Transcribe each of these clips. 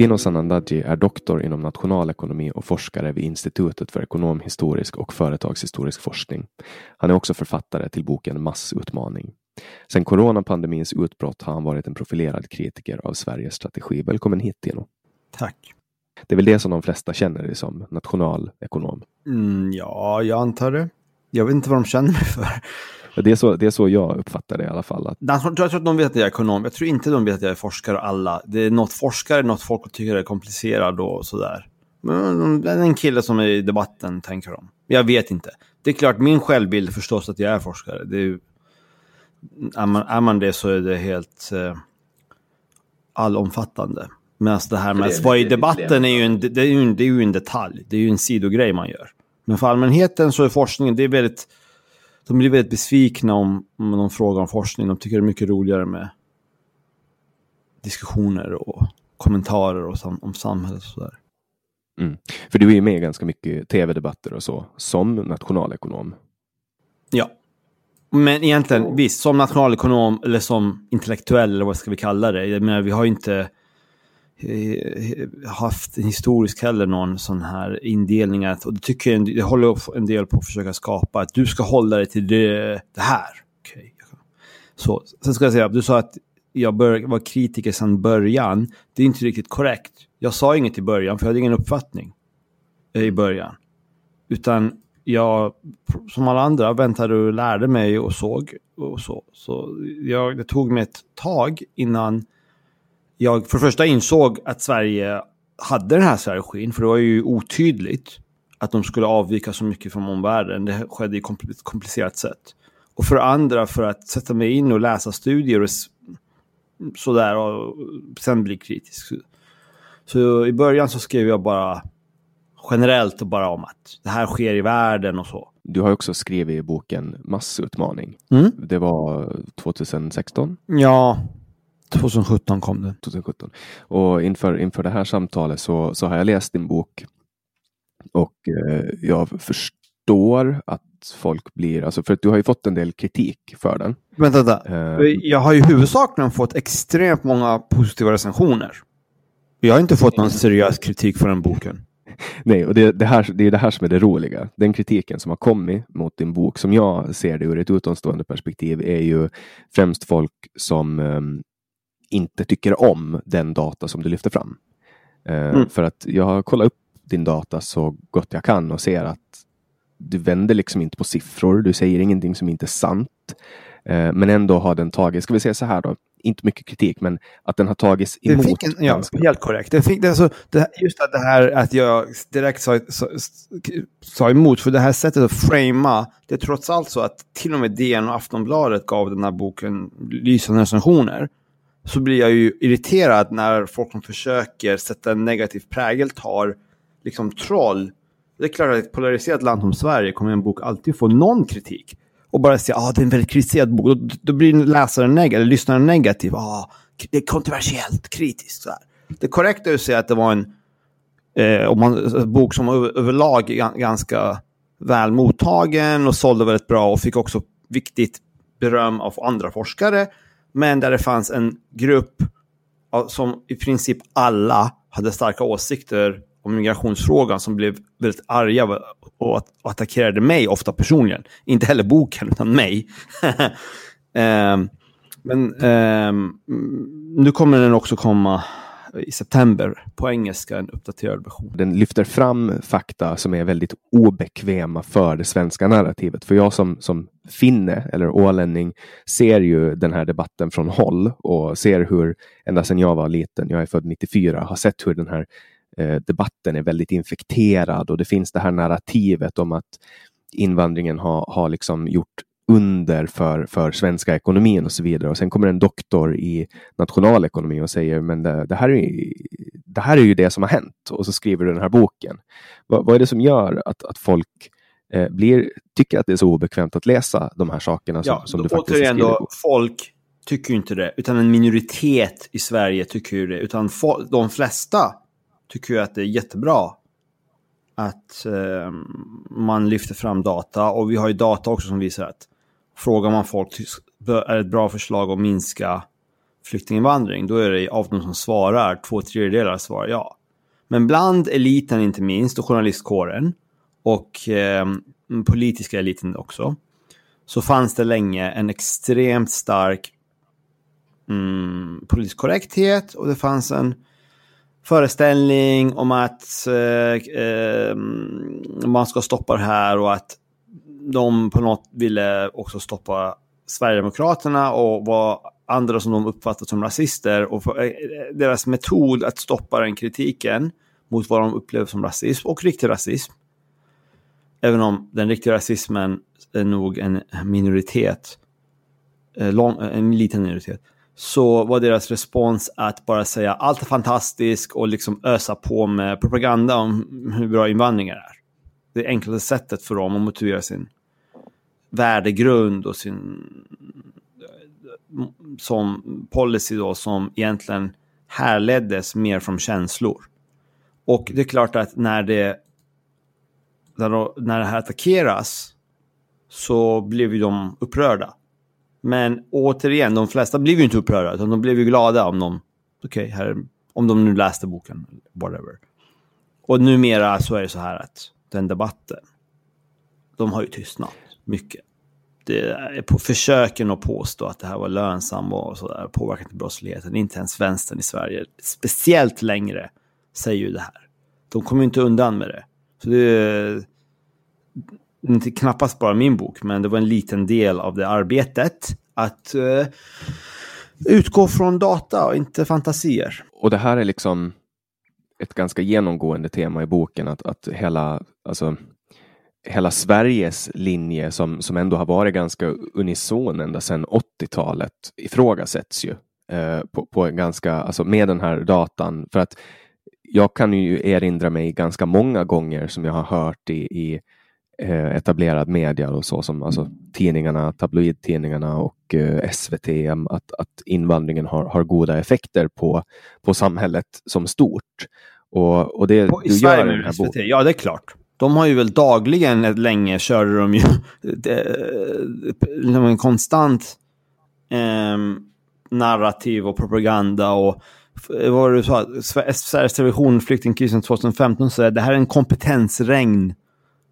Tino Sanandaji är doktor inom nationalekonomi och forskare vid Institutet för ekonomhistorisk och företagshistorisk forskning. Han är också författare till boken Massutmaning. Sedan coronapandemins utbrott har han varit en profilerad kritiker av Sveriges strategi. Välkommen hit Tino. Tack. Det är väl det som de flesta känner dig som, nationalekonom. Mm, ja, jag antar det. Jag vet inte vad de känner mig för. Det är så, det är så jag uppfattar det i alla fall. Att... Jag tror, jag tror att de vet att jag är ekonom. Jag tror inte de vet att jag är forskare alla. Det är något forskare, något folk tycker är komplicerad och sådär. Men det är en kille som är i debatten, tänker de. Jag vet inte. Det är klart, min självbild förstås att jag är forskare. Det är, är, man, är man det så är det helt eh, allomfattande. Medan det här med att vara i debatten är ju, en, det, är ju en, det är ju en detalj. Det är ju en sidogrej man gör. Men för allmänheten så är forskningen, det är väldigt de blir väldigt besvikna om, om de frågar om forskning. De tycker det är mycket roligare med diskussioner och kommentarer och sam om samhället och sådär. Mm. För du är ju med i ganska mycket tv-debatter och så, som nationalekonom. Ja. Men egentligen, visst, som nationalekonom eller som intellektuell, eller vad ska vi kalla det? Jag menar, vi har ju inte Eh, haft historiskt heller någon sån här indelning. Att, och det tycker jag, jag håller en del på att försöka skapa. Att du ska hålla dig till det, det här. Okay. Så, sen ska jag säga, du sa att jag bör, var kritiker sedan början. Det är inte riktigt korrekt. Jag sa inget i början, för jag hade ingen uppfattning eh, i början. Utan jag, som alla andra, väntade och lärde mig och såg. Och så så jag, det tog mig ett tag innan jag för det första insåg att Sverige hade den här strategin, för det var ju otydligt att de skulle avvika så mycket från omvärlden. Det skedde i ett komplicerat sätt. Och för det andra för att sätta mig in och läsa studier och sådär och sen bli kritisk. Så i början så skrev jag bara generellt och bara om att det här sker i världen och så. Du har också skrivit i boken Massutmaning. Mm. Det var 2016? Ja, 2017 kom den. 2017. Och inför, inför det här samtalet så, så har jag läst din bok. Och eh, jag förstår att folk blir, alltså för att du har ju fått en del kritik för den. Vänta, vänta. Uh, jag har ju huvudsakligen fått extremt många positiva recensioner. Jag har inte fått någon seriös kritik för den boken. Nej, och det, det, här, det är det här som är det roliga. Den kritiken som har kommit mot din bok, som jag ser det ur ett utomstående perspektiv, är ju främst folk som um, inte tycker om den data som du lyfter fram. Uh, mm. För att jag har kollat upp din data så gott jag kan och ser att du vänder liksom inte på siffror. Du säger ingenting som inte är sant. Eh, men ändå har den tagit, ska vi säga så här då, inte mycket kritik, men att den har tagits emot. Det fick en, ja, helt korrekt. Det fick, det, alltså, det, just att det här att jag direkt sa, sa, sa emot, för det här sättet att framea, det är trots allt så att till och med DN och Aftonbladet gav den här boken lysande recensioner. Så blir jag ju irriterad när folk som försöker sätta en negativ prägel tar liksom troll. Det är klart att i ett polariserat land som Sverige kommer en bok alltid få någon kritik och bara säga att ah, det är en väldigt kritiserad bok. Då, då blir läsaren negativ, eller lyssnaren negativ. Ah, det är kontroversiellt, kritiskt. Så här. Det korrekta är att säga att det var en, eh, om man, en bok som över, överlag ganska väl mottagen och sålde väldigt bra och fick också viktigt beröm av andra forskare. Men där det fanns en grupp som i princip alla hade starka åsikter om migrationsfrågan som blev väldigt arga och attackerade mig, ofta personligen. Inte heller boken, utan mig. um, men um, nu kommer den också komma i september på engelska, en uppdaterad version. Den lyfter fram fakta som är väldigt obekväma för det svenska narrativet. För jag som, som finne eller ålänning ser ju den här debatten från håll och ser hur ända sedan jag var liten, jag är född 94, har sett hur den här Eh, debatten är väldigt infekterad och det finns det här narrativet om att invandringen har, har liksom gjort under för, för svenska ekonomin och så vidare. Och sen kommer en doktor i nationalekonomi och säger men det, det, här är, det här är ju det som har hänt. Och så skriver du den här boken. Vad, vad är det som gör att, att folk eh, blir, tycker att det är så obekvämt att läsa de här sakerna som, ja, som du faktiskt skriver då, Folk tycker ju inte det, utan en minoritet i Sverige tycker ju det. Utan de flesta tycker jag att det är jättebra att eh, man lyfter fram data. Och vi har ju data också som visar att frågar man folk är det ett bra förslag att minska flyktinginvandring, då är det av de som svarar, två tredjedelar svarar ja. Men bland eliten inte minst, och journalistkåren, och eh, politiska eliten också, så fanns det länge en extremt stark mm, politisk korrekthet och det fanns en föreställning om att eh, eh, man ska stoppa det här och att de på något ville också stoppa Sverigedemokraterna och var andra som de uppfattat som rasister. Och för, eh, eh, deras metod att stoppa den kritiken mot vad de upplever som rasism och riktig rasism. Även om den riktiga rasismen är nog en minoritet. Eh, lång, en liten minoritet så var deras respons att bara säga allt är fantastiskt och liksom ösa på med propaganda om hur bra invandringen är. Det enklaste sättet för dem att motivera sin värdegrund och sin som policy då som egentligen härleddes mer från känslor. Och det är klart att när det när det här attackeras så blev ju de upprörda. Men återigen, de flesta blev ju inte upprörda, utan de blev ju glada om de, okej, här... om de nu läste boken, whatever. Och numera så är det så här att den debatten, de har ju tystnat mycket. Det är på försöken att påstå att det här var lönsamt och sådär, påverkat till brottsligheten. Inte ens vänstern i Sverige, speciellt längre, säger ju det här. De kommer inte undan med det. Så det är inte knappast bara min bok, men det var en liten del av det arbetet. Att uh, utgå från data och inte fantasier. Och det här är liksom ett ganska genomgående tema i boken, att, att hela, alltså, hela Sveriges linje som, som ändå har varit ganska unison ända sedan 80-talet ifrågasätts ju eh, på, på ganska, alltså med den här datan. För att jag kan ju erinra mig ganska många gånger som jag har hört i, i Eh, etablerad media och så som alltså, tidningarna, tabloidtidningarna och eh, SVT att, att invandringen har, har goda effekter på, på samhället som stort. Och, och det på, du gör i den här SVT, Ja, det är klart. De har ju väl dagligen, länge körde de ju en konstant eh, narrativ och propaganda och vad du sa, Sveriges Television, flyktingkrisen 2015, säger det här är en kompetensregn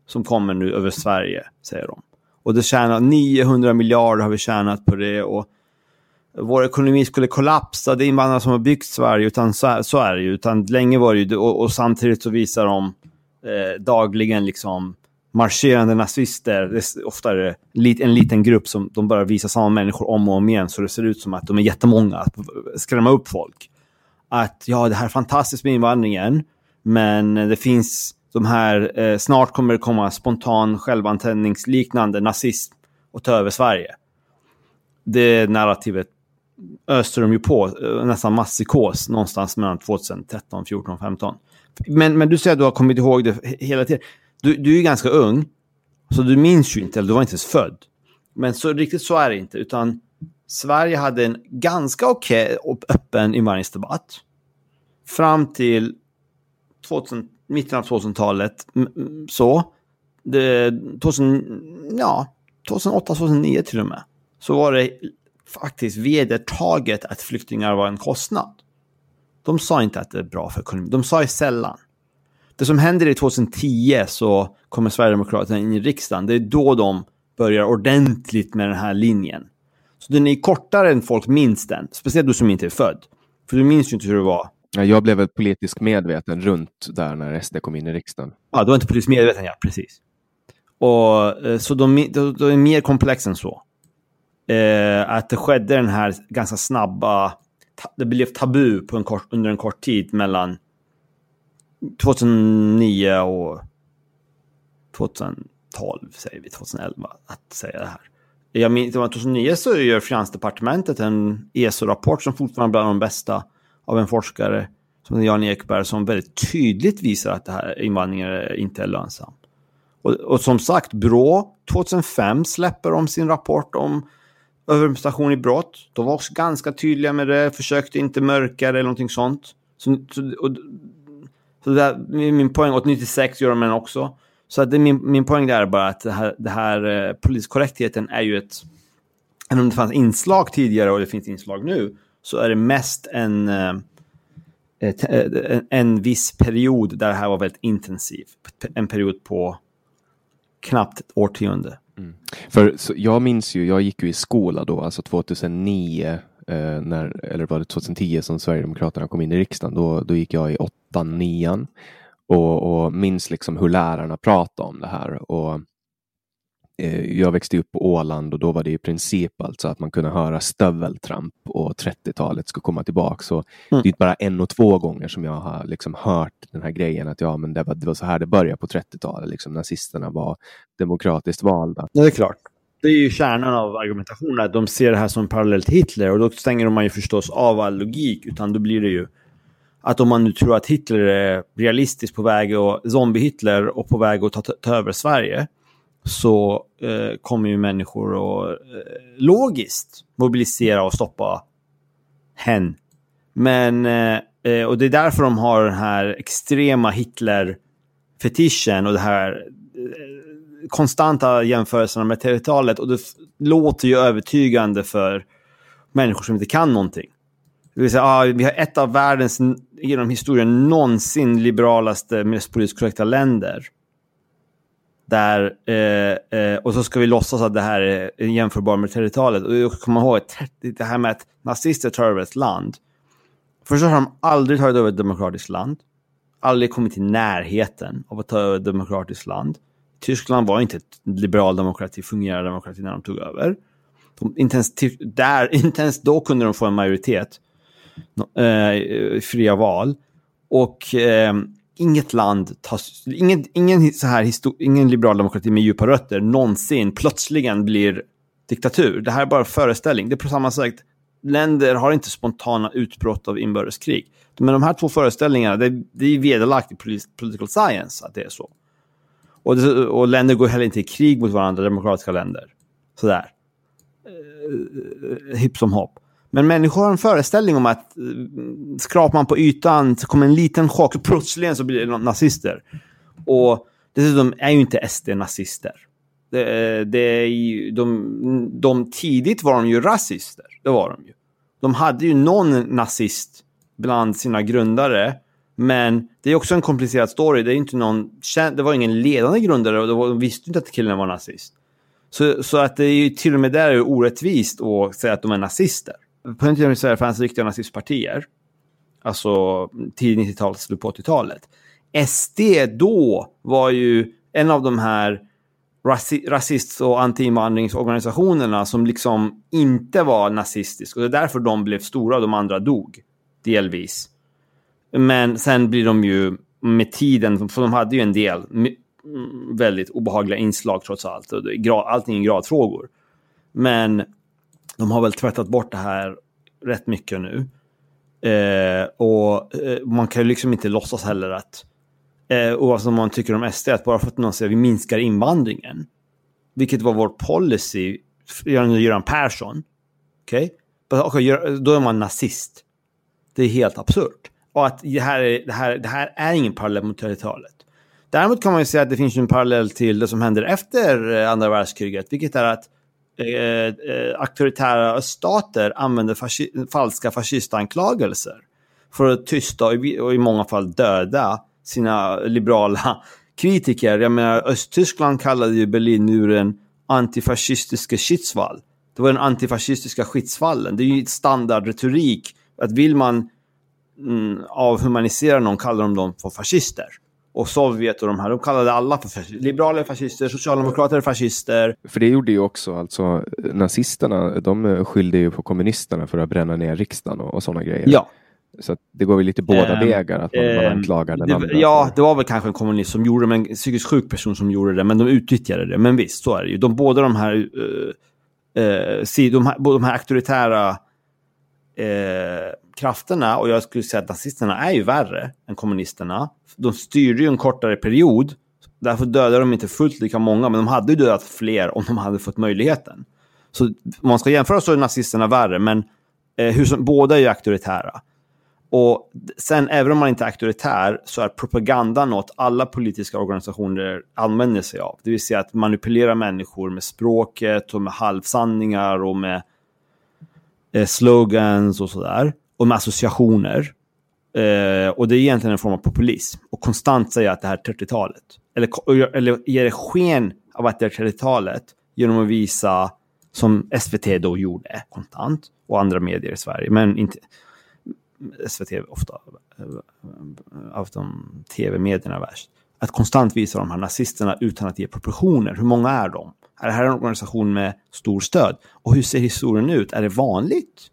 som kommer nu över Sverige, säger de. Och det tjänar 900 miljarder har vi tjänat på det och vår ekonomi skulle kollapsa. Det är invandrare som har byggt Sverige, utan så, så är det ju. Utan länge var det ju, och, och samtidigt så visar de eh, dagligen liksom marscherande nazister. Det är ofta en liten grupp som de bara visar samma människor om och om igen så det ser ut som att de är jättemånga. Att skrämma upp folk. Att ja, det här är fantastiskt med invandringen, men det finns de här, eh, snart kommer det komma spontan självantändningsliknande nazism och ta över Sverige. Det narrativet öste de ju på, eh, nästan masspsykos, någonstans mellan 2013, 14, 15. Men, men du säger att du har kommit ihåg det hela tiden. Du, du är ju ganska ung, så du minns ju inte, eller du var inte ens född. Men så riktigt så är det inte, utan Sverige hade en ganska okej okay och öppen invandringsdebatt. Fram till 2000, mitten av 2000-talet. Så. Det, 2000, ja, 2008, 2009 till och med. Så var det faktiskt vedertaget att flyktingar var en kostnad. De sa inte att det är bra för ekonomin. De sa ju sällan. Det som händer i 2010 så kommer Sverigedemokraterna in i riksdagen. Det är då de börjar ordentligt med den här linjen. Så den är kortare än folk minns den. Speciellt du som inte är född. För du minns ju inte hur det var. Jag blev väl politiskt medveten runt där när SD kom in i riksdagen. Ja, du var inte politiskt medveten, ja. Precis. Och, eh, så de, de, de är mer komplex än så. Eh, att det skedde den här ganska snabba... Det blev tabu på en kort, under en kort tid mellan 2009 och 2012, säger vi, 2011, att säga det här. Jag minns, 2009 så gör Finansdepartementet en ESO-rapport som fortfarande är bland de bästa av en forskare som Jan Ekberg som väldigt tydligt visar att det här invandringen inte är lönsam. Och, och som sagt, Brå 2005 släpper de sin rapport om överrepresentation i brott. De var också ganska tydliga med det, försökte inte mörka det eller någonting sånt. Så, så, och, så där, min poäng, och 96 gör de den också. Så att det, min, min poäng där är bara att det här, det här eh, poliskorrektheten är ju ett... Även om det fanns inslag tidigare och det finns inslag nu, så är det mest en, eh, ett, en, en viss period där det här var väldigt intensivt. En period på knappt ett årtionde. Mm. För så, jag minns ju, jag gick ju i skola då, alltså 2009, eh, när, eller var det 2010 som Sverigedemokraterna kom in i riksdagen, då, då gick jag i åttan, nian och, och minns liksom hur lärarna pratade om det här. Och jag växte upp på Åland och då var det i princip alltså att man kunde höra stöveltramp och 30-talet skulle komma tillbaka. Så mm. det är bara en och två gånger som jag har liksom hört den här grejen att ja, men det var, det var så här det började på 30-talet. Liksom, nazisterna var demokratiskt valda. Ja, det är klart. Det är ju kärnan av argumentationen, att de ser det här som parallellt till Hitler och då stänger man ju förstås av all logik, utan då blir det ju att om man nu tror att Hitler är realistiskt på väg att zombie-Hitler och på väg att ta, ta över Sverige, så eh, kommer ju människor att eh, logiskt mobilisera och stoppa hen. Men, eh, eh, och det är därför de har den här extrema Hitler-fetischen och det här eh, konstanta jämförelserna med 30-talet. Och det låter ju övertygande för människor som inte kan någonting. Det vill säga, ah, vi har ett av världens genom historien någonsin liberalaste, mest politiskt korrekta länder. Där, eh, eh, och så ska vi låtsas att det här är jämförbart med 30-talet. Och jag kommer ihåg det här med att nazister tar över ett land. Först har de aldrig tagit över ett demokratiskt land. Aldrig kommit i närheten av att ta över ett demokratiskt land. Tyskland var inte ett liberal demokrati, fungerande demokrati när de tog över. De, inte, ens där, inte ens då kunde de få en majoritet. Eh, fria val. Och eh, inget land, tas, ingen, ingen, så här ingen liberal demokrati med djupa rötter någonsin plötsligen blir diktatur. Det här är bara föreställning. Det är på samma sätt, länder har inte spontana utbrott av inbördeskrig. Men de här två föreställningarna, det, det är vederlagt i political science att det är så. Och, det, och länder går heller inte i krig mot varandra, demokratiska länder. Sådär. Uh, hipp som hopp. Men människor har en föreställning om att eh, skrapar man på ytan så kommer en liten chock och plötsligen så blir det nazister. Och dessutom är ju inte SD nazister. Det, eh, det är ju, de, de, tidigt var de ju rasister. Det var de ju. De hade ju någon nazist bland sina grundare. Men det är också en komplicerad story. Det, är inte någon, det var ingen ledande grundare och de visste inte att killen var nazist. Så, så att det är ju till och med där är orättvist att säga att de är nazister på den tiden i Sverige fanns riktiga nazistpartier. Alltså tidigt 90-tal, slut på 80-talet. SD då var ju en av de här rasist och antiinvandringsorganisationerna som liksom inte var nazistisk. Och det är därför de blev stora och de andra dog. Delvis. Men sen blir de ju med tiden, för de hade ju en del väldigt obehagliga inslag trots allt. Allting är gradfrågor. Men de har väl tvättat bort det här rätt mycket nu. Eh, och eh, man kan ju liksom inte låtsas heller att, eh, oavsett om man tycker om SD, att bara för att någon säger att vi minskar invandringen, vilket var vår policy, Göran Persson, okej? Okay? okay, då är man nazist. Det är helt absurt. Och att det här är, det här, det här är ingen parallell mot 30-talet. Däremot kan man ju säga att det finns en parallell till det som händer efter eh, andra världskriget, vilket är att Eh, eh, auktoritära öststater använder fasci falska fascistanklagelser för att tysta och i, och i många fall döda sina liberala kritiker. Jag menar, Östtyskland kallade ju Berlinmuren antifascistiska skitsvall. Det var den antifascistiska skitsvallen. Det är ju standardretorik. Att vill man mm, avhumanisera någon kallar de dem för fascister och Sovjet och de här, de kallade alla för fascister. Liberaler fascister, socialdemokrater fascister. För det gjorde ju också alltså nazisterna, de skyllde ju på kommunisterna för att bränna ner riksdagen och, och sådana grejer. Ja. Så det går väl lite båda ähm, vägar, att man, ähm, man anklagar den det, andra. Ja, det var väl kanske en kommunist som gjorde det, men en psykiskt sjuk person som gjorde det, men de utnyttjade det. Men visst, så är det ju. De, båda de här, uh, uh, de här, de här auktoritära eh, krafterna, och jag skulle säga att nazisterna är ju värre än kommunisterna. De styrde ju en kortare period, därför dödade de inte fullt lika många, men de hade ju dödat fler om de hade fått möjligheten. Så om man ska jämföra så är nazisterna värre, men eh, hur som, båda är ju auktoritära. Och sen, även om man inte är auktoritär, så är propaganda något alla politiska organisationer använder sig av. Det vill säga att manipulera människor med språket och med halvsanningar och med eh, slogans och sådär och med associationer. Eh, och det är egentligen en form av populism. Och konstant säga att det här är 30-talet. Eller, eller ge det sken av att det är 30-talet genom att visa, som SVT då gjorde konstant, och andra medier i Sverige, men inte SVT ofta, eh, av de tv-medierna värst. Att konstant visa de här nazisterna utan att ge proportioner. Hur många är de? Är det här en organisation med stor stöd? Och hur ser historien ut? Är det vanligt?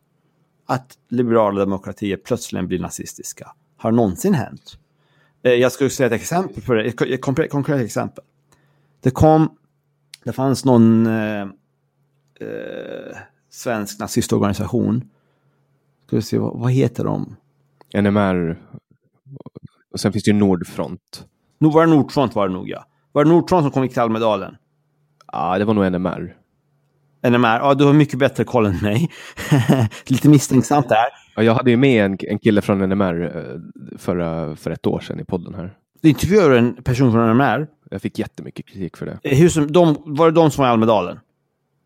att liberala demokratier plötsligen blir nazistiska. Har någonsin hänt? Eh, jag skulle säga ett exempel på det, ett konkret, konkret exempel. Det kom, det fanns någon eh, eh, svensk nazistorganisation. Ska vi se, vad, vad, heter de? NMR. Och sen finns det ju Nordfront. Nog var det Nordfront var det nog ja. Var det Nordfront som kom till Almedalen? Ja, det var nog NMR. NMR, ja du har mycket bättre koll än mig. Lite misstänksamt där. Ja, jag hade ju med en, en kille från NMR eh, förra, för ett år sedan i podden här. Du intervjuade en person från NMR? Jag fick jättemycket kritik för det. Hur som, de, var det de som var i Almedalen?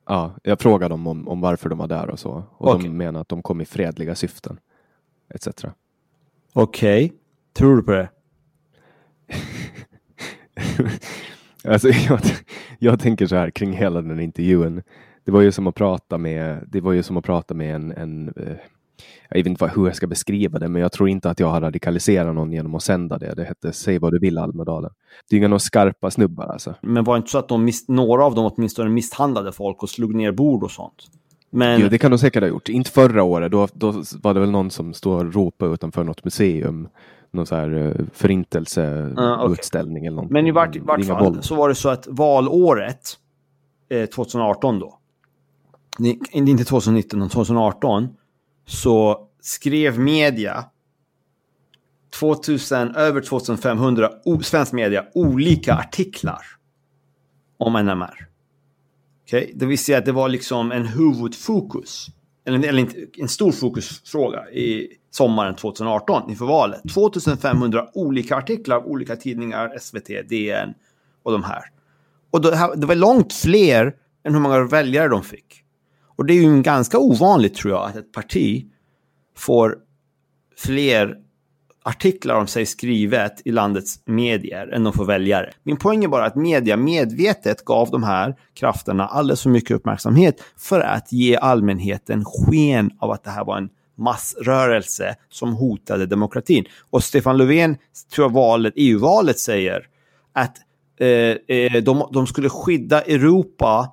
Ja, jag frågade dem om, om varför de var där och så. Och okay. de menar att de kom i fredliga syften. Etc. Okej. Okay. Tror du på det? alltså, jag, jag tänker så här kring hela den intervjun det var ju som att prata med, det var ju som att prata med en, en eh, jag vet inte hur jag ska beskriva det, men jag tror inte att jag har radikaliserat någon genom att sända det. Det hette Säg vad du vill Almedalen. Det är inga några skarpa snubbar alltså. Men var det inte så att de några av dem åtminstone misshandlade folk och slog ner bord och sånt? Men... Jo, det kan de säkert ha gjort. Inte förra året, då, då var det väl någon som stod och ropade utanför något museum. Någon så här uh, förintelseutställning uh, okay. eller något. Men i vart, vart fall så var det så att valåret eh, 2018 då, inte 2019, utan 2018, så skrev media 2000, över 2500 svensk media olika artiklar om NMR. Okay? Det vill säga att det var liksom en huvudfokus, eller, eller en stor fokusfråga i sommaren 2018 inför valet. 2500 olika artiklar av olika tidningar, SVT, DN och de här. Och det var långt fler än hur många väljare de fick. Och det är ju ganska ovanligt tror jag att ett parti får fler artiklar om sig skrivet i landets medier än de får väljare. Min poäng är bara att media medvetet gav de här krafterna alldeles för mycket uppmärksamhet för att ge allmänheten sken av att det här var en massrörelse som hotade demokratin. Och Stefan Löfven, tror jag valet, EU-valet säger att eh, eh de, de skulle skydda Europa,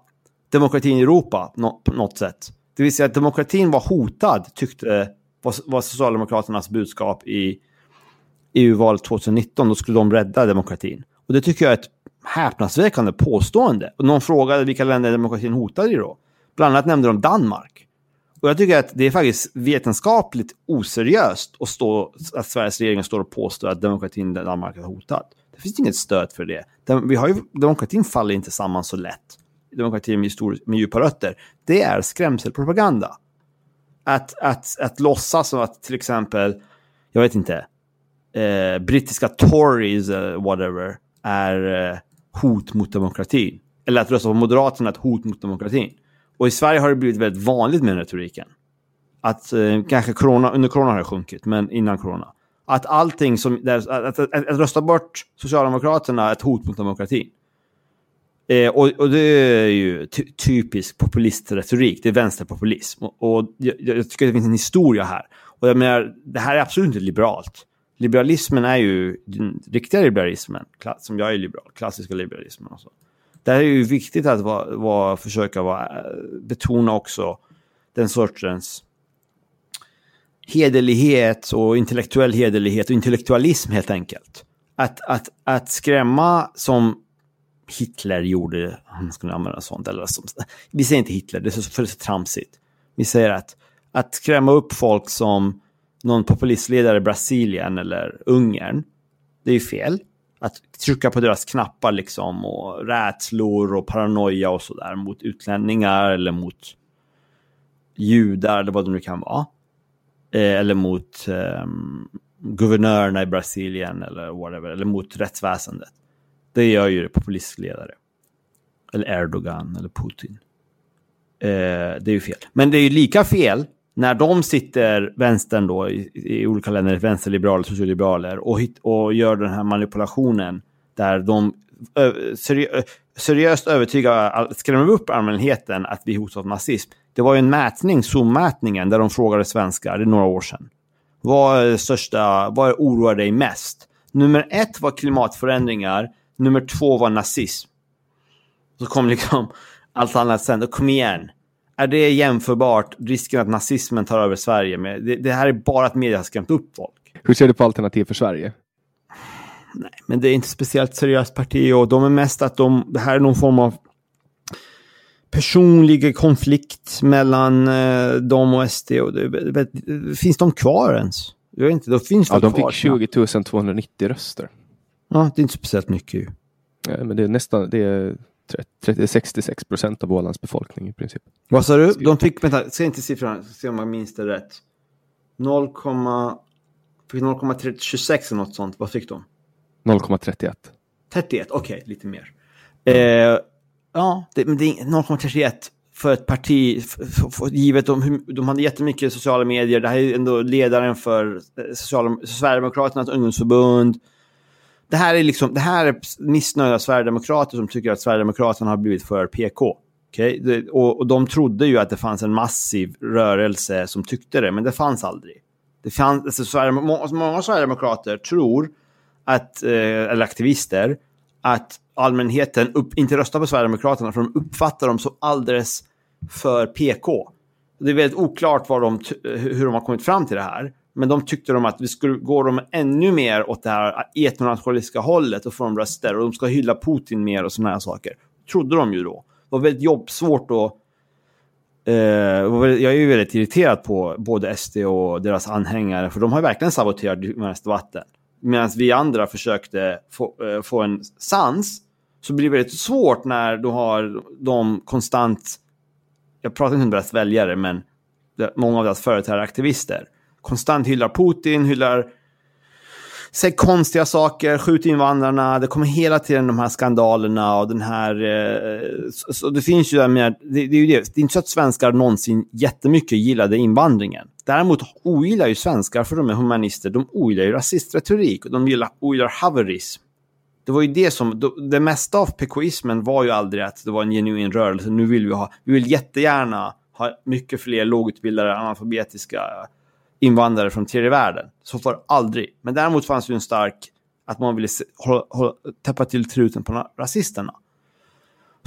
demokratin i Europa no, på något sätt. Det vill säga att demokratin var hotad, tyckte var, var Socialdemokraternas budskap i EU-valet 2019. Då skulle de rädda demokratin. Och det tycker jag är ett häpnadsväckande påstående. Och någon frågade vilka länder demokratin hotade i då. Bland annat nämnde de Danmark. Och jag tycker att det är faktiskt vetenskapligt oseriöst att, stå, att Sveriges regering står och påstår att demokratin i Danmark är hotad. Det finns inget stöd för det. vi har ju, demokratin faller inte samman så lätt. Demokratin med, stor, med djupa rötter. Det är skrämselpropaganda. Att, att, att låtsas som att till exempel, jag vet inte, eh, brittiska Tories eller whatever är eh, hot mot demokratin. Eller att rösta på Moderaterna är ett hot mot demokratin. Och i Sverige har det blivit väldigt vanligt med den retoriken. Att eh, kanske corona, under corona har det sjunkit, men innan corona. Att allting som, att, att, att, att rösta bort Socialdemokraterna är ett hot mot demokratin. Eh, och, och, det är ju ty typisk populistretorik, det är vänsterpopulism. Och, och jag, jag, tycker att det finns en historia här. Och jag menar, det här är absolut inte liberalt. Liberalismen är ju den riktiga liberalismen, som jag är liberal, klassiska liberalismen och så. Där är ju viktigt att va, va, försöka va, betona också den sortens hederlighet och intellektuell hederlighet och intellektualism helt enkelt. Att, att, att skrämma som Hitler gjorde, han skulle använda sånt, eller som, vi säger inte Hitler, det är så, för det är så tramsigt. Vi säger att, att skrämma upp folk som någon populistledare i Brasilien eller Ungern, det är ju fel att trycka på deras knappar liksom och rädslor och paranoia och sådär mot utlänningar eller mot judar eller vad det nu kan vara. Eh, eller mot eh, guvernörerna i Brasilien eller whatever, eller mot rättsväsendet. Det gör ju populistledare. Eller Erdogan eller Putin. Eh, det är ju fel. Men det är ju lika fel när de sitter, vänstern då, i, i olika länder, vänsterliberaler, socialliberaler, och, hit, och gör den här manipulationen där de seriö, seriöst övertygar, skrämmer upp allmänheten att vi hotas av nazism. Det var ju en mätning, Zoom-mätningen, där de frågade svenskar, det är några år sedan. Vad är största, vad oroar dig mest? Nummer ett var klimatförändringar, nummer två var nazism. Så kom liksom allt annat sen, då kom igen är det jämförbart risken att nazismen tar över Sverige med? Det, det här är bara att media har skrämt upp folk. Hur ser du på Alternativ för Sverige? Nej, men det är inte speciellt seriöst parti och de är mest att de, det här är någon form av personlig konflikt mellan eh, dem och SD. Och det, finns de kvar ens? Jag vet inte, då finns ja, de, de fick 20 290 röster. Ja, det är inte speciellt mycket ju. Ja, men det är nästan, det är 66 procent av Ålands befolkning i princip. Vad sa du? De fick, vänta, se inte siffran, se om jag minns det rätt. 0,26 eller något sånt. Vad fick de? 0,31. 31, okej, okay, lite mer. Eh, ja, det, men det är 0,31 för ett parti, för, för, givet de, de hade jättemycket sociala medier. Det här är ändå ledaren för eh, sociala, Sverigedemokraternas ungdomsförbund det här är liksom, det här är missnöjda sverigedemokrater som tycker att Sverigedemokraterna har blivit för PK. Okay? Det, och, och, de trodde ju att det fanns en massiv rörelse som tyckte det, men det fanns aldrig. Det fanns, alltså, Sverige, må, alltså, många sverigedemokrater tror att, eh, eller aktivister, att allmänheten upp, inte röstar på Sverigedemokraterna för de uppfattar dem som alldeles för PK. Det är väldigt oklart vad de, hur de har kommit fram till det här. Men de tyckte de att vi skulle gå dem ännu mer åt det här etnonationalistiska hållet och få dem röster och de ska hylla Putin mer och sådana här saker. Trodde de ju då. Det var väldigt jobbsvårt då. eh, jag är ju väldigt irriterad på både SD och deras anhängare för de har verkligen saboterat vatten. Medan vi andra försökte få, eh, få en sans så blir det väldigt svårt när du har de konstant, jag pratar inte om deras väljare, men många av deras företrädare aktivister konstant hyllar Putin, hyllar säg konstiga saker, skjut invandrarna, det kommer hela tiden de här skandalerna och den här... Eh, så, så, det finns ju med, det, det, är ju det, det är inte så att svenskar någonsin jättemycket gillade invandringen. Däremot ogillar ju svenskar, för de är humanister, de ogillar ju rasistretorik och de gillar, ogillar haverism. Det var ju det som, det mesta av PKismen var ju aldrig att det var en genuin rörelse, nu vill vi ha, vi vill jättegärna ha mycket fler lågutbildade analfabetiska invandrare från tredje världen. Så var det aldrig. Men däremot fanns det en stark att man ville se, hålla, hålla, täppa till truten på rasisterna.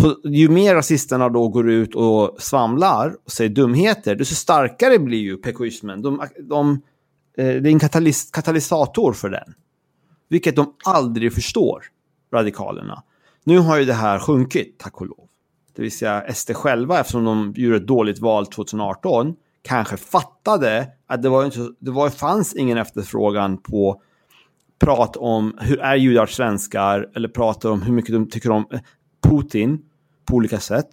Så ju mer rasisterna då går ut och svamlar och säger dumheter, desto starkare blir ju PKismen. De, de, eh, det är en katalys katalysator för den. Vilket de aldrig förstår, radikalerna. Nu har ju det här sjunkit, tack och lov. Det vill säga SD själva, eftersom de gjorde ett dåligt val 2018, kanske fattade att det, var inte, det var, fanns ingen efterfrågan på prat om hur är judar svenskar eller prata om hur mycket de tycker om eh, Putin på olika sätt.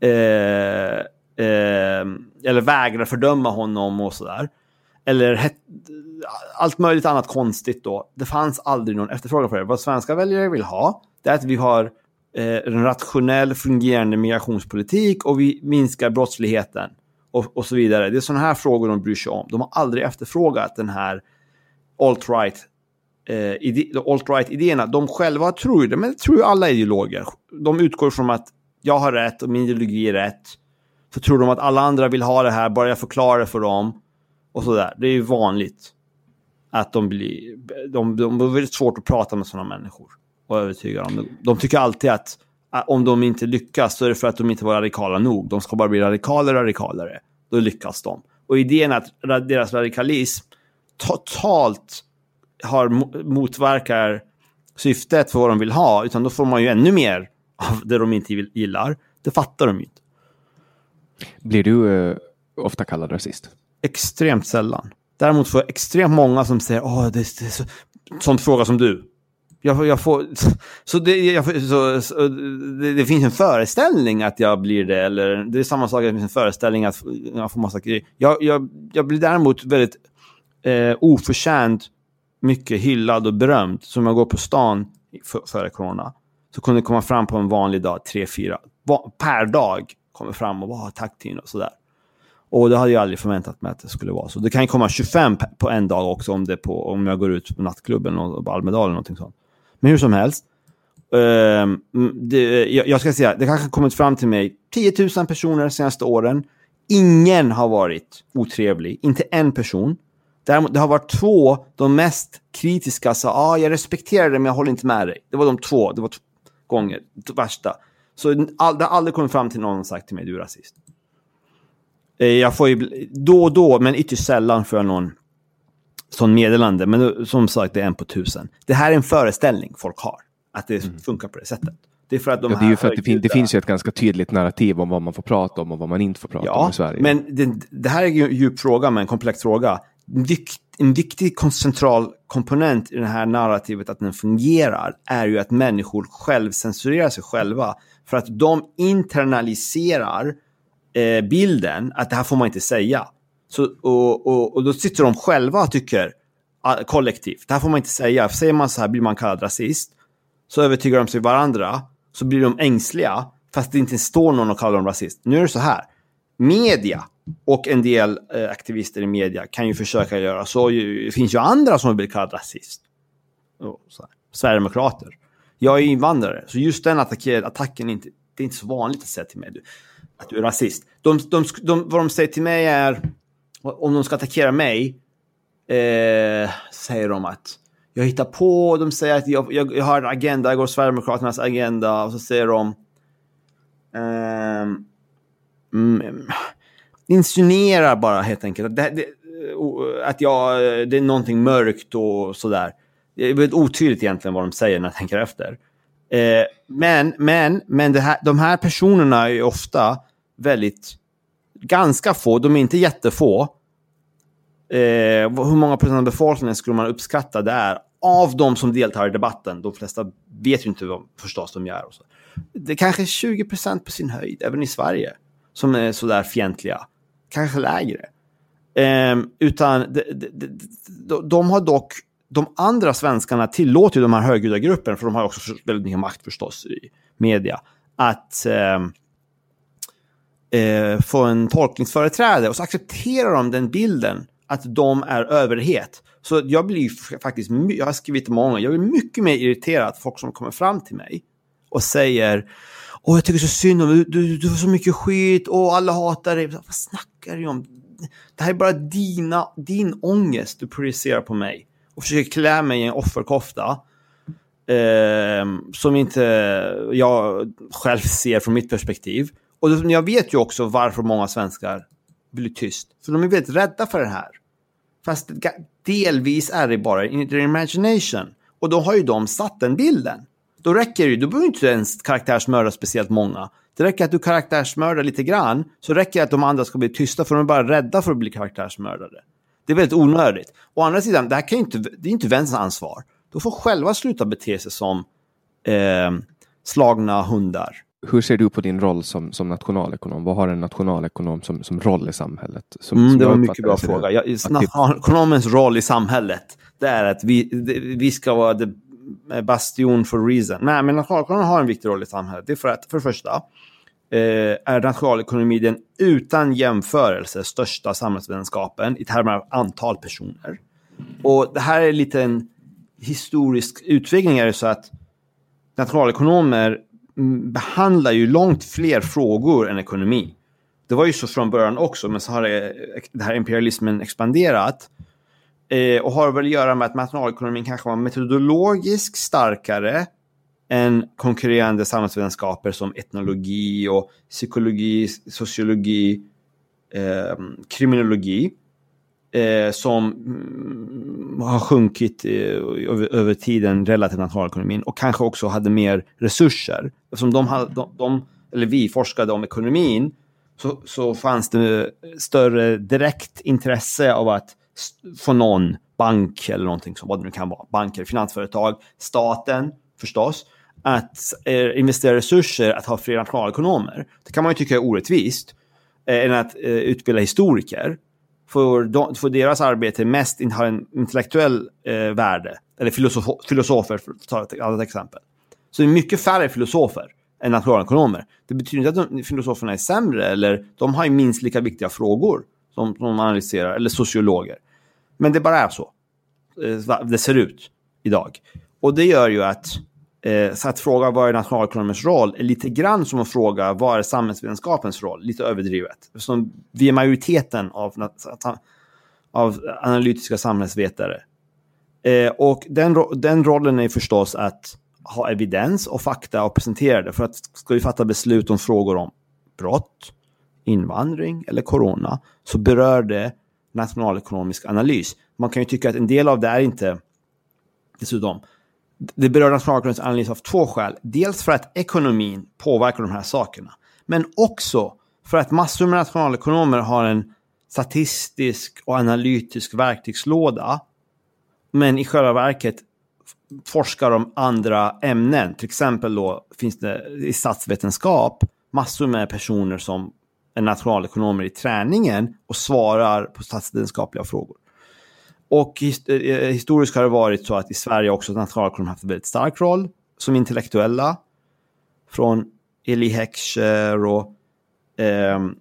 Eh, eh, eller vägrar fördöma honom och sådär. Eller het, allt möjligt annat konstigt då. Det fanns aldrig någon efterfrågan på det. Vad svenska väljare vill ha, det är att vi har eh, en rationell fungerande migrationspolitik och vi minskar brottsligheten och, och så vidare. Det är sådana här frågor de bryr sig om. De har aldrig efterfrågat den här alt-right eh, alt-right-idéerna. De själva tror det, men det tror ju alla ideologer. De utgår från att jag har rätt och min ideologi är rätt. Så tror de att alla andra vill ha det här, bara jag förklarar det för dem. Och sådär. Det är ju vanligt. Att de blir... De, de, de är väldigt svårt att prata med sådana människor. Och övertyga dem. De tycker alltid att om de inte lyckas så är det för att de inte var radikala nog. De ska bara bli radikalare och radikalare. Då lyckas de. Och idén att deras radikalism totalt har motverkar syftet för vad de vill ha, utan då får man ju ännu mer av det de inte gillar. Det fattar de inte. Blir du eh, ofta kallad rasist? Extremt sällan. Däremot får jag extremt många som säger åh, det, det är så... Sånt fråga som du. Jag, jag får, så, det, jag, så, så det, det, finns en föreställning att jag blir det, eller det är samma sak, det finns en föreställning att jag får massa grejer. Jag, jag, jag blir däremot väldigt eh, oförtjänt mycket hyllad och berömd. Som jag går på stan före corona. Så kunde det komma fram på en vanlig dag, tre, fyra per dag. Kommer fram och bara ah, tack Tino och sådär. Och det hade jag aldrig förväntat mig att det skulle vara så. Det kan ju komma 25 på en dag också om, det på, om jag går ut på nattklubben och på Almedalen eller någonting sånt. Men hur som helst. Uh, det, jag, jag, ska säga, det kanske har kommit fram till mig 10 000 personer de senaste åren. Ingen har varit otrevlig, inte en person. Däremot, det har varit två, de mest kritiska, sa ah, jag respekterar dig men jag håller inte med dig. Det var de två, det var två gånger, det värsta. Så all, det har aldrig kommit fram till någon som sagt till mig, du är rasist. Eh, jag får ju då och då, men ytterst sällan får jag någon sån meddelande. Men som sagt, det är en på tusen. Det här är en föreställning folk har, att det mm. funkar på det sättet. Det är för att de ja, det, är ju för att det, fin det, finns ju ett ganska tydligt narrativ om vad man får prata om och vad man inte får prata ja, om i Sverige. men det, det här är ju en djup fråga, men en komplex fråga. En viktig central komponent i det här narrativet, att den fungerar, är ju att människor självcensurerar sig själva. För att de internaliserar eh, bilden att det här får man inte säga. Så, och, och, och då sitter de själva och tycker ah, kollektivt, det här får man inte säga. För säger man så här blir man kallad rasist. Så övertygar de sig varandra. Så blir de ängsliga. Fast det inte står någon och kallar dem rasist. Nu är det så här. Media och en del eh, aktivister i media kan ju försöka göra så. Det finns ju andra som blir kallade rasist. Oh, så här. Sverigedemokrater. Jag är invandrare, så just den attacken är inte, det är inte så vanligt att säga till mig att du är rasist. De, de, de, vad de säger till mig är, om de ska attackera mig, eh, säger de att jag hittar på, de säger att jag, jag, jag har en agenda, jag går Sverigedemokraternas agenda, och så säger de eh, mm, insinuerar bara helt enkelt att, det, det, att jag, det är någonting mörkt och sådär. Det är väldigt otydligt egentligen vad de säger när jag tänker efter. Eh, men men, men här, de här personerna är ofta väldigt, ganska få, de är inte jättefå. Eh, hur många procent av befolkningen skulle man uppskatta det är av de som deltar i debatten? De flesta vet ju inte vad förstås de gör. Och så. Det är kanske 20 procent på sin höjd, även i Sverige, som är sådär fientliga. Kanske lägre. Eh, utan de, de, de, de har dock de andra svenskarna tillåter ju de här högljudda för de har också väldigt mycket makt förstås i media, att eh, eh, få en tolkningsföreträde och så accepterar de den bilden att de är överhet. Så jag blir faktiskt, jag har skrivit många, jag blir mycket mer irriterad folk som kommer fram till mig och säger Åh, jag tycker så synd om dig, du, du, har så mycket skit, och alla hatar dig. Vad snackar du om? Det här är bara dina, din ångest du projicerar på mig och försöker klä mig i en offerkofta eh, som inte jag själv ser från mitt perspektiv. Och jag vet ju också varför många svenskar blir tyst. För de är väldigt rädda för det här. Fast delvis är det bara in their imagination. Och då har ju de satt den bilden. Då räcker det ju, då behöver inte ens karaktärsmörda speciellt många. Det räcker att du karaktärsmördar lite grann, så räcker det att de andra ska bli tysta för de är bara rädda för att bli karaktärsmördade. Det är väldigt onödigt. Å andra sidan, det här kan inte, det är inte vänsterns ansvar. De får själva sluta bete sig som eh, slagna hundar. Hur ser du på din roll som, som nationalekonom? Vad har en nationalekonom som, som roll i samhället? Som, mm, som det var en mycket bra fråga. Jag, nationalekonomens roll i samhället, det är att vi, det, vi ska vara the bastion for reason. Nej, men nationalekonomen har en viktig roll i samhället. Det är för att, för det första, eh, är nationalekonomi den utan jämförelse största samhällsvetenskapen i termer av antal personer. Och det här är lite en historisk utveckling är det så att nationalekonomer behandlar ju långt fler frågor än ekonomi. Det var ju så från början också, men så har det, det här imperialismen expanderat. Eh, och har väl att göra med att nationalekonomin kanske var metodologiskt starkare än konkurrerande samhällsvetenskaper som etnologi och psykologi, sociologi, eh, kriminologi eh, som mm, har sjunkit eh, över, över tiden relativt nationalekonomin och kanske också hade mer resurser. Eftersom de, hade, de, de eller vi forskade om ekonomin så, så fanns det större direkt intresse av att få någon bank eller någonting som vad det nu kan vara, banker, finansföretag, staten förstås, att eh, investera resurser att ha fler nationalekonomer. Det kan man ju tycka är orättvist, eh, än att eh, utbilda historiker för, de, för deras arbete mest har en intellektuell eh, värde. Eller filosof, filosofer, för att ta ett annat exempel. Så det är mycket färre filosofer än nationalekonomer. Det betyder inte att de, filosoferna är sämre eller de har ju minst lika viktiga frågor som, som de analyserar, eller sociologer. Men det bara är så. Eh, det ser ut idag. Och det gör ju att Eh, så att fråga vad är nationalekonomers roll är lite grann som att fråga vad är samhällsvetenskapens roll? Lite överdrivet. Eftersom vi är majoriteten av, av analytiska samhällsvetare. Eh, och den, den rollen är förstås att ha evidens och fakta och presentera det. För att ska vi fatta beslut om frågor om brott, invandring eller corona så berör det nationalekonomisk analys. Man kan ju tycka att en del av det är inte dessutom det berör nationalekonomins analys av två skäl. Dels för att ekonomin påverkar de här sakerna. Men också för att massor med nationalekonomer har en statistisk och analytisk verktygslåda. Men i själva verket forskar om andra ämnen. Till exempel då finns det i statsvetenskap massor med personer som är nationalekonomer i träningen och svarar på statsvetenskapliga frågor. Och eh, eh, historiskt har det varit så att i Sverige också nationalekonomer haft en väldigt stark roll som intellektuella. Från Eli Heckscher och ehm,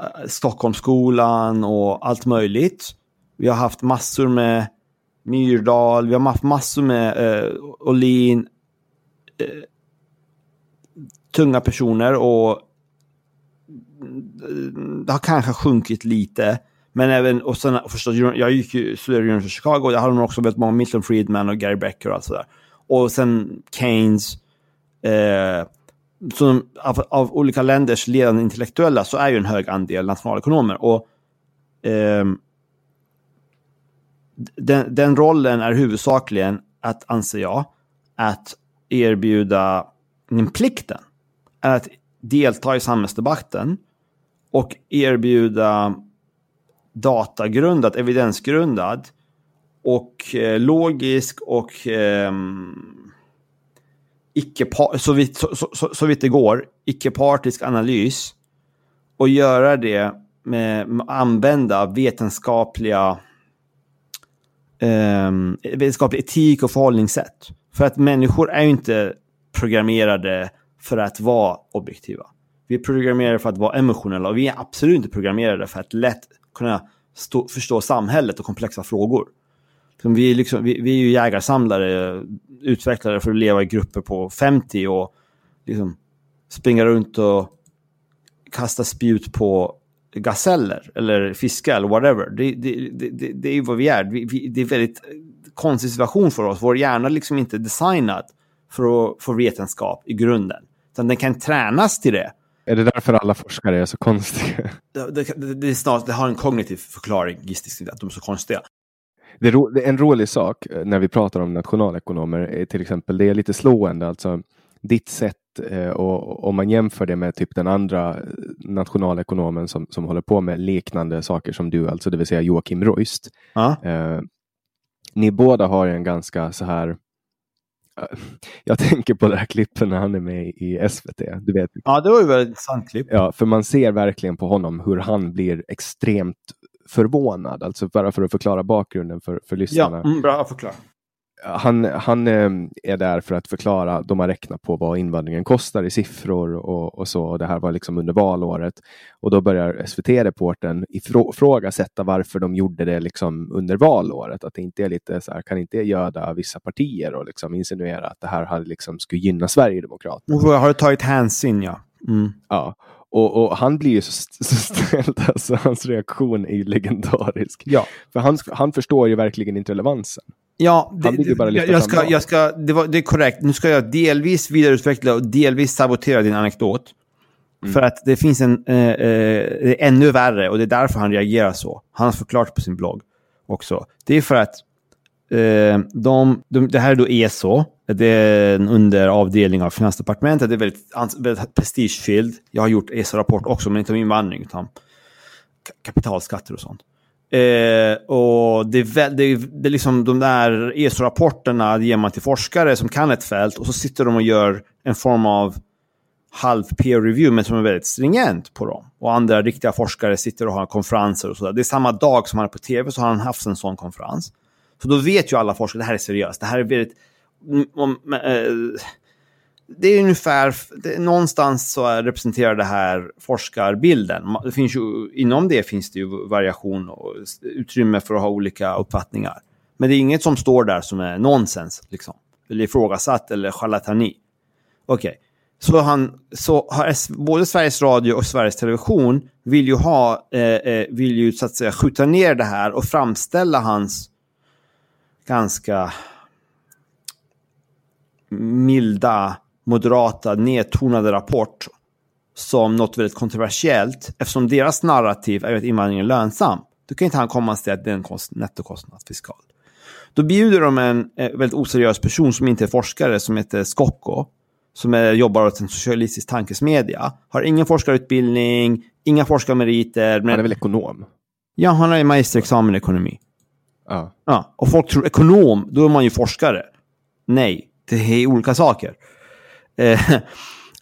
eh, Stockholmsskolan och allt möjligt. Vi har haft massor med Myrdal, vi har haft massor med eh, Olin, eh, tunga personer och mm, det har kanske sjunkit lite. Men även, och sen förstås, jag gick ju, studerade i University of Chicago, där hade man också väldigt många Milton Friedman och Gary Becker och allt sådär. Och sen Keynes. Eh, som av, av, olika länders ledande intellektuella så är ju en hög andel nationalekonomer. Och eh, den, den rollen är huvudsakligen att, anser jag, att erbjuda, plikten att delta i samhällsdebatten och erbjuda datagrundad, evidensgrundad och eh, logisk och eh, icke så, vitt, så, så, så vitt det går, icke-partisk analys och göra det med, med använda vetenskapliga eh, vetenskaplig etik och förhållningssätt. För att människor är ju inte programmerade för att vara objektiva. Vi är programmerade för att vara emotionella och vi är absolut inte programmerade för att lätt kunna stå, förstå samhället och komplexa frågor. Liksom, vi är, liksom, vi, vi är ju jägarsamlare, utvecklare för att leva i grupper på 50 och liksom springa runt och kasta spjut på gaseller eller fiska eller whatever. Det, det, det, det är ju vad vi är. Vi, vi, det är väldigt konstig situation för oss. Vår hjärna är liksom inte designad för att vetenskap i grunden. Utan den kan tränas till det. Är det därför alla forskare är så konstiga? Det, det, det, är snart, det har en kognitiv förklaring, gissningsvis, att de är så konstiga. Det är en rolig sak eh, när vi pratar om nationalekonomer är till exempel, det är lite slående, alltså ditt sätt eh, och om man jämför det med typ den andra eh, nationalekonomen som, som håller på med liknande saker som du, alltså det vill säga Joakim Roist. Ja. Eh, ni båda har en ganska så här jag tänker på det här klippet när han är med i SVT. Du vet. Ja, det var ju väldigt intressant klipp. Ja, för man ser verkligen på honom hur han blir extremt förvånad. Alltså bara för att förklara bakgrunden för, för lyssnarna. Ja, mm, bra att förklara han, han eh, är där för att förklara, de har räknat på vad invandringen kostar i siffror och, och så. Och det här var liksom under valåret. Och då börjar SVT-reporten ifrågasätta varför de gjorde det liksom under valåret. Att det inte är lite så här, kan inte göda vissa partier och liksom insinuera att det här hade liksom skulle gynna Sverigedemokraterna. Har du tagit hänsyn, ja. Mm. Ja, och, och, han blir ju så, så ställd, alltså hans reaktion är ju legendarisk. Ja. För han, han förstår ju verkligen inte relevansen. Ja, det, jag, jag ska, jag ska, det, var, det är korrekt. Nu ska jag delvis vidareutveckla och delvis sabotera din anekdot. Mm. För att det finns en, eh, eh, ännu värre och det är därför han reagerar så. Han har förklarat på sin blogg också. Det är för att eh, de, de, det här är då ESO. Det är en underavdelning av Finansdepartementet. Det är väldigt, väldigt prestigefylld. Jag har gjort ESO-rapport också, men inte om invandring utan kapitalskatter och sånt. Eh, och det är, det, det är liksom de där ESO-rapporterna ger man till forskare som kan ett fält och så sitter de och gör en form av halv peer review men som är väldigt stringent på dem. Och andra riktiga forskare sitter och har konferenser och sådär. Det är samma dag som han är på tv så har han haft en sån konferens. Så då vet ju alla forskare att det här är seriöst. Det här är väldigt... Om, äh, det är ungefär, det, någonstans så representerar det här forskarbilden. Det finns ju, inom det finns det ju variation och utrymme för att ha olika uppfattningar. Men det är inget som står där som är nonsens, liksom. Eller ifrågasatt eller charlatani. Okej. Okay. Så, han, så har både Sveriges Radio och Sveriges Television vill ju, ha, eh, eh, vill ju så att säga skjuta ner det här och framställa hans ganska milda moderata nedtonade rapport som något väldigt kontroversiellt eftersom deras narrativ är att invandringen är lönsam. Då kan inte han komma och säga att det är en kost, nettokostnad fiskalt. Då bjuder de en eh, väldigt oseriös person som inte är forskare som heter Skocko. Som är, jobbar åt en socialistisk tankesmedja. Har ingen forskarutbildning, inga forskarmeriter. Men... Han är väl ekonom? Ja, han har magisterexamen i ekonomi. Ja. ja. Och folk tror ekonom, då är man ju forskare. Nej, det är olika saker. Eh,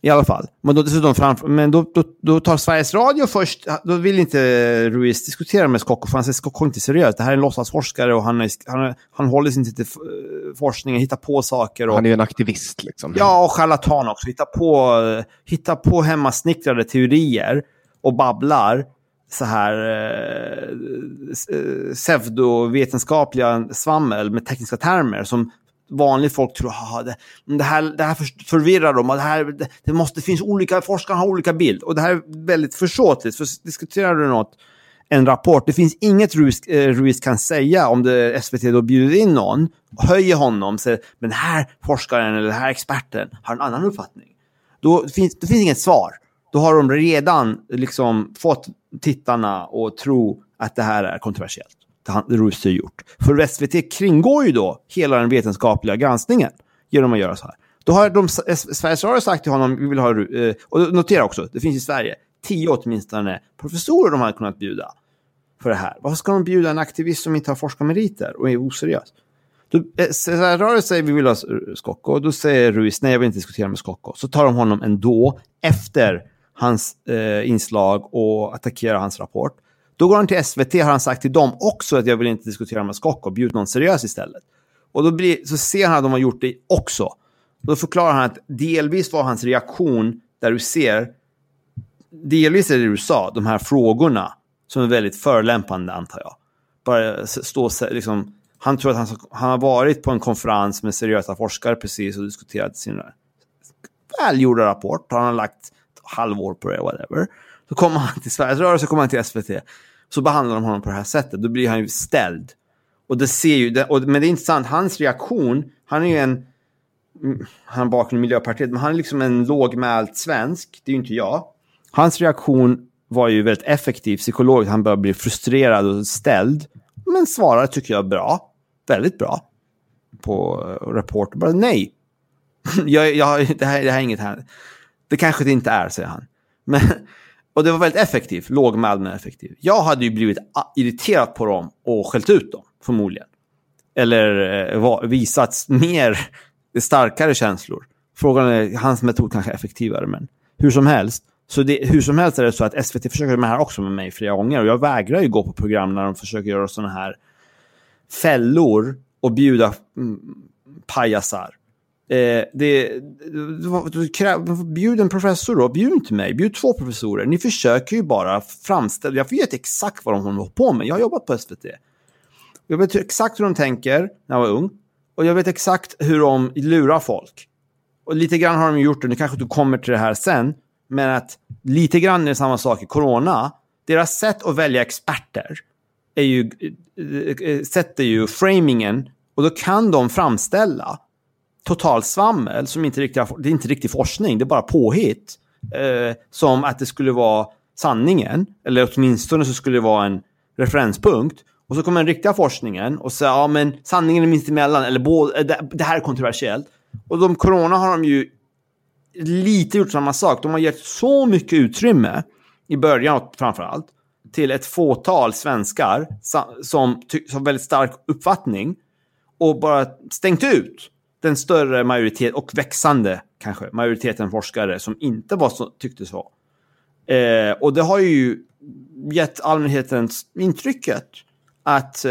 I alla fall. Men då, dessutom framför, men då, då, då, tar Sveriges Radio först, då vill inte Ruiz diskutera med Skocko, för han säger Skocko är inte seriöst. Det här är en låtsasforskare och han, är, han, han håller sig inte till forskningen, hittar på saker. Och, han är ju en aktivist liksom. Ja, och charlatan också. Hittar på, hittar på hemmasnickrade teorier och babblar så här eh, pseudovetenskapliga svammel med tekniska termer som vanligt folk tror att det, det, här, det här förvirrar dem. Och det, här, det, det, måste, det finns olika, forskarna har olika bild. Och det här är väldigt försåtligt. För diskuterar du något, en rapport, det finns inget Ruiz, eh, Ruiz kan säga om det, SVT då bjuder in någon, höjer honom, säger men den här forskaren eller den här experten har en annan uppfattning. Då finns det finns inget svar. Då har de redan liksom fått tittarna att tro att det här är kontroversiellt Rushdie gjort. För SVT kringgår ju då hela den vetenskapliga granskningen genom att göra så här. Då har de, Sveriges Radio sagt till honom, vi vill ha, eh, och notera också, det finns i Sverige tio åtminstone professorer de hade kunnat bjuda för det här. Varför ska de bjuda en aktivist som inte har forskarmeriter och är oseriös? Då, eh, Sveriges Radio säger vi vill ha eh, Skocko och då säger Ruiz nej jag vill inte diskutera med Skocko. Så tar de honom ändå efter hans eh, inslag och attackerar hans rapport. Då går han till SVT har han sagt till dem också att jag vill inte diskutera med Skocko, bjud någon seriös istället. Och då blir, så ser han att de har gjort det också. Och då förklarar han att delvis var hans reaktion där du ser, delvis är det du sa, de här frågorna som är väldigt förolämpande antar jag. Bara stå liksom, han tror att han, han har varit på en konferens med seriösa forskare precis och diskuterat sin välgjorda rapport. Han har lagt ett halvår på det, whatever. Så kommer han till Sveriges Radio, så kommer han till SVT. Så behandlar de honom på det här sättet. Då blir han ju ställd. Och det ser ju, och, men det är intressant, hans reaktion, han är ju en, han har bakgrund i Miljöpartiet, men han är liksom en lågmäld svensk, det är ju inte jag. Hans reaktion var ju väldigt effektiv psykologiskt, han började bli frustrerad och ställd. Men svarade tycker jag bra, väldigt bra. På uh, bara nej. jag, jag, det, här, det här är inget här. Det kanske det inte är, säger han. Men, och det var väldigt effektivt, lågmäld men effektiv. Jag hade ju blivit irriterad på dem och skällt ut dem, förmodligen. Eller eh, visat mer, starkare känslor. Frågan är, hans metod kanske är effektivare, men hur som helst. Så det, hur som helst är det så att SVT försöker med här också med mig flera gånger. Och jag vägrar ju gå på program när de försöker göra sådana här fällor och bjuda mm, pajasar. Eh, det, bjud en professor då, bjud inte mig, bjud två professorer. Ni försöker ju bara framställa, jag vet exakt vad de håller på med, jag har jobbat på SVT. Jag vet exakt hur de tänker när jag var ung. Och jag vet exakt hur de lurar folk. Och lite grann har de gjort det, nu kanske du kommer till det här sen. Men att lite grann är det samma sak i corona. Deras sätt att välja experter är ju, eh, eh, sätter ju framingen och då kan de framställa totalsvammel som inte riktigt, det är inte riktig forskning, det är bara påhitt. Eh, som att det skulle vara sanningen, eller åtminstone så skulle det vara en referenspunkt. Och så kommer den riktiga forskningen och säger ja men sanningen är minst emellan, eller både, eh, det, det här är kontroversiellt. Och de corona har de ju lite gjort samma sak. De har gett så mycket utrymme, i början framför allt, till ett fåtal svenskar som har väldigt stark uppfattning och bara stängt ut den större majoritet och växande kanske majoriteten forskare som inte var så, tycktes vara. Eh, och det har ju gett allmänheten intrycket att eh,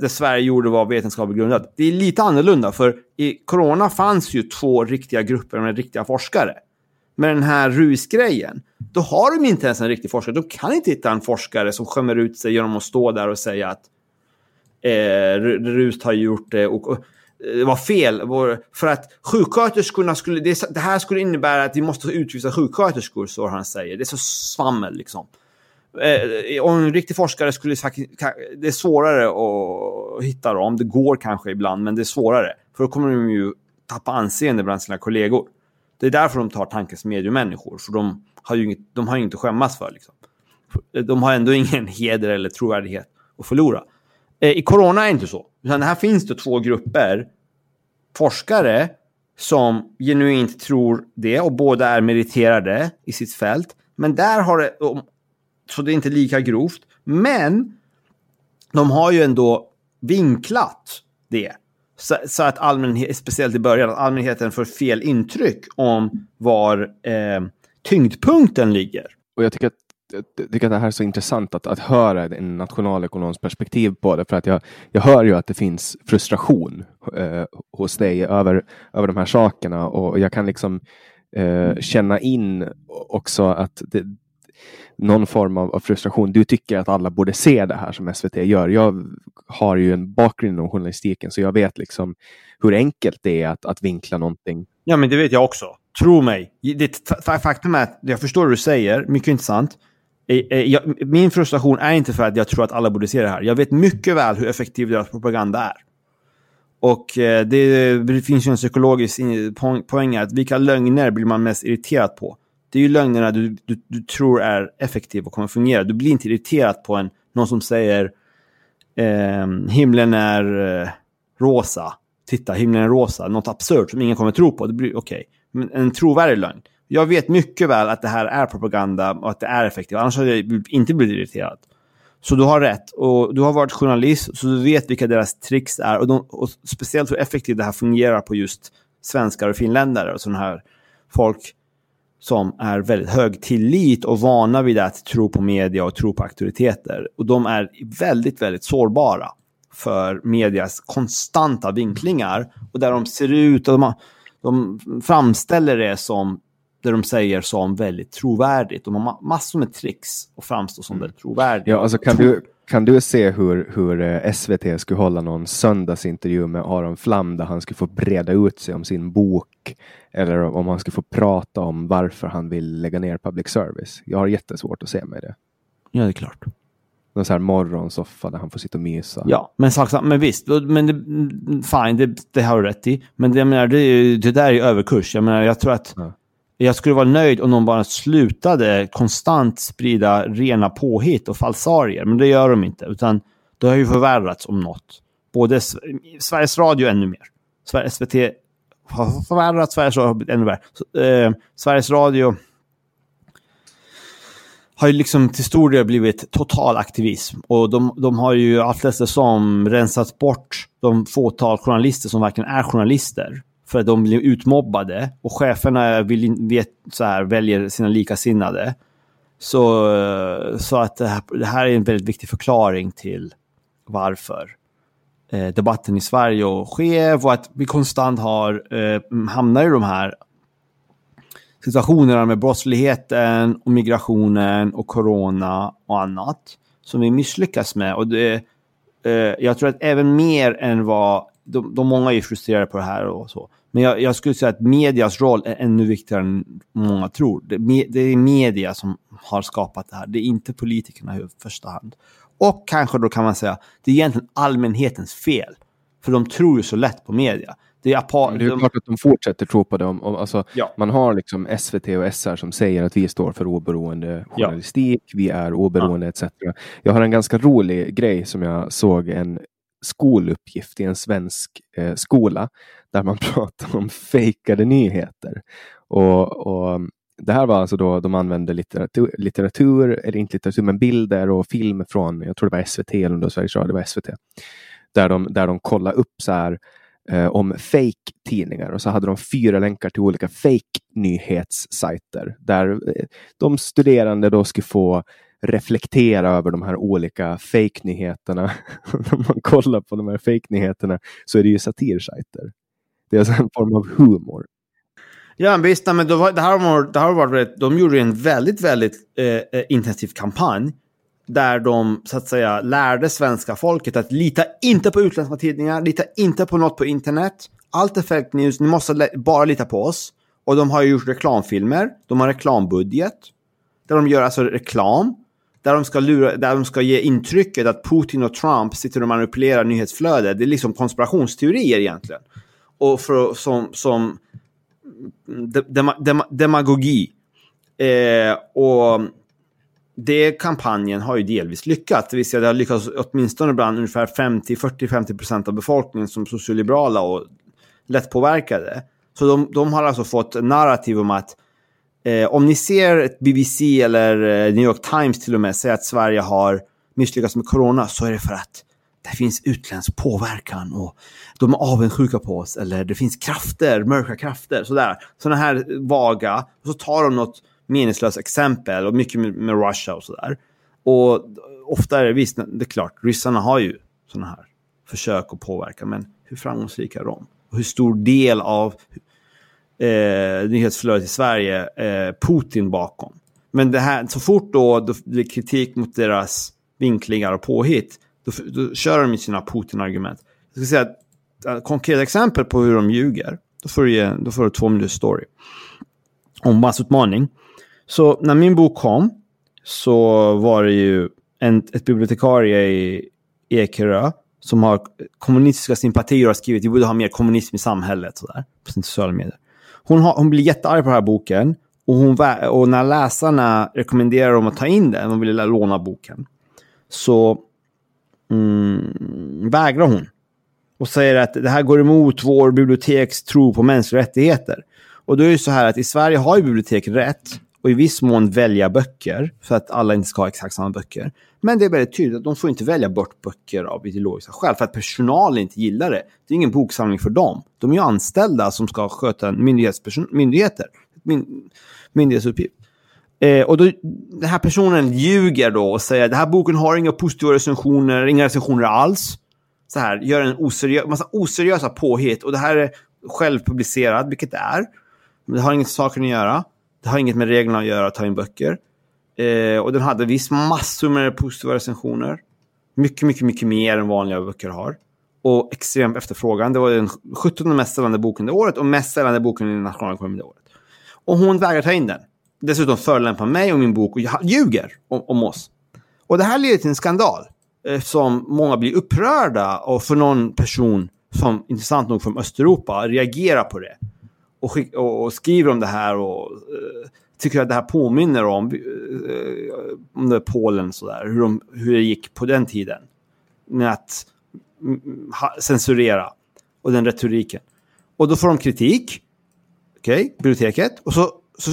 det Sverige gjorde var vetenskapligt grundat. Det är lite annorlunda, för i corona fanns ju två riktiga grupper med riktiga forskare. Med den här rusgrejen, då har de inte ens en riktig forskare. De kan inte hitta en forskare som skämmer ut sig genom att stå där och säga att eh, rus har gjort det och, och det var fel. För att sjuksköterskorna skulle, det, här skulle innebära att vi måste utvisa sjuksköterskor, så han säger. Det är så svammel liksom. Om och en riktig forskare skulle det är svårare att hitta dem. Det går kanske ibland, men det är svårare. För då kommer de ju tappa anseende bland sina kollegor. Det är därför de tar tankens mediemänniskor, för de har ju inget, de har inget att skämmas för. Liksom. De har ändå ingen heder eller trovärdighet att förlora. Eh, I corona är det inte så. Utan här finns det två grupper forskare som genuint tror det och båda är meriterade i sitt fält. Men där har det, så det är inte lika grovt. Men de har ju ändå vinklat det. Så, så att allmänheten, speciellt i början, att allmänheten får fel intryck om var eh, tyngdpunkten ligger. Och jag tycker att tycker att det här är så intressant att, att höra en nationalekonoms perspektiv på det. För att jag, jag hör ju att det finns frustration eh, hos dig över, över de här sakerna och jag kan liksom eh, känna in också att det, någon form av, av, frustration. Du tycker att alla borde se det här som SVT gör. Jag har ju en bakgrund inom journalistiken så jag vet liksom hur enkelt det är att, att vinkla någonting. Ja, men det vet jag också. Tro mig. Det, faktum är att jag förstår vad du säger, mycket intressant. Eh, eh, jag, min frustration är inte för att jag tror att alla borde se det här. Jag vet mycket väl hur effektiv deras propaganda är. Och eh, det, det finns ju en psykologisk poäng att vilka lögner blir man mest irriterad på? Det är ju lögnerna du, du, du tror är effektiva och kommer fungera. Du blir inte irriterad på en, någon som säger eh, himlen är eh, rosa. Titta, himlen är rosa. Något absurt som ingen kommer tro på. Det blir okej. Okay. Men en trovärdig lögn. Jag vet mycket väl att det här är propaganda och att det är effektivt. Annars hade jag inte blivit irriterad. Så du har rätt. Och du har varit journalist, så du vet vilka deras tricks är. Och, de, och speciellt hur effektivt det här fungerar på just svenskar och finländare och sådana här folk som är väldigt hög tillit och vana vid att tro på media och tro på auktoriteter. Och de är väldigt, väldigt sårbara för medias konstanta vinklingar och där de ser ut och de, de framställer det som det de säger som väldigt trovärdigt. De har massor med tricks och framstår som mm. väldigt trovärdiga. Ja, alltså kan, du, kan du se hur, hur eh, SVT skulle hålla någon söndagsintervju med Aron Flam där han skulle få breda ut sig om sin bok eller om han skulle få prata om varför han vill lägga ner public service? Jag har jättesvårt att se mig det. Ja, det är klart. någon så här morgonsoffa där han får sitta och mysa. Ja, men, men visst, men det, fine, det, det har du rätt i. Men det, jag menar, det, det där är överkurs. Jag menar, jag tror att ja jag skulle vara nöjd om de bara slutade konstant sprida rena påhitt och falsarier. Men det gör de inte, utan det har ju förvärrats om något. Både Sveriges Radio ännu mer. SVT har förvärrats, Sveriges Radio har blivit ännu värre. Så, eh, Sveriges Radio har ju liksom till stor del blivit total aktivism. Och de, de har ju allt som rensat bort de fåtal journalister som verkligen är journalister. För att de blir utmobbade och cheferna vill, vet, så här, väljer sina likasinnade. Så, så att det här, det här är en väldigt viktig förklaring till varför eh, debatten i Sverige och skev och att vi konstant har, eh, hamnar i de här situationerna med brottsligheten och migrationen och corona och annat som vi misslyckas med. Och det, eh, jag tror att även mer än vad... De, de många är frustrerade på det här och så. Men jag, jag, skulle säga att medias roll är ännu viktigare än många tror. Det, det, är media som har skapat det här. Det är inte politikerna i första hand. Och kanske då kan man säga, det är egentligen allmänhetens fel. För de tror ju så lätt på media. Det är, det är klart att de fortsätter tro på det. Om, om, alltså, ja. Man har liksom SVT och SR som säger att vi står för oberoende journalistik, ja. vi är oberoende ja. etc. Jag har en ganska rolig grej som jag såg en skoluppgift i en svensk eh, skola där man pratar om fejkade nyheter. Och, och, det här var alltså då de använde litteratur, litteratur, eller inte litteratur, men bilder och film från, jag tror det var SVT eller Sveriges Radio, det var SVT. Där de, där de kollade upp så här, eh, om fake-tidningar och så hade de fyra länkar till olika fake-nyhetssajter där eh, de studerande då skulle få reflektera över de här olika fejknyheterna. Om man kollar på de här fejknyheterna så är det ju satirsajter. Det är alltså en form av humor. Ja, visst. Men det, var, det, här var, det här var, de gjorde en väldigt, väldigt eh, eh intensiv kampanj där de så att säga lärde svenska folket att lita inte på utländska tidningar, lita inte på något på internet. Allt är fake news, ni måste bara lita på oss. Och de har gjort reklamfilmer, de har reklambudget. Där de gör alltså reklam. Där de ska, lura, där de ska ge intrycket att Putin och Trump sitter och manipulerar nyhetsflödet. Det är liksom konspirationsteorier egentligen. Och för, som, som dem, dem, demagogi. Eh, och det kampanjen har ju delvis lyckats. Det vill säga det har lyckats åtminstone bland ungefär 50, 40-50 procent av befolkningen som socioliberala och lättpåverkade. Så de, de har alltså fått narrativ om att eh, om ni ser ett BBC eller eh, New York Times till och med säga att Sverige har misslyckats med corona så är det för att det finns utländsk påverkan och de är avundsjuka på oss eller det finns krafter, mörka krafter, sådär. Sådana här vaga. Och så tar de något meningslöst exempel och mycket med, med Russia och sådär. Och ofta är det visst, det är klart, ryssarna har ju sådana här försök att påverka, men hur framgångsrika är de? Och hur stor del av eh, nyhetsflödet i Sverige eh, Putin bakom? Men det här, så fort då det blir kritik mot deras vinklingar och påhitt, då, då kör de med sina Putin-argument. Jag ska säga ett, eh, konkret exempel på hur de ljuger. Då får du, ge, då får du två minuters story. Om massutmaning. Så när min bok kom så var det ju en, ett bibliotekarie i Ekerö som har kommunistiska sympatier och har skrivit att vi borde ha mer kommunism i samhället sådär, på sina sociala medier. Hon, har, hon blir jättearg på den här boken och, hon, och när läsarna rekommenderar dem att ta in den, de vill låna boken, så mm, vägrar hon. Och säger att det här går emot vår biblioteks tro på mänskliga rättigheter. Och då är det så här att i Sverige har ju biblioteket rätt och i viss mån välja böcker för att alla inte ska ha exakt samma böcker. Men det är väldigt tydligt att de får inte välja bort böcker av ideologiska skäl för att personalen inte gillar det. Det är ingen boksamling för dem. De är ju anställda som ska sköta myndigheter. Min, myndighetsuppgift. Eh, och då, den här personen ljuger då och säger att den här boken har inga positiva recensioner, inga recensioner alls. Så här, gör en oseriö massa oseriösa påhitt och det här är självpublicerat, vilket det är. Men det har inget saker att göra. Det har inget med reglerna att göra att ta in böcker. Eh, och den hade visst massor med positiva recensioner. Mycket, mycket, mycket mer än vanliga böcker har. Och extrem efterfrågan. Det var den 17 mest säljande boken det året och mest säljande boken i nationalekonomin det året. Och hon vägrar ta in den. Dessutom förolämpar mig och min bok och ljuger om, om oss. Och det här leder till en skandal. Eh, Eftersom många blir upprörda och för någon person som intressant nog från Östeuropa reagerar på det. Och, skick, och, och skriver om det här och uh, tycker att det här påminner om, uh, om det Polen sådär, hur, de, hur det gick på den tiden. Med att ha, censurera och den retoriken. Och då får de kritik, okej, okay, biblioteket, och så, så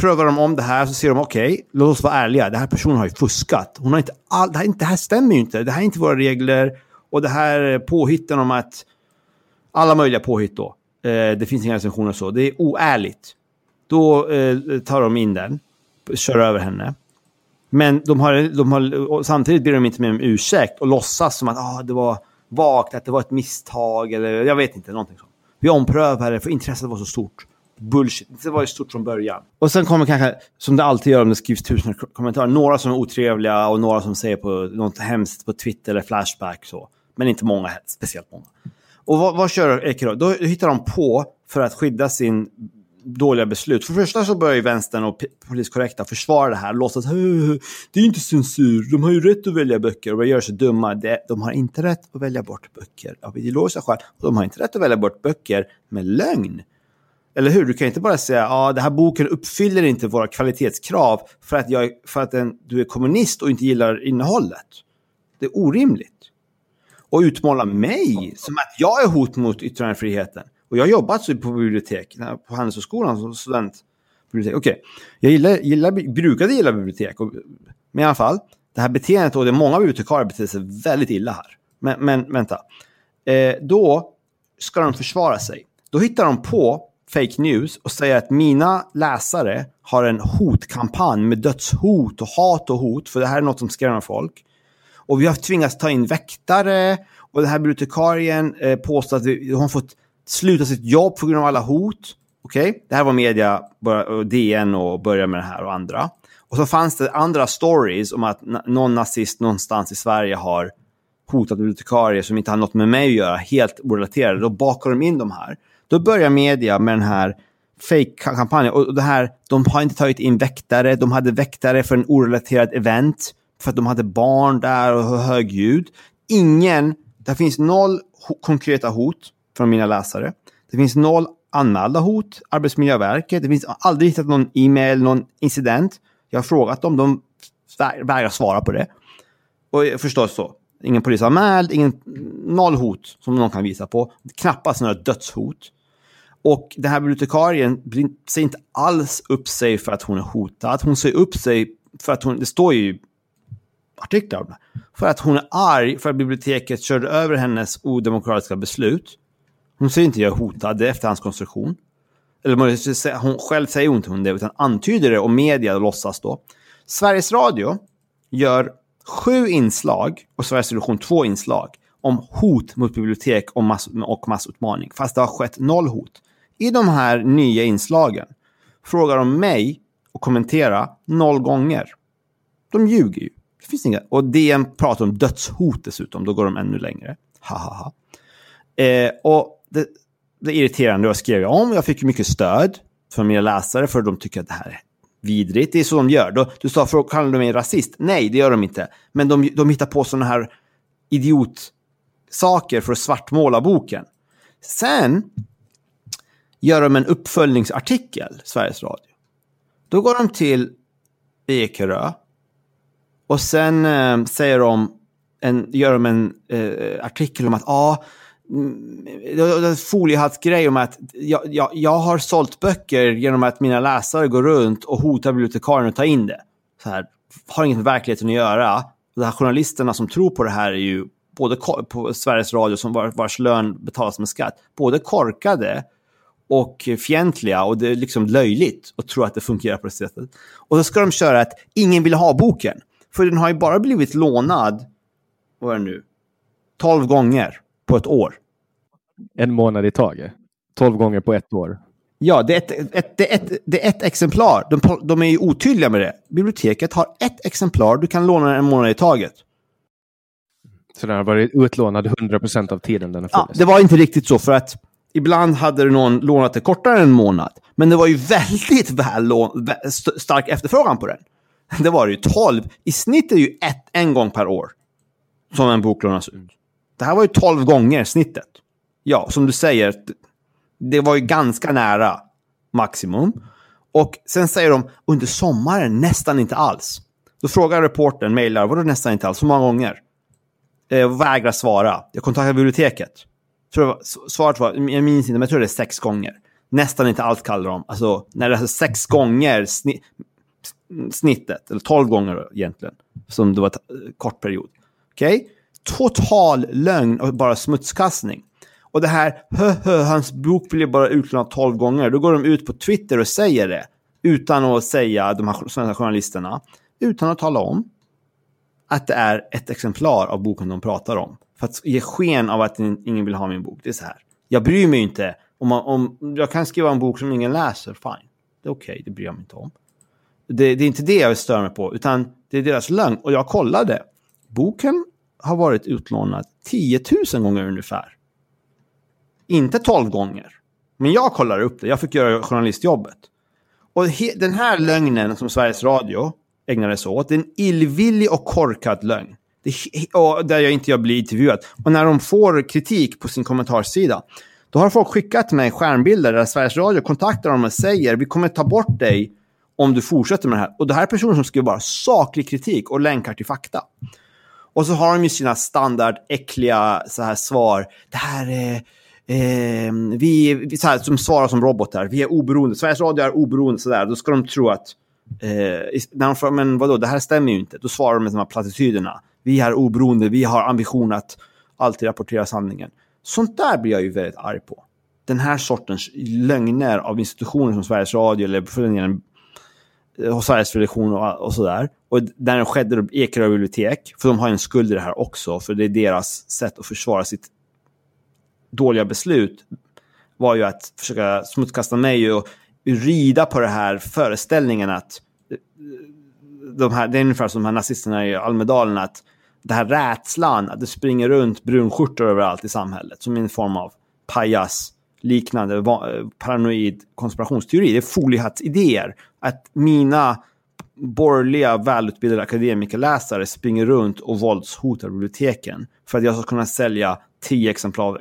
prövar de om det här så ser de okej, okay, låt oss vara ärliga, den här personen har ju fuskat. Hon har inte all, det, här, det här stämmer ju inte, det här är inte våra regler. Och det här påhitten om att alla möjliga påhitt då. Eh, det finns inga recensioner så. Det är oärligt. Då eh, tar de in den, kör över henne. Men de har, de har, samtidigt ber de inte med om ursäkt och låtsas som att ah, det var vagt, att det var ett misstag eller jag vet inte, någonting sånt. Vi omprövar det för intresset var så stort. Bullshit. Det var ju stort från början. Och sen kommer kanske, som det alltid gör om det skrivs tusen kommentarer, några som är otrevliga och några som säger på något hemskt på Twitter eller Flashback så. Men inte många, speciellt många. Och vad, vad kör Ekerö? Då hittar de på för att skydda sin dåliga beslut. För det första så börjar ju vänstern och poliskorrekta försvara det här. Låtsas det är inte censur, de har ju rätt att välja böcker och gör sig dumma. De har inte rätt att välja bort böcker av ideologiska skäl. Och de har inte rätt att välja bort böcker med lögn. Eller hur? Du kan inte bara säga att ah, den här boken uppfyller inte våra kvalitetskrav för att, jag, för att en, du är kommunist och inte gillar innehållet. Det är orimligt. Och utmåla mig som att jag är hot mot yttrandefriheten. Och jag har jobbat på bibliotek, på Handelshögskolan som student. Okej, okay. jag gillar, gillar, brukade gilla bibliotek. Och, men i alla fall, det här beteendet, och det är många bibliotekarier beter sig väldigt illa här. Men, men vänta. Eh, då ska de försvara sig. Då hittar de på fake news och säger att mina läsare har en hotkampanj med dödshot och hat och hot, för det här är något som skrämmer folk. Och vi har tvingats ta in väktare och den här bibliotekarien eh, påstår att vi, har fått sluta sitt jobb på grund av alla hot. Okej, okay? det här var media, DN och börja med det här och andra. Och så fanns det andra stories om att någon nazist någonstans i Sverige har hotat bibliotekarier som inte har något med mig att göra, helt orelaterade. Då bakar de in de här. Då börjar media med den här fake-kampanjen. Och det här, de har inte tagit in väktare, de hade väktare för en orelaterad event för att de hade barn där och hög ljud. Ingen, det finns noll konkreta hot från mina läsare. Det finns noll anmälda hot, Arbetsmiljöverket. Det finns aldrig hittat någon e-mail, någon incident. Jag har frågat dem, de vägrar svara på det. Och förstås så, ingen polisanmäld, ingen, noll hot som någon kan visa på. Knappast några dödshot. Och den här bibliotekarien säger inte alls upp sig för att hon är hotad. Hon säger upp sig för att hon, det står ju artiklar För att hon är arg för att biblioteket körde över hennes odemokratiska beslut. Hon säger inte jag är hotad, det är efterhandskonstruktion. Eller hon, själv säger hon inte hon det, utan antyder det och media låtsas då. Sveriges Radio gör sju inslag och Sveriges Television två inslag om hot mot bibliotek och, mass och massutmaning, fast det har skett noll hot. I de här nya inslagen frågar de mig och kommentera noll gånger. De ljuger ju. Det finns inga. Och DN pratar om dödshot dessutom. Då går de ännu längre. Ha, ha, ha. Eh, och det, det är irriterande. Jag skrev om. Jag fick mycket stöd från mina läsare för de tycker att det här är vidrigt. Det är så de gör. Då, du sa, för kallar de mig rasist? Nej, det gör de inte. Men de, de hittar på sådana här idiotsaker för att svartmåla boken. Sen gör de en uppföljningsartikel, Sveriges Radio. Då går de till Ekerö och sen eh, säger de en, gör de en eh, artikel om att ja, ah, mm, foliehattsgrej om att jag, jag, jag har sålt böcker genom att mina läsare går runt och hotar bibliotekarien att ta in det. Så här, har inget med verkligheten att göra. De här journalisterna som tror på det här är ju både på Sveriges Radio, som var, vars lön betalas med skatt, både korkade och fientliga och det är liksom löjligt att tro att det fungerar på det sättet. Och då ska de köra att ingen vill ha boken. För den har ju bara blivit lånad, vad är det nu, 12 gånger på ett år. En månad i taget? 12 gånger på ett år? Ja, det är ett, ett, det är ett, det är ett exemplar. De, de är ju otydliga med det. Biblioteket har ett exemplar, du kan låna den en månad i taget. Så den har varit utlånad 100% av tiden den har funnits? Ja, det var inte riktigt så för att ibland hade någon lånat det kortare än en månad. Men det var ju väldigt väl stark efterfrågan på den. det var det ju 12. I snitt är det ju ett, en gång per år som en bok lånas ut. Det här var ju 12 gånger snittet. Ja, som du säger, det var ju ganska nära maximum. Och sen säger de under sommaren nästan inte alls. Då frågar reportern, mejlar, vadå nästan inte alls? Hur många gånger? Eh, vägrar svara. Jag kontaktar biblioteket. Tror var, svaret var, jag minns inte, men jag tror det är sex gånger. Nästan inte allt kallar de. Alltså, när det är sex gånger snittet, eller tolv gånger egentligen, som det var en eh, kort period. Okej? Okay? Total lögn och bara smutskastning. Och det här, hö, hö, hans bok blir bara utlånad tolv gånger. Då går de ut på Twitter och säger det. Utan att säga, de här svenska journalisterna. Utan att tala om att det är ett exemplar av boken de pratar om. För att ge sken av att ingen vill ha min bok. Det är så här. Jag bryr mig inte. Om, man, om jag kan skriva en bok som ingen läser, fine. Det är okej, okay, det bryr jag mig inte om. Det, det, är inte det jag stör mig på, utan det är deras lögn. Och jag kollade. Boken har varit utlånad 10 000 gånger ungefär. Inte 12 gånger. Men jag kollade upp det. Jag fick göra journalistjobbet. Och den här lögnen som Sveriges Radio ägnade sig åt, det är en illvillig och korkad lögn. Det, och där jag inte jag blir intervjuad. Och när de får kritik på sin kommentarsida, då har folk skickat mig skärmbilder där Sveriges Radio kontaktar dem och säger vi kommer ta bort dig om du fortsätter med det här. Och det här är personer som skriver bara saklig kritik och länkar till fakta. Och så har de ju sina standard äckliga så här svar. Det här är... Eh, vi, vi så här, som svarar som robotar. Vi är oberoende. Sveriges Radio är oberoende. Så där. Då ska de tro att... Eh, när de frågar, men vadå, det här stämmer ju inte. Då svarar de med de här plattityderna. Vi är oberoende. Vi har ambition att alltid rapportera sanningen. Sånt där blir jag ju väldigt arg på. Den här sortens lögner av institutioner som Sveriges Radio eller för den Eh, hos Sveriges Television och, och sådär. Och där det skedde Ekerö bibliotek, för de har en skuld i det här också, för det är deras sätt att försvara sitt dåliga beslut, var ju att försöka smutskasta mig och rida på den här föreställningen att eh, de här, det är ungefär som de här nazisterna i Almedalen, att det här rädslan, att det springer runt brunskjortor överallt i samhället, som en form av pajas liknande paranoid konspirationsteori. Det är foliehattsidéer. Att mina borgerliga välutbildade akademikerläsare springer runt och våldshotar biblioteken för att jag ska kunna sälja tio exemplar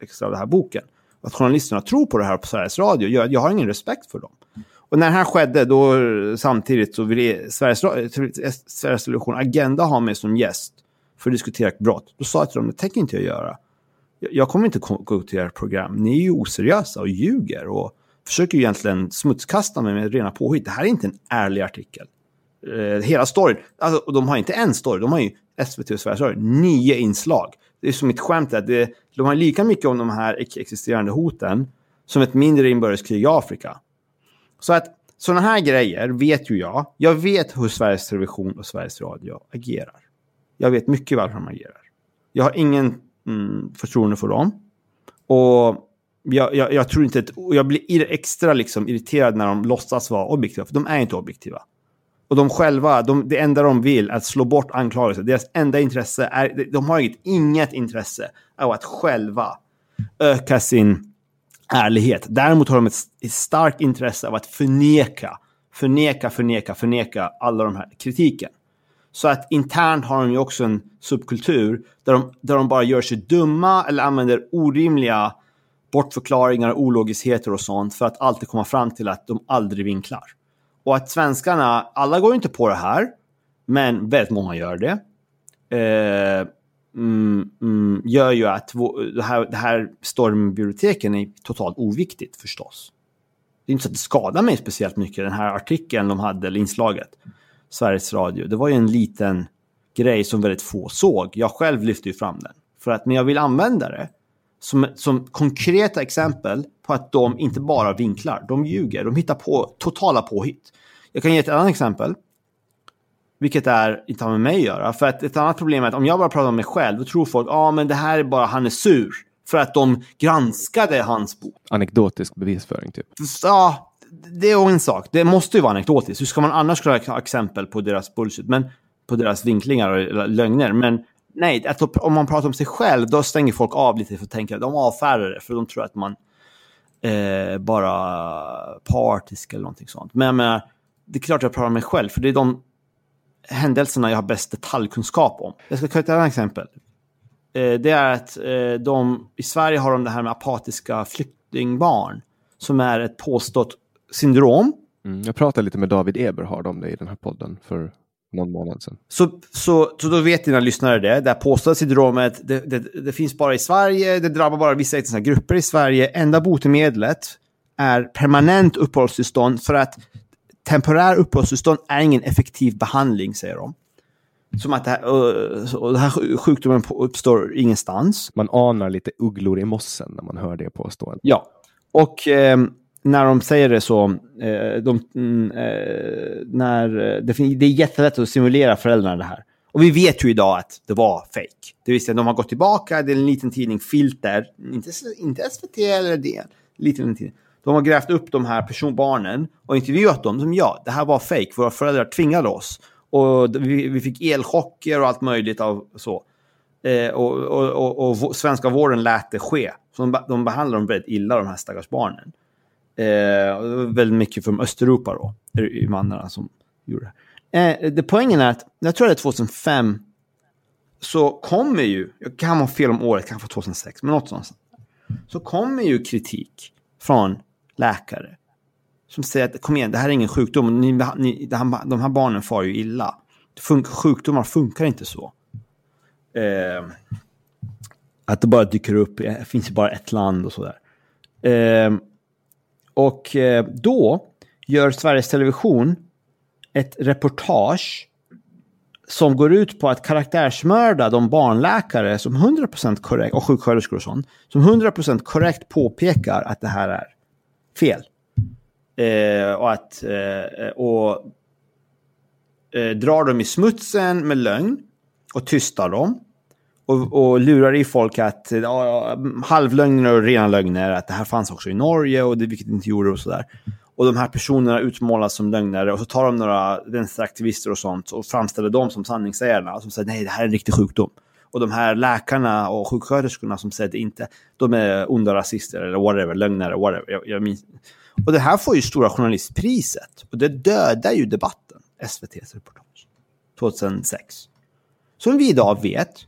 extra av den här boken. Att journalisterna tror på det här på Sveriges Radio, jag, jag har ingen respekt för dem. Och när det här skedde, då samtidigt så ville Sveriges, Sveriges Television Agenda ha mig som gäst för att diskutera brott. Då sa jag till dem, det tänker inte jag göra jag kommer inte gå till ert program. Ni är ju oseriösa och ljuger och försöker egentligen smutskasta mig med rena påhitt. Det här är inte en ärlig artikel. Eh, hela storyn, alltså, och de har inte en story, de har ju SVT och Sveriges Radio, nio inslag. Det är som ett skämt, att det, de har lika mycket om de här existerande hoten som ett mindre inbördeskrig i Afrika. Så att sådana här grejer vet ju jag. Jag vet hur Sveriges Television och Sveriges Radio agerar. Jag vet mycket väl hur de agerar. Jag har ingen mm, förtroende för dem. Och jag, jag, jag, tror inte att, jag blir extra liksom irriterad när de låtsas vara objektiva, för de är inte objektiva. Och de själva, de, det enda de vill är att slå bort anklagelser. Deras enda intresse är, de har inget, inget intresse av att själva öka sin ärlighet. Däremot har de ett, ett starkt intresse av att förneka, förneka, förneka, förneka alla de här kritiken. Så att internt har de ju också en subkultur där de, där de bara gör sig dumma eller använder orimliga bortförklaringar, ologiskheter och sånt för att alltid komma fram till att de aldrig vinklar. Och att svenskarna, alla går inte på det här, men väldigt många gör det. Eh, mm, mm, gör ju att det här, det här stormbiblioteken är totalt oviktigt förstås. Det är inte så att det skadar mig speciellt mycket, den här artikeln de hade, eller inslaget. Sveriges Radio. Det var ju en liten grej som väldigt få såg. Jag själv lyfte ju fram den. För att när jag vill använda det som, som konkreta exempel på att de inte bara vinklar, de ljuger. De hittar på totala påhitt. Jag kan ge ett annat exempel. Vilket är, inte har med mig att göra. För att ett annat problem är att om jag bara pratar om mig själv, då tror folk, ja ah, men det här är bara, han är sur. För att de granskade hans bok. Anekdotisk bevisföring typ. Ja, det är en sak. Det måste ju vara anekdotiskt. Hur ska man annars kunna ha exempel på deras bullshit? Men på deras vinklingar och lögner. Men nej, att om man pratar om sig själv, då stänger folk av lite för att tänka. De avfärdar det, för de tror att man eh, bara partisk eller någonting sånt. Men jag menar, det är klart jag pratar om mig själv, för det är de händelserna jag har bäst detaljkunskap om. Jag ska ta ett annat exempel. Eh, det är att eh, de, i Sverige har de det här med apatiska flyktingbarn. Som är ett påstått syndrom. Mm, jag pratade lite med David Eberhard om det i den här podden för någon månad sedan. Så, så, så då vet dina lyssnare det. Det här påstådda syndromet, det, det, det, finns bara i Sverige, det drabbar bara vissa etniska grupper i Sverige. Enda botemedlet är permanent uppehållstillstånd för att temporär uppehållstillstånd är ingen effektiv behandling, säger de. Som att det här, och den här sjukdomen uppstår ingenstans. Man anar lite ugglor i mossen när man hör det påståendet. Ja, och eh, när de säger det så, eh, de, mm, eh, när, eh, det, det är jättelätt att simulera föräldrarna det här. Och vi vet ju idag att det var fake. Det vill säga de har gått tillbaka, det är en liten tidning, Filter, inte, inte SVT eller DN, liten tidning. De har grävt upp de här personbarnen och intervjuat dem som ja, det här var fake. Våra föräldrar tvingade oss. Och vi, vi fick elchocker och allt möjligt av så. Eh, och, och, och, och, svenska vården lät det ske. Så de, de behandlade dem väldigt illa, de här stackars barnen. Eh, väldigt mycket från Östeuropa då, invandrarna som gjorde det. Eh, det. Poängen är att, jag tror det är 2005, så kommer ju, jag kan ha fel om året, kanske 2006, men något sånt. Så kommer ju kritik från läkare som säger att kom igen, det här är ingen sjukdom. Ni, ni, här, de här barnen far ju illa. Fun sjukdomar funkar inte så. Eh, att det bara dyker upp, det finns ju bara ett land och sådär. Eh, och eh, då gör Sveriges Television ett reportage som går ut på att karaktärsmörda de barnläkare som 100% korrekt, och sjuksköterskor och sånt, som 100% korrekt påpekar att det här är fel. Eh, och att eh, och, eh, drar dem i smutsen med lögn och tystar dem. Och, och lurar i folk att ja, halvlögner och rena lögner, att det här fanns också i Norge och det vilket det inte gjorde och sådär. Och de här personerna utmålas som lögnare och så tar de några vänsteraktivister och sånt och framställer dem som sanningssägarna. Som säger nej, det här är en riktig sjukdom. Och de här läkarna och sjuksköterskorna som säger det inte, de är onda rasister eller whatever, lögnare, whatever. Jag, jag minns. Och det här får ju Stora Journalistpriset. Och det dödar ju debatten, SVTs reportage. 2006. Som vi idag vet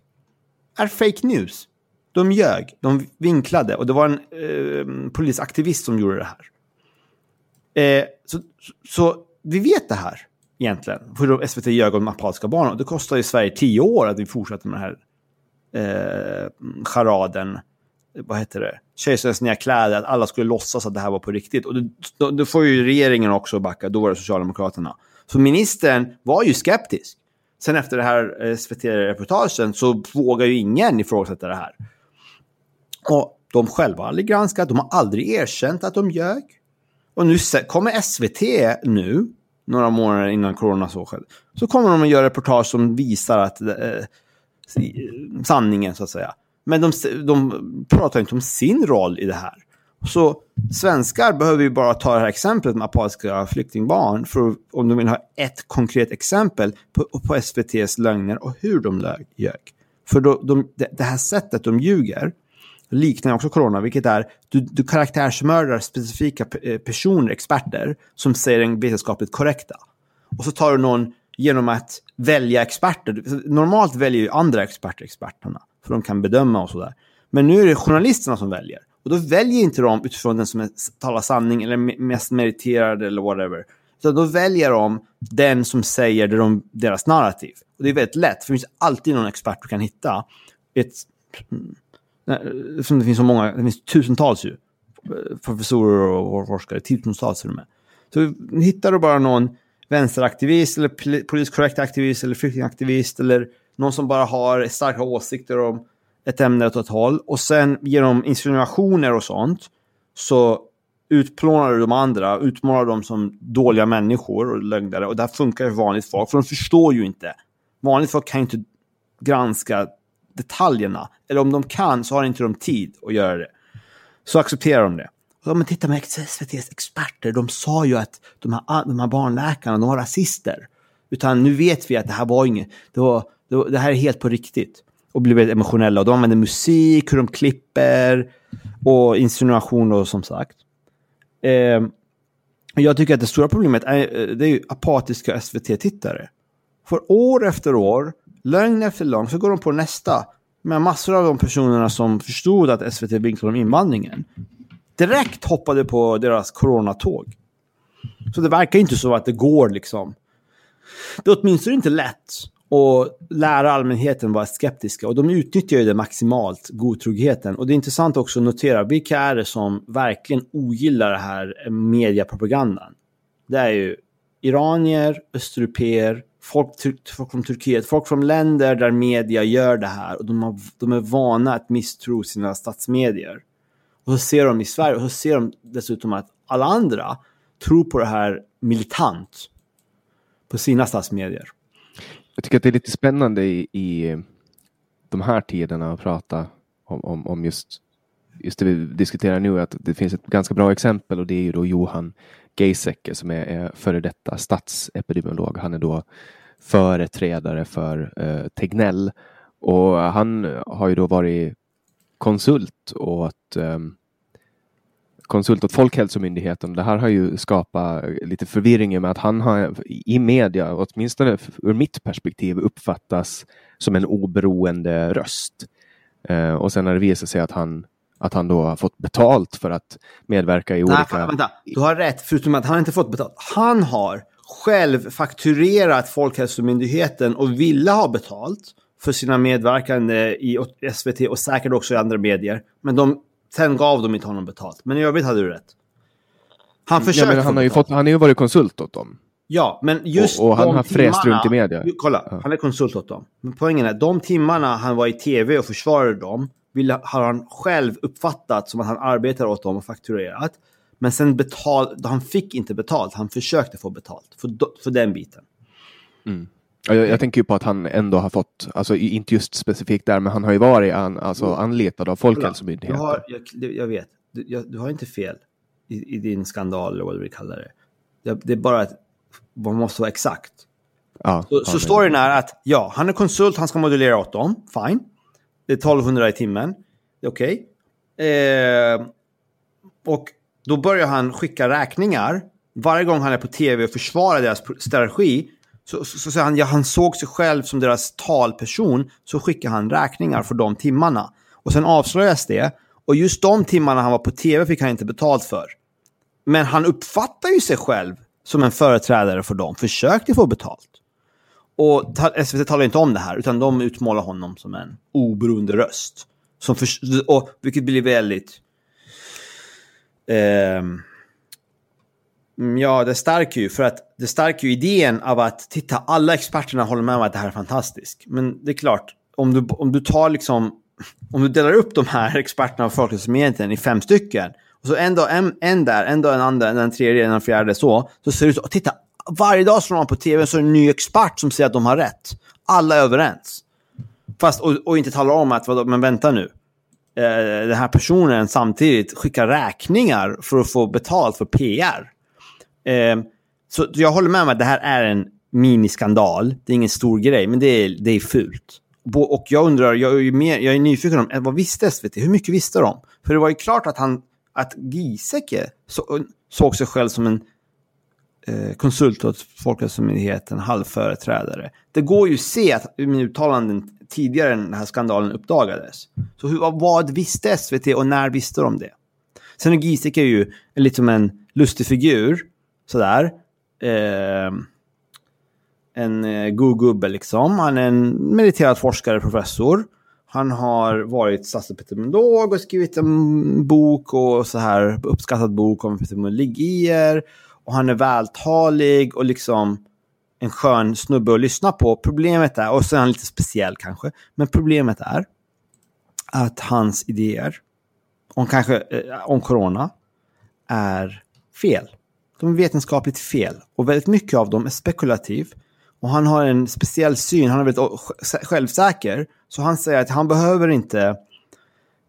är fake news. De ljög, de vinklade och det var en eh, polisaktivist som gjorde det här. Eh, så, så, vi vet det här egentligen. Hur SVT ljög om apatiska barn. Och det kostar ju Sverige tio år att vi fortsätter med den här eh, charaden. Vad heter det? Kejsarens nya kläder. Att alla skulle låtsas att det här var på riktigt. Och det, då, då får ju regeringen också backa. Då var det Socialdemokraterna. Så ministern var ju skeptisk. Sen efter det här eh, SVT-reportagen så vågar ju ingen ifrågasätta det här. Och de själva har aldrig granskat, de har aldrig erkänt att de ljög. Och nu kommer SVT nu, några månader innan corona så skedde, så kommer de att göra reportage som visar att eh, sanningen så att säga. Men de, de pratar inte om sin roll i det här. Så svenskar behöver ju bara ta det här exemplet med apatiska flyktingbarn för om de vill ha ett konkret exempel på, på SVTs lögner och hur de ljög. För då, de, det här sättet de ljuger liknar också corona, vilket är du, du karaktärsmördar specifika eh, personer, experter, som säger den vetenskapligt korrekta. Och så tar du någon genom att välja experter. Normalt väljer ju andra experter experterna, för de kan bedöma och sådär. Men nu är det journalisterna som väljer. Och då väljer inte de utifrån den som är, talar sanning eller mest meriterad eller whatever. Så då väljer de den som säger det de, deras narrativ. Och det är väldigt lätt, för det finns alltid någon expert du kan hitta. Ett, eh, som det finns så många, det finns tusentals ju. Eh, professorer och forskare, tusentals till och med. Så hittar du bara någon vänsteraktivist eller politiskt korrekt aktivist eller flyktingaktivist eller någon som bara har starka åsikter om ett ämne åt ett håll och sen genom insinuationer och sånt så utplånar du de andra, utmålar dem som dåliga människor och lögnare och det här funkar för vanligt folk för de förstår ju inte. Vanligt folk kan inte granska detaljerna eller om de kan så har inte de tid att göra det. Så accepterar de det. Och, men titta med SVTs experter, de sa ju att de här, de här barnläkarna, de var rasister. Utan nu vet vi att det här var inget, det, var, det, var, det här är helt på riktigt och blir väldigt emotionella. Och de använder musik, hur de klipper och insinuationer som sagt. Eh, jag tycker att det stora problemet är, eh, det är apatiska SVT-tittare. För år efter år, lögn efter lögn, så går de på nästa. Med massor av de personerna som förstod att SVT vinklade om invandringen. Direkt hoppade på deras coronatåg. Så det verkar inte så att det går liksom. Det är åtminstone inte lätt och lära allmänheten vara skeptiska. Och de utnyttjar ju det maximalt, godtrogenheten. Och det är intressant också att notera, vilka är det som verkligen ogillar det här mediapropagandan? Det är ju iranier, östeuropeer, folk, folk från Turkiet, folk från länder där media gör det här. Och de, har, de är vana att misstro sina statsmedier. Och så ser de i Sverige, och så ser de dessutom att alla andra tror på det här militant på sina statsmedier. Jag tycker att det är lite spännande i, i eh, de här tiderna att prata om, om, om just, just det vi diskuterar nu. Att det finns ett ganska bra exempel och det är ju då Johan Geisecke som är, är före detta statsepidemiolog. Han är då företrädare för eh, Tegnell och han har ju då varit konsult åt um, konsult åt Folkhälsomyndigheten. Det här har ju skapat lite förvirring med att han har i media, åtminstone ur mitt perspektiv, uppfattas som en oberoende röst. Uh, och sen har det visat sig att han att han då har fått betalt för att medverka i olika... Nej, vänta. Du har rätt, förutom att han inte fått betalt. Han har själv fakturerat Folkhälsomyndigheten och ville ha betalt för sina medverkande i SVT och säkert också i andra medier. Men de, sen gav de inte honom betalt. Men i övrigt hade du rätt. Han försökte ja, han, har ju fått, han har ju varit konsult åt dem. Ja, men just och, och han har fräst runt i media. Kolla, ja. han är konsult åt dem. Men poängen är, de timmarna han var i tv och försvarade dem vill, har han själv uppfattat som att han arbetar åt dem och fakturerat. Men sen betal, han fick inte betalt, han försökte få betalt för, för den biten. Mm. Jag, jag, tänker ju på att han ändå har fått, alltså inte just specifikt där, men han har ju varit an, alltså, anlitad av Folkhälsomyndigheten. Jag, jag, jag vet, du, du, har inte fel i, i, din skandal eller vad du vill kalla det. Det, det är bara att man måste vara exakt. Ja, så så storyn är att ja, han är konsult, han ska modellera åt dem, fine. Det är 1200 i timmen, det är okej. Okay. Eh, och då börjar han skicka räkningar. Varje gång han är på tv och försvarar deras strategi så, så, så säger han, ja, han såg sig själv som deras talperson, så skickar han räkningar för de timmarna. Och sen avslöjas det, och just de timmarna han var på tv fick han inte betalt för. Men han uppfattar ju sig själv som en företrädare för dem, försökte få betalt. Och SVT talar inte om det här, utan de utmålar honom som en oberoende röst. Som för, och, vilket blir väldigt... Eh, Mm, ja, det stärker ju, för att det stärker ju idén av att titta, alla experterna håller med om att det här är fantastiskt. Men det är klart, om du, om du tar liksom, om du delar upp de här experterna och Folkhälsomyndigheten i fem stycken, och så en dag en, en där, en dag en andra, en tredje, en fjärde, så, så ser det ut så, titta, varje dag slår man på tv så är det en ny expert som säger att de har rätt. Alla är överens. Fast, och, och inte talar om att, vadå, men vänta nu. Eh, den här personen samtidigt skickar räkningar för att få betalt för PR. Eh, så jag håller med om att det här är en miniskandal. Det är ingen stor grej, men det är, det är fult. Och jag undrar, jag är, mer, jag är nyfiken om, eh, vad visste SVT? Hur mycket visste de? För det var ju klart att han, att Giesecke så, såg sig själv som en eh, konsult åt Folkhälsomyndigheten, halvföreträdare. Det går ju att se att i mina uttalanden tidigare än den här skandalen uppdagades. Så hur, vad visste SVT och när visste de det? Sen är Giesecke ju lite som en lustig figur, sådär. Eh, en eh, god gubbe liksom. Han är en meriterad forskare, professor. Han har varit statsepidemiolog och skrivit en bok och så här uppskattad bok om epidemiologier och han är vältalig och liksom en skön snubbe att lyssna på. Problemet är, och så är han lite speciell kanske, men problemet är att hans idéer om, kanske, eh, om corona är fel. De är vetenskapligt fel och väldigt mycket av dem är spekulativ. Och han har en speciell syn, han är väldigt självsäker. Så han säger att han behöver inte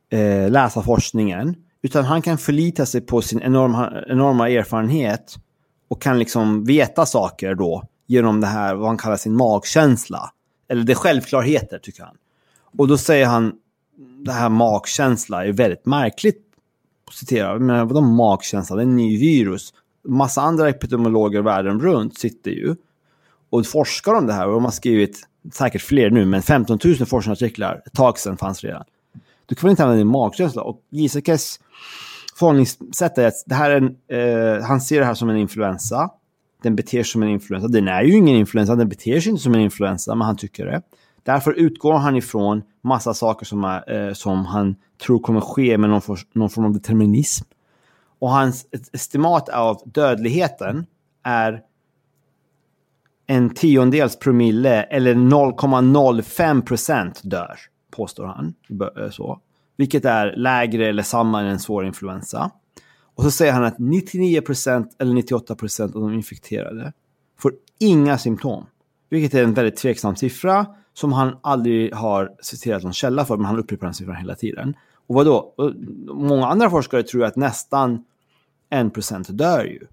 eh, läsa forskningen, utan han kan förlita sig på sin enorma, enorma erfarenhet och kan liksom veta saker då genom det här, vad han kallar sin magkänsla. Eller det är självklarheter, tycker han. Och då säger han, det här magkänsla är väldigt märkligt. Citerar, men vadå magkänsla? Det är en ny virus. Massa andra epidemiologer världen runt sitter ju och forskar om det här. Och de har skrivit säkert fler nu, men 15 000 forskningsartiklar. Ett tag sedan fanns redan. Du kan väl inte använda din magkänsla? Och Gisekes förhållningssätt är att det här är en, eh, han ser det här som en influensa. Den beter sig som en influensa. Den är ju ingen influensa, den beter sig inte som en influensa, men han tycker det. Därför utgår han ifrån massa saker som, är, eh, som han tror kommer ske med någon, for, någon form av determinism. Och hans estimat av dödligheten är en tiondels promille eller 0,05 procent dör, påstår han. Eh, så. Vilket är lägre eller samma än en svår influensa. Och så säger han att 99 procent eller 98 procent av de infekterade får inga symptom. Vilket är en väldigt tveksam siffra som han aldrig har citerat någon källa för, men han upprepar den siffran hela tiden. Och vadå? Många andra forskare tror att nästan 1% dör ju.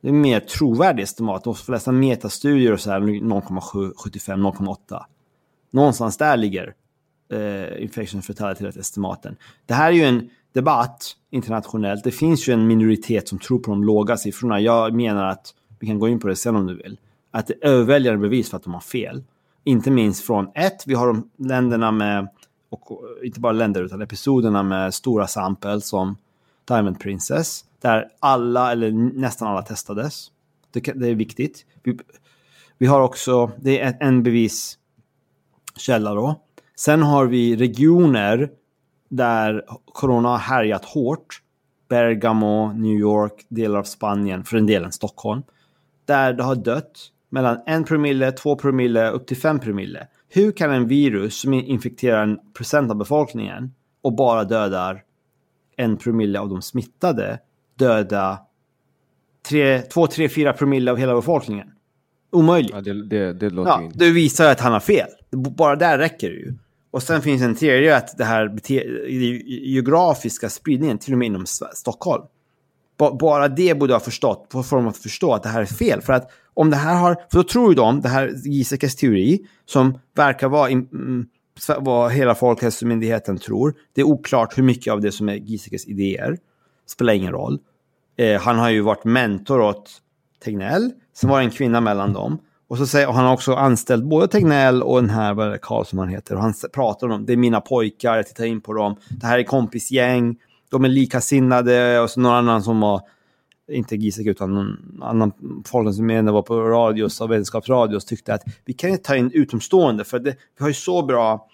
Det är mer trovärdig estimat. De flesta metastudier och så här 0,75, 0,8. Någonstans där ligger eh, infection fatality estimaten. Det här är ju en debatt internationellt. Det finns ju en minoritet som tror på de låga siffrorna. Jag menar att, vi kan gå in på det sen om du vill, att det är överväldigande bevis för att de har fel. Inte minst från ett, vi har de länderna med, och inte bara länder utan episoderna med stora sample som Diamond Princess. Där alla, eller nästan alla testades. Det, det är viktigt. Vi, vi, har också, det är en beviskälla då. Sen har vi regioner där corona har härjat hårt. Bergamo, New York, delar av Spanien, för en delen Stockholm. Där det har dött mellan en promille, två promille, upp till fem promille. Hur kan en virus som infekterar en procent av befolkningen och bara dödar en promille av de smittade döda 2, 3, 4 promille av hela befolkningen? Omöjligt. Ja, det, det, det låter ja, det visar att han har fel. Bara där räcker det ju. Och sen finns en tredje att det här geografiska spridningen, till och med inom Stockholm. Bara det borde ha förstått, för dem att förstå att det här är fel. För att om det här har, för då tror ju de, det här Giesecke's teori, som verkar vara mm, vad hela Folkhälsomyndigheten tror. Det är oklart hur mycket av det som är Giesecke's idéer. Spelar ingen roll. Eh, han har ju varit mentor åt Tegnell. Sen var det en kvinna mellan dem. Och så säger, och han har också anställt både Tegnell och den här, vad är det, Karlsson han heter. Och han pratar om det är mina pojkar, jag tittar in på dem. Det här är kompisgäng, de är likasinnade och så någon annan som var, inte Gisek utan någon annan folk som var på radios och vetenskapsradios tyckte att vi kan inte ta in utomstående för det, vi har ju så bra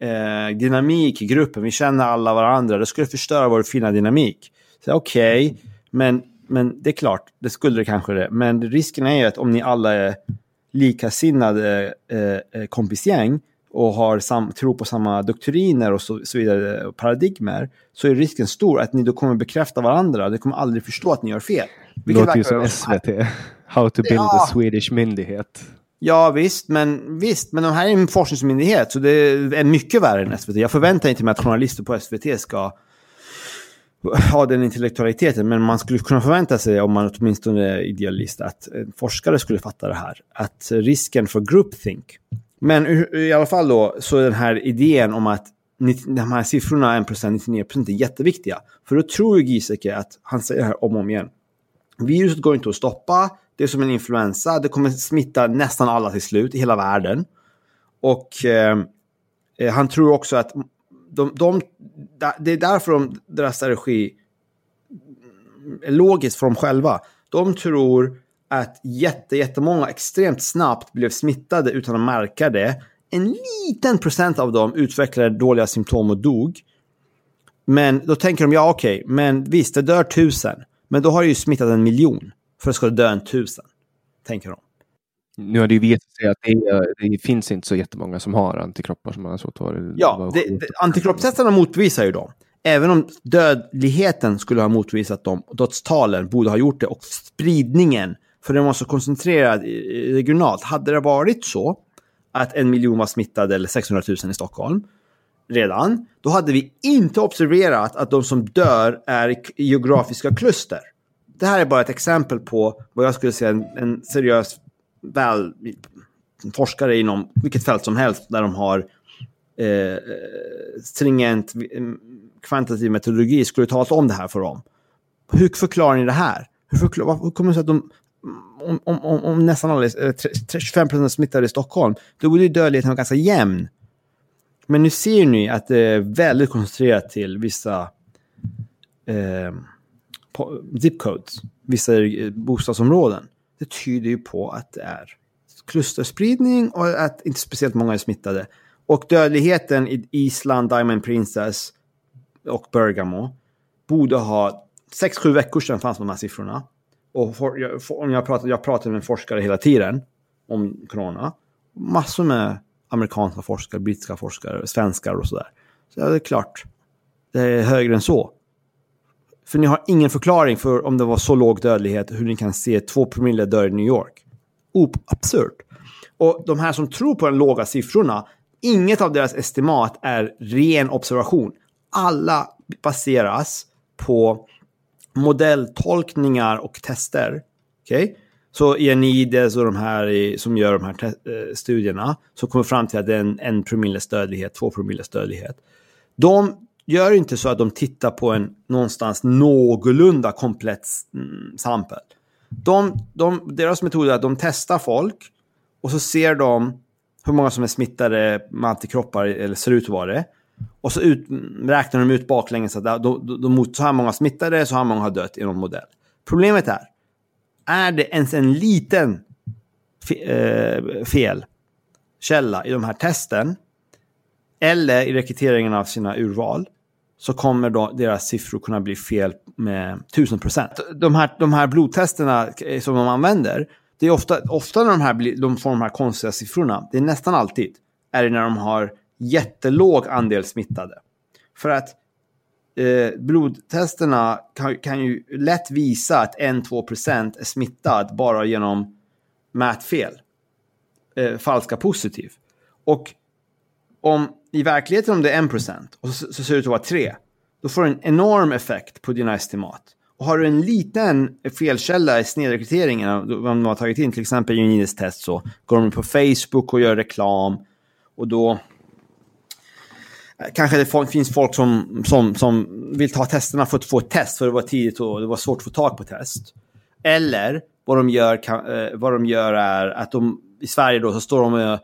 eh, dynamik i gruppen, vi känner alla varandra, det skulle förstöra vår fina dynamik. Okej, okay, men, men det är klart, det skulle det kanske det. Men risken är ju att om ni alla är likasinnade eh, eh kompisgäng och har sam, tror på samma doktriner och så, så vidare, och paradigmer, så är risken stor att ni då kommer bekräfta varandra. Ni kommer aldrig förstå att ni gör fel. Det låter ju som SVT. How to build ja. a Swedish myndighet. Ja visst men, visst, men de här är en forskningsmyndighet så det är mycket värre än SVT. Jag förväntar inte mig att journalister på SVT ska ha den intellektualiteten, men man skulle kunna förvänta sig, om man åtminstone är idealist, att forskare skulle fatta det här. Att risken för groupthink. Men i alla fall då, så är den här idén om att de här siffrorna, 1%, 99% är jätteviktiga. För då tror ju Giesecke att, han säger det här om och om igen, viruset går inte att stoppa, det är som en influensa, det kommer smitta nästan alla till slut i hela världen. Och eh, eh han tror också att de, de, det är därför de, deras strategi är logiskt för dem själva. De tror att jätte, jättemånga extremt snabbt blev smittade utan att märka det. En liten procent av dem utvecklade dåliga symptom och dog. Men då tänker de, ja okej, okay, men visst det dör tusen. Men då har det ju smittat en miljon. För att ska det dö en tusen. Tänker de. Nu har det ju visat sig att det, det, finns inte så jättemånga som har antikroppar som har så tar, Ja, det, det, antikroppstesterna motbevisar ju dem. Även om dödligheten skulle ha motbevisat dem, dödstalen borde ha gjort det och spridningen, för den var så koncentrerad regionalt. Hade det varit så att en miljon var smittade eller 600 000 i Stockholm redan, då hade vi inte observerat att de som dör är geografiska kluster. Det här är bara ett exempel på vad jag skulle säga en, en seriös väl, forskare inom vilket fält som helst där de har eh, stringent eh, kvantitativ metodologi skulle talat om det här för dem. Hur förklarar ni det här? Hur, förklar, hur kommer det sig att de om, om, om, om nästan alla, eh, 25 procent smittade i Stockholm, då borde ju dödligheten vara ganska jämn. Men nu ser ni att det är väldigt koncentrerat till vissa eh, zip codes, vissa eh, bostadsområden. Det tyder ju på att det är klusterspridning och att inte speciellt många är smittade. Och dödligheten i Island, Diamond Princess och Bergamo borde ha 6-7 veckor sedan fanns de här siffrorna. Och for, jag, for, jag, pratar, jag pratar med forskare hela tiden om corona. Massor med amerikanska forskare, brittiska forskare, svenskar och sådär. Så ja, det är klart, det är högre än så. För ni har ingen förklaring för om det var så låg dödlighet, hur ni kan se två promille dör i New York. Op absurt. Och de här som tror på de låga siffrorna, inget av deras estimat är ren observation. Alla baseras på modelltolkningar och tester. Okay? Så Ianides och de här som gör de här eh, studierna som kommer fram till att det är en, en promilles dödlighet, två promilles dödlighet. De gör inte så att de tittar på en någonstans någorlunda komplett mm, sampel. De, de, deras metod är att de testar folk och så ser de hur många som är smittade med antikroppar eller ser ut att vara det. Och så ut, räknar de ut baklänges att de, de, de, så här många smittade, så här många har dött i någon modell. Problemet är, är det ens en liten fe, eh, felkälla i de här testen eller i rekryteringen av sina urval så kommer då deras siffror kunna bli fel med 1000 procent. De här, de här blodtesterna eh, som de använder, det är ofta, ofta när de, här, de får de här konstiga siffrorna, det är nästan alltid, är det när de har jättelåg andel smittade. För att eh, blodtesterna kan, kan ju lätt visa att 1-2% är smittad bara genom mätfel. Eh, falska positiv. Och om i verkligheten om det är 1% och så, så ser det ut att vara 3, då får du en enorm effekt på dina estimat. Och har du en liten felkälla i snedrekryteringen, om de har tagit in till exempel Unides test så går de på Facebook och gör reklam och då Kanske det finns folk som, som, som vill ta testerna för att få ett test, för det var tidigt och det var svårt att få tag på test. Eller vad de gör, kan, eh, vad de gör är att de i Sverige då så står de och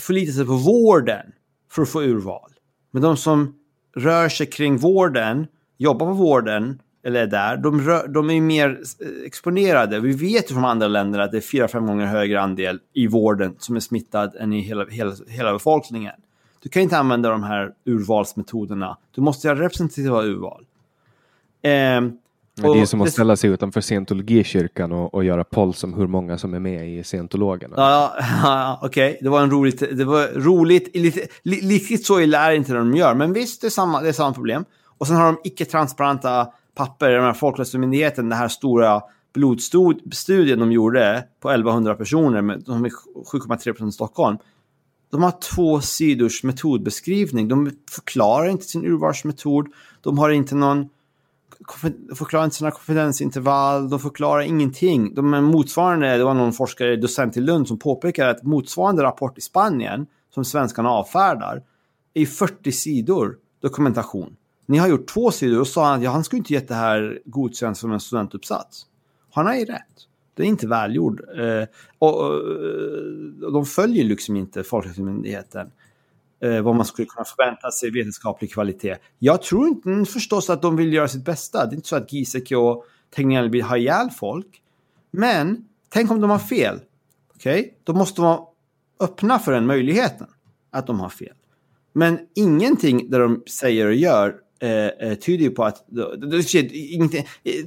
förlitar sig på vården för att få urval. Men de som rör sig kring vården, jobbar på vården eller är där, de, rör, de är mer eh, exponerade. Vi vet ju från andra länder att det är fyra, fem gånger högre andel i vården som är smittad än i hela, hela, hela befolkningen. Du kan inte använda de här urvalsmetoderna. Du måste göra representativa urval. Eh, det är som att ställa sig utanför scientologikyrkan och, och göra polls om hur många som är med i scientologerna. Ja, ja okej. Okay. Det var en roligt, det var roligt, lite, li, så illa är inte det de gör. Men visst, det är samma, det är samma problem. Och sen har de icke-transparenta papper, den här Folkhälsomyndigheten, den här stora blodstudien de gjorde på 1100 personer, med, de är 7,3 procent Stockholm. De har två sidors metodbeskrivning. De förklarar inte sin urvalsmetod. De har inte någon förklarar inte sina konfidensintervall, de förklarar ingenting. De är motsvarande, det var någon forskare, docent i Lund, som påpekade att motsvarande rapport i Spanien, som svenskarna avfärdar, är 40 sidor dokumentation. Ni har gjort två sidor och sa att ja, han skulle inte gett det här godkänt som en studentuppsats. Han har ju rätt. Det är inte välgjord. Eh, och, och, och, de följer liksom inte Folkhälsomyndigheten. Eh, vad man skulle kunna förvänta sig vetenskaplig kvalitet. Jag tror inte mm, förstås att de vill göra sitt bästa. Det är inte så att Giesecke och Tegnell vill ha ihjäl folk. Men tänk om de har fel. Okej? Okay? Då måste de vara öppna för den möjligheten. Att de har fel. Men ingenting där de säger och gör Eh, eh, tyder ju på att... De,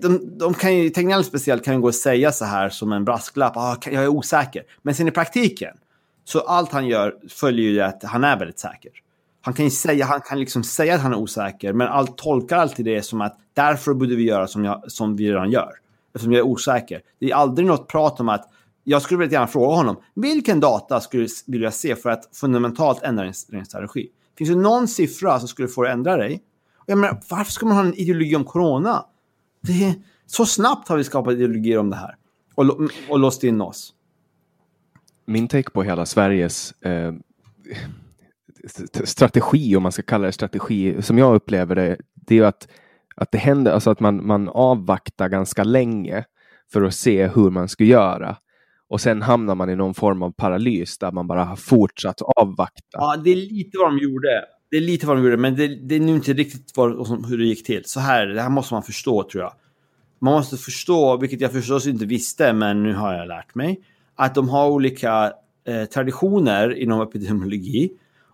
de, de kan ju, Tegnell speciellt kan ju gå och säga så här som en brasklapp. Ah, jag är osäker. Men sen i praktiken så allt han gör följer ju att han är väldigt säker. Han kan, ju säga, han kan liksom säga att han är osäker, men allt tolkar alltid det som att därför borde vi göra som, jag, som vi redan gör. Eftersom jag är osäker. Det är aldrig något prat om att jag skulle väldigt gärna fråga honom vilken data skulle du vilja se för att fundamentalt ändra din strategi? Finns det någon siffra som skulle få dig att ändra dig? Jag menar, varför ska man ha en ideologi om corona? Det är, så snabbt har vi skapat ideologier om det här och, och låst in oss min take på hela Sveriges eh, strategi, om man ska kalla det strategi, som jag upplever det, det är att, att det händer, alltså att man, man avvaktar ganska länge för att se hur man ska göra. Och sen hamnar man i någon form av paralys där man bara har fortsatt avvakta. Ja, det är lite vad de gjorde. Det är lite vad de gjorde, men det, det är nu inte riktigt vad, hur det gick till. Så här, det här måste man förstå tror jag. Man måste förstå, vilket jag förstås inte visste, men nu har jag lärt mig, att de har olika eh, traditioner inom epidemiologi.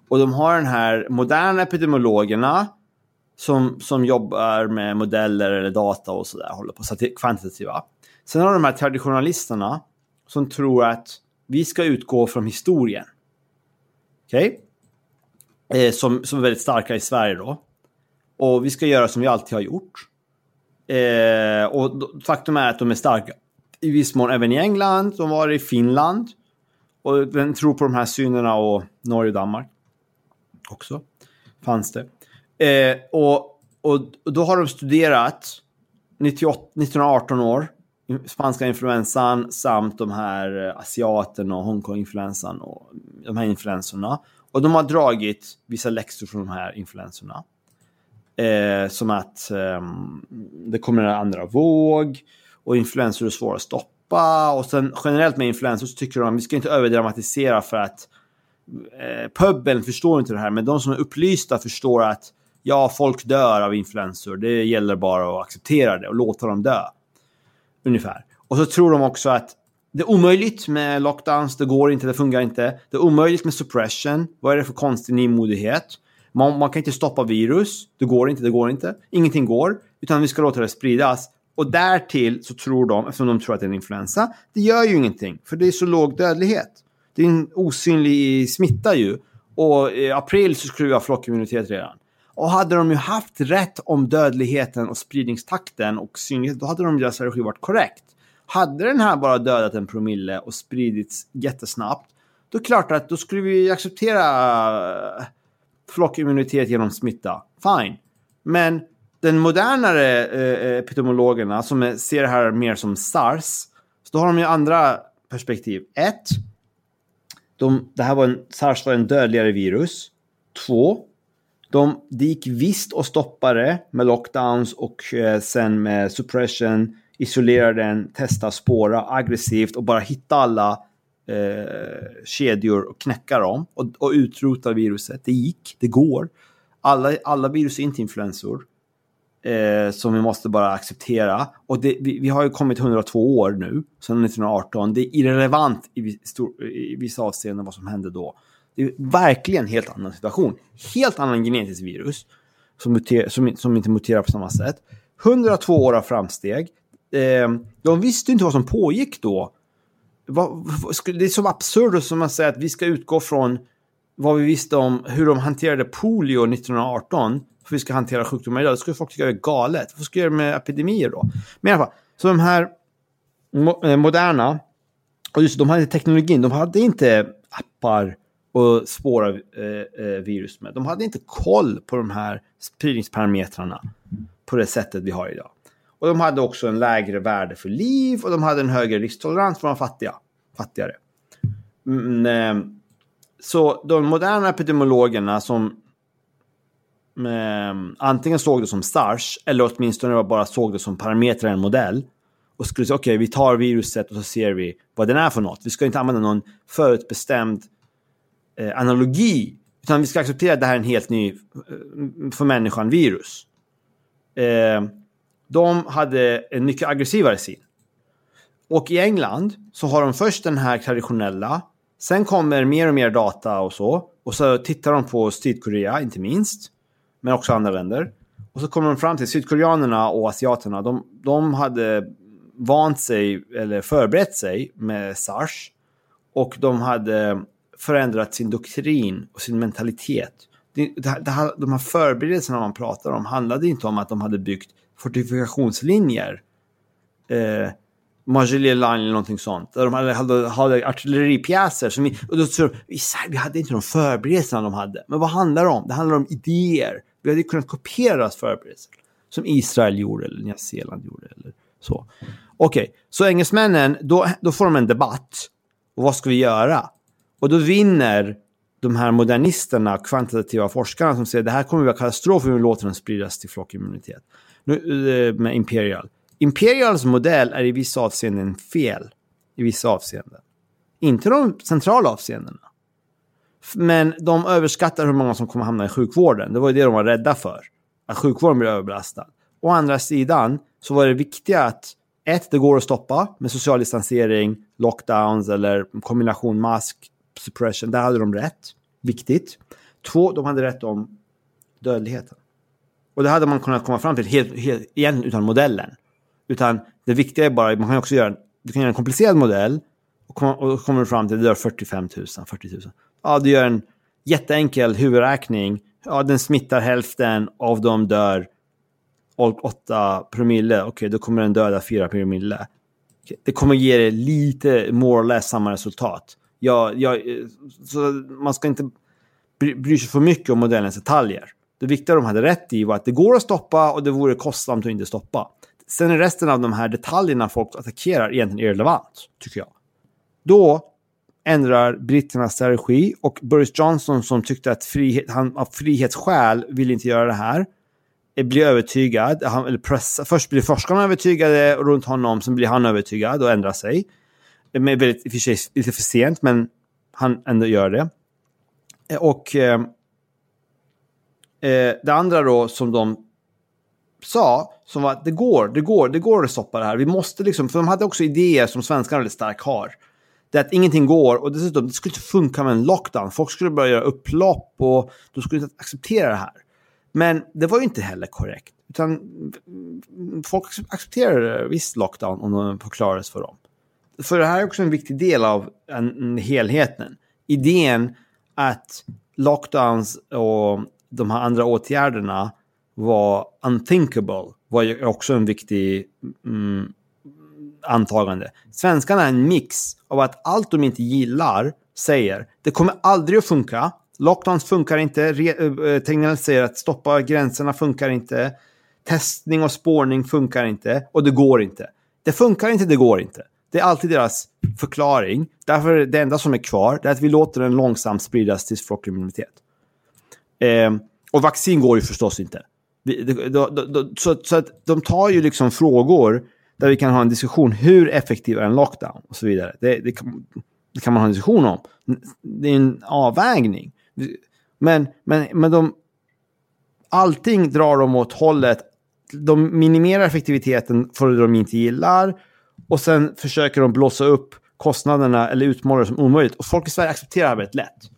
Och de har den här moderna epidemiologerna som, som jobbar med modeller eller data och sådär, håller på, så kvantitativa. Sen har de här traditionalisterna som tror att vi ska utgå från historien. Okej? Okay? Eh, som, som är väldigt starka i Sverige då. Och vi ska göra som vi alltid har gjort. Eh, och då, faktum är att de är starka i viss mån även i England, de var i Finland. Och den tror på de här synerna och Norge och Danmark också. Fanns det. Eh, och, och, och då har de studerat 98, 1918 år spanska influensan samt de här asiaterna och Hongkong-influensan och de här influensorna. Och de har dragit vissa läxor från de här influensorna. Eh, som att eh, det kommer en andra våg och influensor är svåra att stoppa. Och sen generellt med influensor så tycker de att vi ska inte överdramatisera för att eh, pubben förstår inte det här. Men de som är upplysta förstår att ja, folk dör av influensor. Det gäller bara att acceptera det och låta dem dö. Ungefär. Och så tror de också att det är omöjligt med lockdowns, det går inte, det fungerar inte. Det är omöjligt med suppression. Vad är det för konstig nymodighet? Man, man kan inte stoppa virus. Det går inte, det går inte. Ingenting går. Utan vi ska låta det spridas. Och därtill så tror de, eftersom de tror att det är en influensa, det gör ju ingenting. För det är så låg dödlighet. Det är en osynlig smitta ju. Och i april så skulle vi ha flockimmunitet redan. Och hade de ju haft rätt om dödligheten och spridningstakten och synligheten, då hade de alltså, deras strategi varit korrekt. Hade den här bara dödat en promille och spridits jättesnabbt, då är det klart att då skulle vi acceptera eh, flockimmunitet genom smitta. Fine. Men den modernare eh, eh epidemiologerna som ser det här mer som SARS, så då har de ju andra perspektiv. Ett, de, det här var en, SARS var en dödligare virus. Två, de, det gick visst att stoppa det med lockdowns och eh, sen med suppression, isolera den, testa, spåra aggressivt och bara hitta alla eh, kedjor och knäcka dem och, och utrota viruset. Det gick, det går. Alla, alla virus är inte influensor. Eh, som vi måste bara acceptera. Och det, vi, vi, har ju kommit 102 år nu, sedan 1918. Det är irrelevant i, stor, i vissa avseenden vad som hände då. Det är verkligen en helt annan situation. Helt annan genetisk virus som, muter, som, som inte muterar på samma sätt. 102 år av framsteg. Eh, de visste inte vad som pågick då. Det är så absurt som att säga att vi ska utgå från vad vi visste om hur de hanterade polio 1918 för vi ska hantera sjukdomar idag. Det skulle folk tycka är galet. Vad ska vi göra med epidemier då? Men i alla fall, så de här eh, moderna, och just de hade teknologin, de hade inte appar och spåra eh, eh, virus med. De hade inte koll på de här spridningsparametrarna på det sättet vi har idag. Och de hade också en lägre värde för liv och de hade en högre risktolerans för de fattiga, fattigare. Mm, eh, så de moderna epidemiologerna som eh, antingen såg det som SARS eller åtminstone bara såg det som parametrar i en modell och skulle säga okej, okay, vi tar viruset och så ser vi vad den är för något. Vi ska inte använda någon förutbestämd eh, analogi. Utan vi ska acceptera att det här är en helt ny, eh, för människan, virus. Eh, de hade en mycket aggressivare syn. Och i England så har de först den här traditionella. Sen kommer mer och mer data och så. Och så tittar de på Sydkorea, inte minst. Men också andra länder. Och så kommer de fram till sydkoreanerna och asiaterna. De, de hade vant sig, eller förberett sig med sars. Och de hade förändrat sin doktrin och sin mentalitet. Det, det, det, de här förberedelserna man pratar om handlade inte om att de hade byggt fortifikationslinjer. Eh, Margelé Line eller någonting sånt. Där de hade, hade, hade artilleripjäser. Som vi, och då så, vi, vi hade inte de förberedelserna de hade. Men vad handlar det om? Det handlar om idéer. Vi hade kunnat kopiera deras förberedelser. Som Israel gjorde eller Nya Zeeland gjorde. Eller så. Okej, okay. så engelsmännen, då, då får de en debatt. Och vad ska vi göra? Och då vinner de här modernisterna, kvantitativa forskarna som säger att det här kommer att vara katastrof om vi låter den spridas till flockimmunitet. Nu, eh, med Imperial. Imperials modell är i vissa avseenden fel. I vissa avseenden. Inte de centrala avseendena. Men de överskattar hur många som kommer hamna i sjukvården. Det var ju det de var rädda för. Att sjukvården blir överbelastad. Å andra sidan så var det viktiga att ett, det går att stoppa med social distansering, lockdowns eller kombination mask, suppression. Där hade de rätt. Viktigt. Två, de hade rätt om dödligheten. Och det hade man kunnat komma fram till helt, helt igen utan modellen. Utan det viktiga är bara, man kan också göra, du kan göra en komplicerad modell och, kom, och kommer fram till att det dör 45 000, 40 000. Ja, du gör en jätteenkel huvudräkning. Ja, den smittar hälften, av dem dör 8 promille. Okej, okay, då kommer den döda 4 promille. Okay, det kommer ge dig lite more or less samma resultat. Ja, ja, så man ska inte bry, bry sig för mycket om modellens detaljer. Det viktiga de hade rätt i var att det går att stoppa och det vore kostsamt att inte stoppa. Sen är resten av de här detaljerna folk attackerar egentligen irrelevant, tycker jag. Då ändrar britternas strategi och Boris Johnson som tyckte att frihet, han av frihetsskäl vill inte göra det här eh, blir övertygad. Han, eller pressa, först blir forskarna övertygade runt honom, sen blir han övertygad och ändrar sig. Det väldigt, i och för sig lite för sent, men han ändå gör det. Eh, och eh, eh, det andra då som de sa, som var att det går, det går, det går att stoppa det här. Vi måste liksom, för de hade också idéer som svenskarna väldigt starkt har. Det är att ingenting går och dessutom, det skulle inte funka med en lockdown. Folk skulle börja göra upplopp och de skulle inte acceptera det här. Men det var ju inte heller korrekt. Utan folk accepterade visst lockdown om de förklarades för dem. För det här är också en viktig del av en, en helheten. Idén att lockdowns och de här andra åtgärderna var unthinkable var ju också en viktig mm, antagande. Svenskarna är en mix av att allt de inte gillar säger det kommer aldrig att funka. Lockdowns funkar inte. Eh, eh, Tegnell säger att stoppa gränserna funkar inte. Testning och spårning funkar inte. Och det går inte. Det funkar inte, det går inte. Det är alltid deras förklaring. Därför är det enda som är kvar det är att vi låter den långsamt spridas till flockimmunitet. Eh, och vaccin går ju förstås inte. Så, så att de tar ju liksom frågor där vi kan ha en diskussion. Hur effektiv är en lockdown? Och så vidare. Det, det, kan, det kan man ha en diskussion om. Det är en avvägning. Men, men, men de, allting drar de åt hållet. De minimerar effektiviteten för det de inte gillar. Och sen försöker de blåsa upp kostnaderna eller utmåla det som omöjligt. Och folk i Sverige accepterar det väldigt lätt.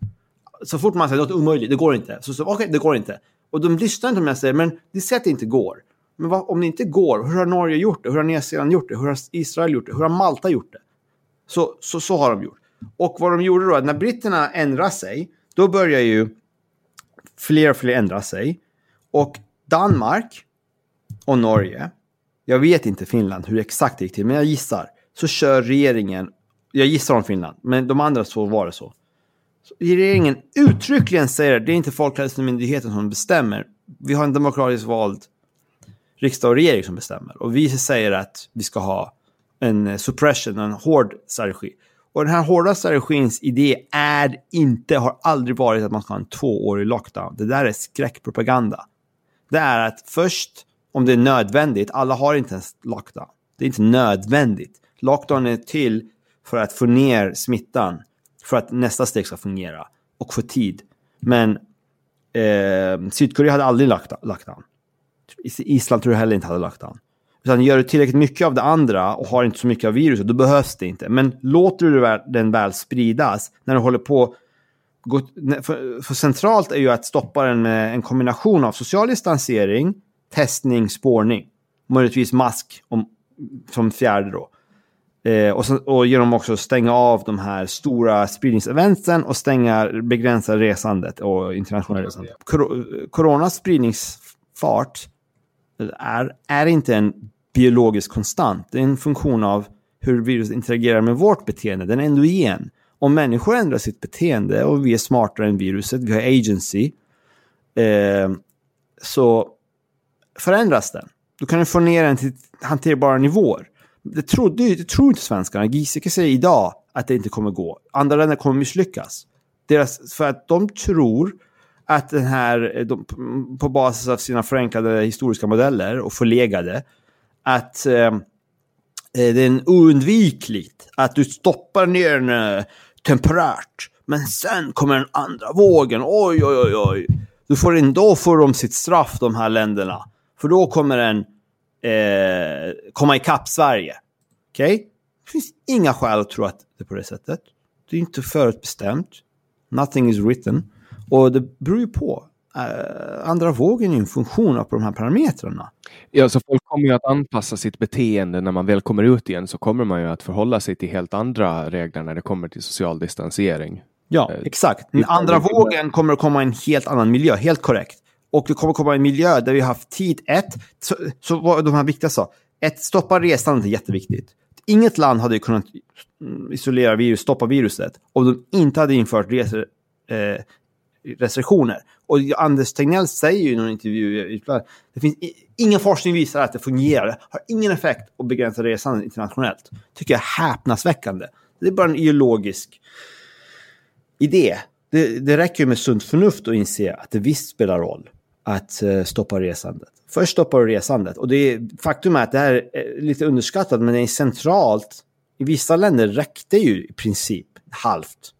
Så fort man säger något omöjligt, det går inte. Så, så okej, okay, det går inte. Och de lyssnar inte om jag säger, men det säger att det inte går. Men vad, om det inte går, hur har Norge gjort det? Hur har Nya Zeeland gjort det? Hur har Israel gjort det? Hur har Malta gjort det? Så, så, så har de gjort. Och vad de gjorde då, när britterna ändrade sig, då börjar ju fler och fler ändra sig. Och Danmark och Norge, jag vet inte Finland hur exakt det gick till, men jag gissar, så kör regeringen, jag gissar om Finland, men de andra så var det så regeringen uttryckligen säger att det är inte Folkhälsomyndigheten som bestämmer. Vi har en demokratiskt vald riksdag och regering som bestämmer. Och vi säger att vi ska ha en eh, suppression, en hård strategi. Och den här hårda strategins idé är inte, har aldrig varit att man ska ha en tvåårig lockdown. Det där är skräckpropaganda. Det är att först, om det är nödvändigt, alla har inte ens lockdown. Det är inte nödvändigt. Lockdown är till för att få ner smittan, för att nästa steg ska fungera och få tid. Men eh, Sydkorea hade aldrig lagt an. Island tror jag heller inte hade lagt an. Utan gör du tillräckligt mycket av det andra och har inte så mycket av viruset, då behövs det inte. Men låter du den väl spridas, när du håller på... För, för centralt är ju att stoppa den med en kombination av social distansering, testning, spårning. Möjligtvis mask om, som fjärde då. Eh, och, sen, och genom också stänga av de här stora spridningseventen och stänga, begränsa resandet och internationella resandet. Kor coronas spridningsfart är, är inte en biologisk konstant. Det är en funktion av hur viruset interagerar med vårt beteende. Den är endogen. Om människor ändrar sitt beteende och vi är smartare än viruset, vi har agency, eh, så förändras den. Då kan du få ner den till hanterbara nivåer. Det, trodde, det tror inte svenskarna. Giesecke säger idag att det inte kommer gå. Andra länder kommer misslyckas. Deras, för att de tror att den här, eh, de, på basis av sina förenklade historiska modeller och förlegade, att eh, eh det är oundvikligt att du stoppar ner den eh, temporärt. Men sen kommer den andra vågen. Oj, oj, oj, oj. Du får in, då får de sitt straff, de här länderna. För då kommer den eh, komma ikapp Sverige. Okej? Okay? Det finns inga skäl att tro att det är på det sättet. Det är inte förutbestämt. Nothing is written. Och det beror ju på. Uh, andra vågen är en funktion på de här parametrarna. Ja, så folk kommer ju att anpassa sitt beteende när man väl kommer ut igen så kommer man ju att förhålla sig till helt andra regler när det kommer till social distansering. Ja, uh, exakt. Den andra vågen kommer att komma i en helt annan miljö, helt korrekt. Och det kommer att komma i en miljö där vi har haft tid, ett, så, så var de här viktiga sa, ett, stoppa resandet är jätteviktigt. Inget land hade kunnat mm, isolera virus, stoppa viruset om de inte hade infört resor, eh, restriktioner. Och Anders Tegnell säger ju i någon intervju, det finns ingen forskning visar att det fungerar. har ingen effekt att begränsa resandet internationellt. tycker jag är häpnadsväckande. Det är bara en ideologisk idé. Det, det räcker med sunt förnuft att inse att det visst spelar roll att eh, stoppa resandet. Först stoppar du resandet. Och det är, faktum är att det här är lite underskattat, men det är centralt. I vissa länder räckte ju i princip halvt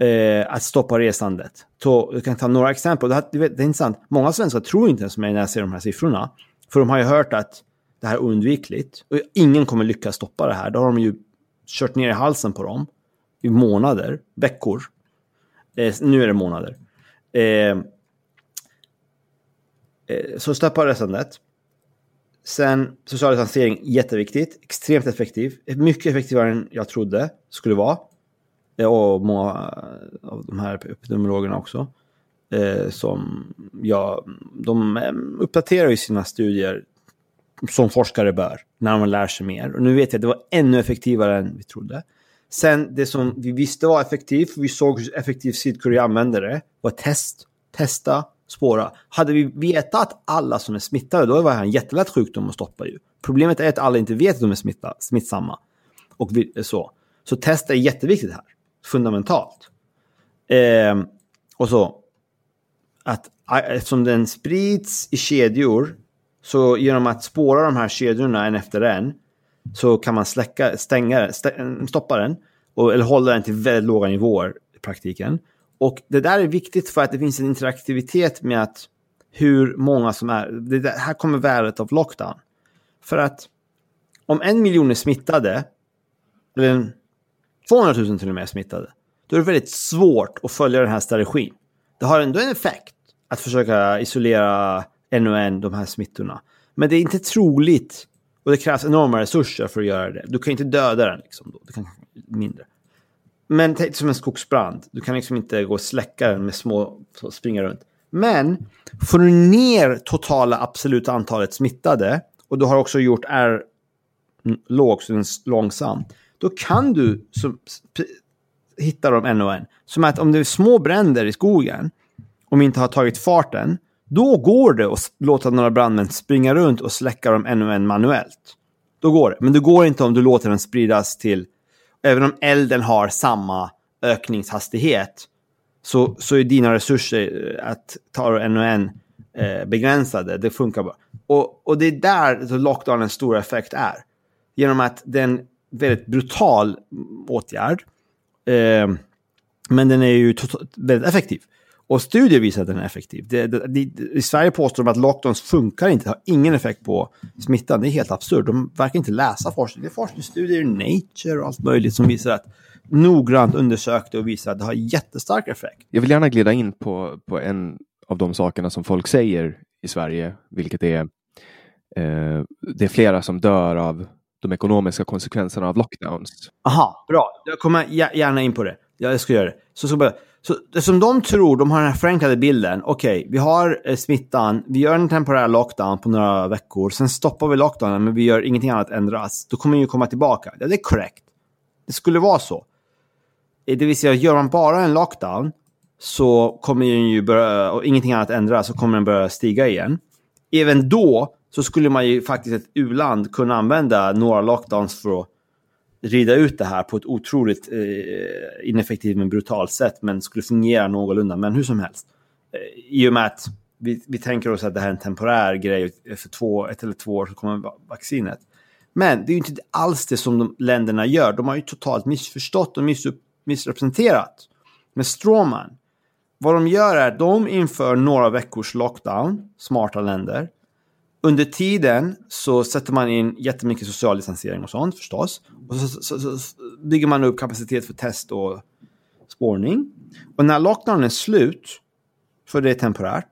eh, att stoppa resandet. Så, jag kan ta några exempel. Det, här, det är intressant. Många svenskar tror inte ens mig när jag ser de här siffrorna. För de har ju hört att det här är oundvikligt. Och ingen kommer lyckas stoppa det här. Då har de ju kört ner i halsen på dem i månader, veckor. Eh, nu är det månader. Eh, Eh, så stoppa resandet. Sen social distansering, jätteviktigt. Extremt effektiv. Mycket effektivare än jag trodde skulle vara eh, och många eh, av de här epidemiologerna också. Eh, som ja, de uppdaterar ju sina studier som forskare bör, när man lär sig mer. Och nu vet jag att det var ännu effektivare än vi trodde. Sen det som vi visste var effektivt, vi såg hur effektivt Sydkorea använde det, var test, testa, spåra. Hade vi vetat att alla som är smittade, då var det en jättelätt sjukdom att stoppa ju. Problemet är att alla inte vet att de är smitta, smittsamma. Och vi, så. Så test är jätteviktigt här fundamentalt. Eh, och så att eftersom den sprids i kedjor så genom att spåra de här kedjorna en efter en så kan man släcka, stänga, stoppa den och, eller hålla den till väldigt låga nivåer i praktiken. Och det där är viktigt för att det finns en interaktivitet med att hur många som är... Det där, här kommer värdet av lockdown. För att om en miljon är smittade, eller 200 000 till och med är smittade, då är det väldigt svårt att följa den här strategin. Det har ändå en effekt att försöka isolera en och en de här smittorna. Men det är inte troligt och det krävs enorma resurser för att göra det. Du kan inte döda den liksom då. Det kan mindre. Men tänk som en skogsbrand. Du kan liksom inte gå och släcka den med små, springa runt. Men får du ner totala absoluta antalet smittade och du har också gjort R låg, så den är långsam då kan du som, hitta dem en och en. Som att om det är små bränder i skogen, om vi inte har tagit farten, då går det att låta några brandmän springa runt och släcka dem en och en manuellt. Då går det. Men det går inte om du låter den spridas till, även om elden har samma ökningshastighet, så, så är dina resurser eh, att ta en och en eh, begränsade. Det funkar bara. Och, och det är där lockdownens stora effekt är. Genom att den väldigt brutal åtgärd. Eh, men den är ju väldigt effektiv. Och studier visar att den är effektiv. Det, det, det, I Sverige påstår de att lockdowns funkar inte, har ingen effekt på smittan. Det är helt absurt. De verkar inte läsa forskning. Det är forskningsstudier i Nature och allt möjligt som visar att noggrant undersökte och visar att det har jättestark effekt. Jag vill gärna glida in på, på en av de sakerna som folk säger i Sverige, vilket är eh, det är flera som dör av de ekonomiska konsekvenserna av lockdowns. Aha, bra. Jag kommer gärna in på det. Jag ska göra det. Så, så, så som de tror, de har den här förenklade bilden. Okej, okay, vi har eh, smittan, vi gör en temporär lockdown på några veckor, sen stoppar vi lockdownen men vi gör ingenting annat ändras. Då kommer den ju komma tillbaka. Ja, det är korrekt. Det skulle vara så. Det vill säga, gör man bara en lockdown så kommer den ju börja, och ingenting annat ändras, så kommer den börja stiga igen. Även då så skulle man ju faktiskt ett u-land kunna använda några lockdowns för att rida ut det här på ett otroligt eh, ineffektivt men brutalt sätt, men skulle fungera någorlunda. Men hur som helst, eh, i och med att vi, vi tänker oss att det här är en temporär grej, för två, ett eller två år så kommer vaccinet. Men det är ju inte alls det som de länderna gör. De har ju totalt missförstått och missupp, missrepresenterat. Med stråman. vad de gör är att de inför några veckors lockdown, smarta länder. Under tiden så sätter man in jättemycket social distansering och sånt förstås. Och så, så, så, så bygger man upp kapacitet för test och spårning. Och när lockdownen är slut, för det är temporärt,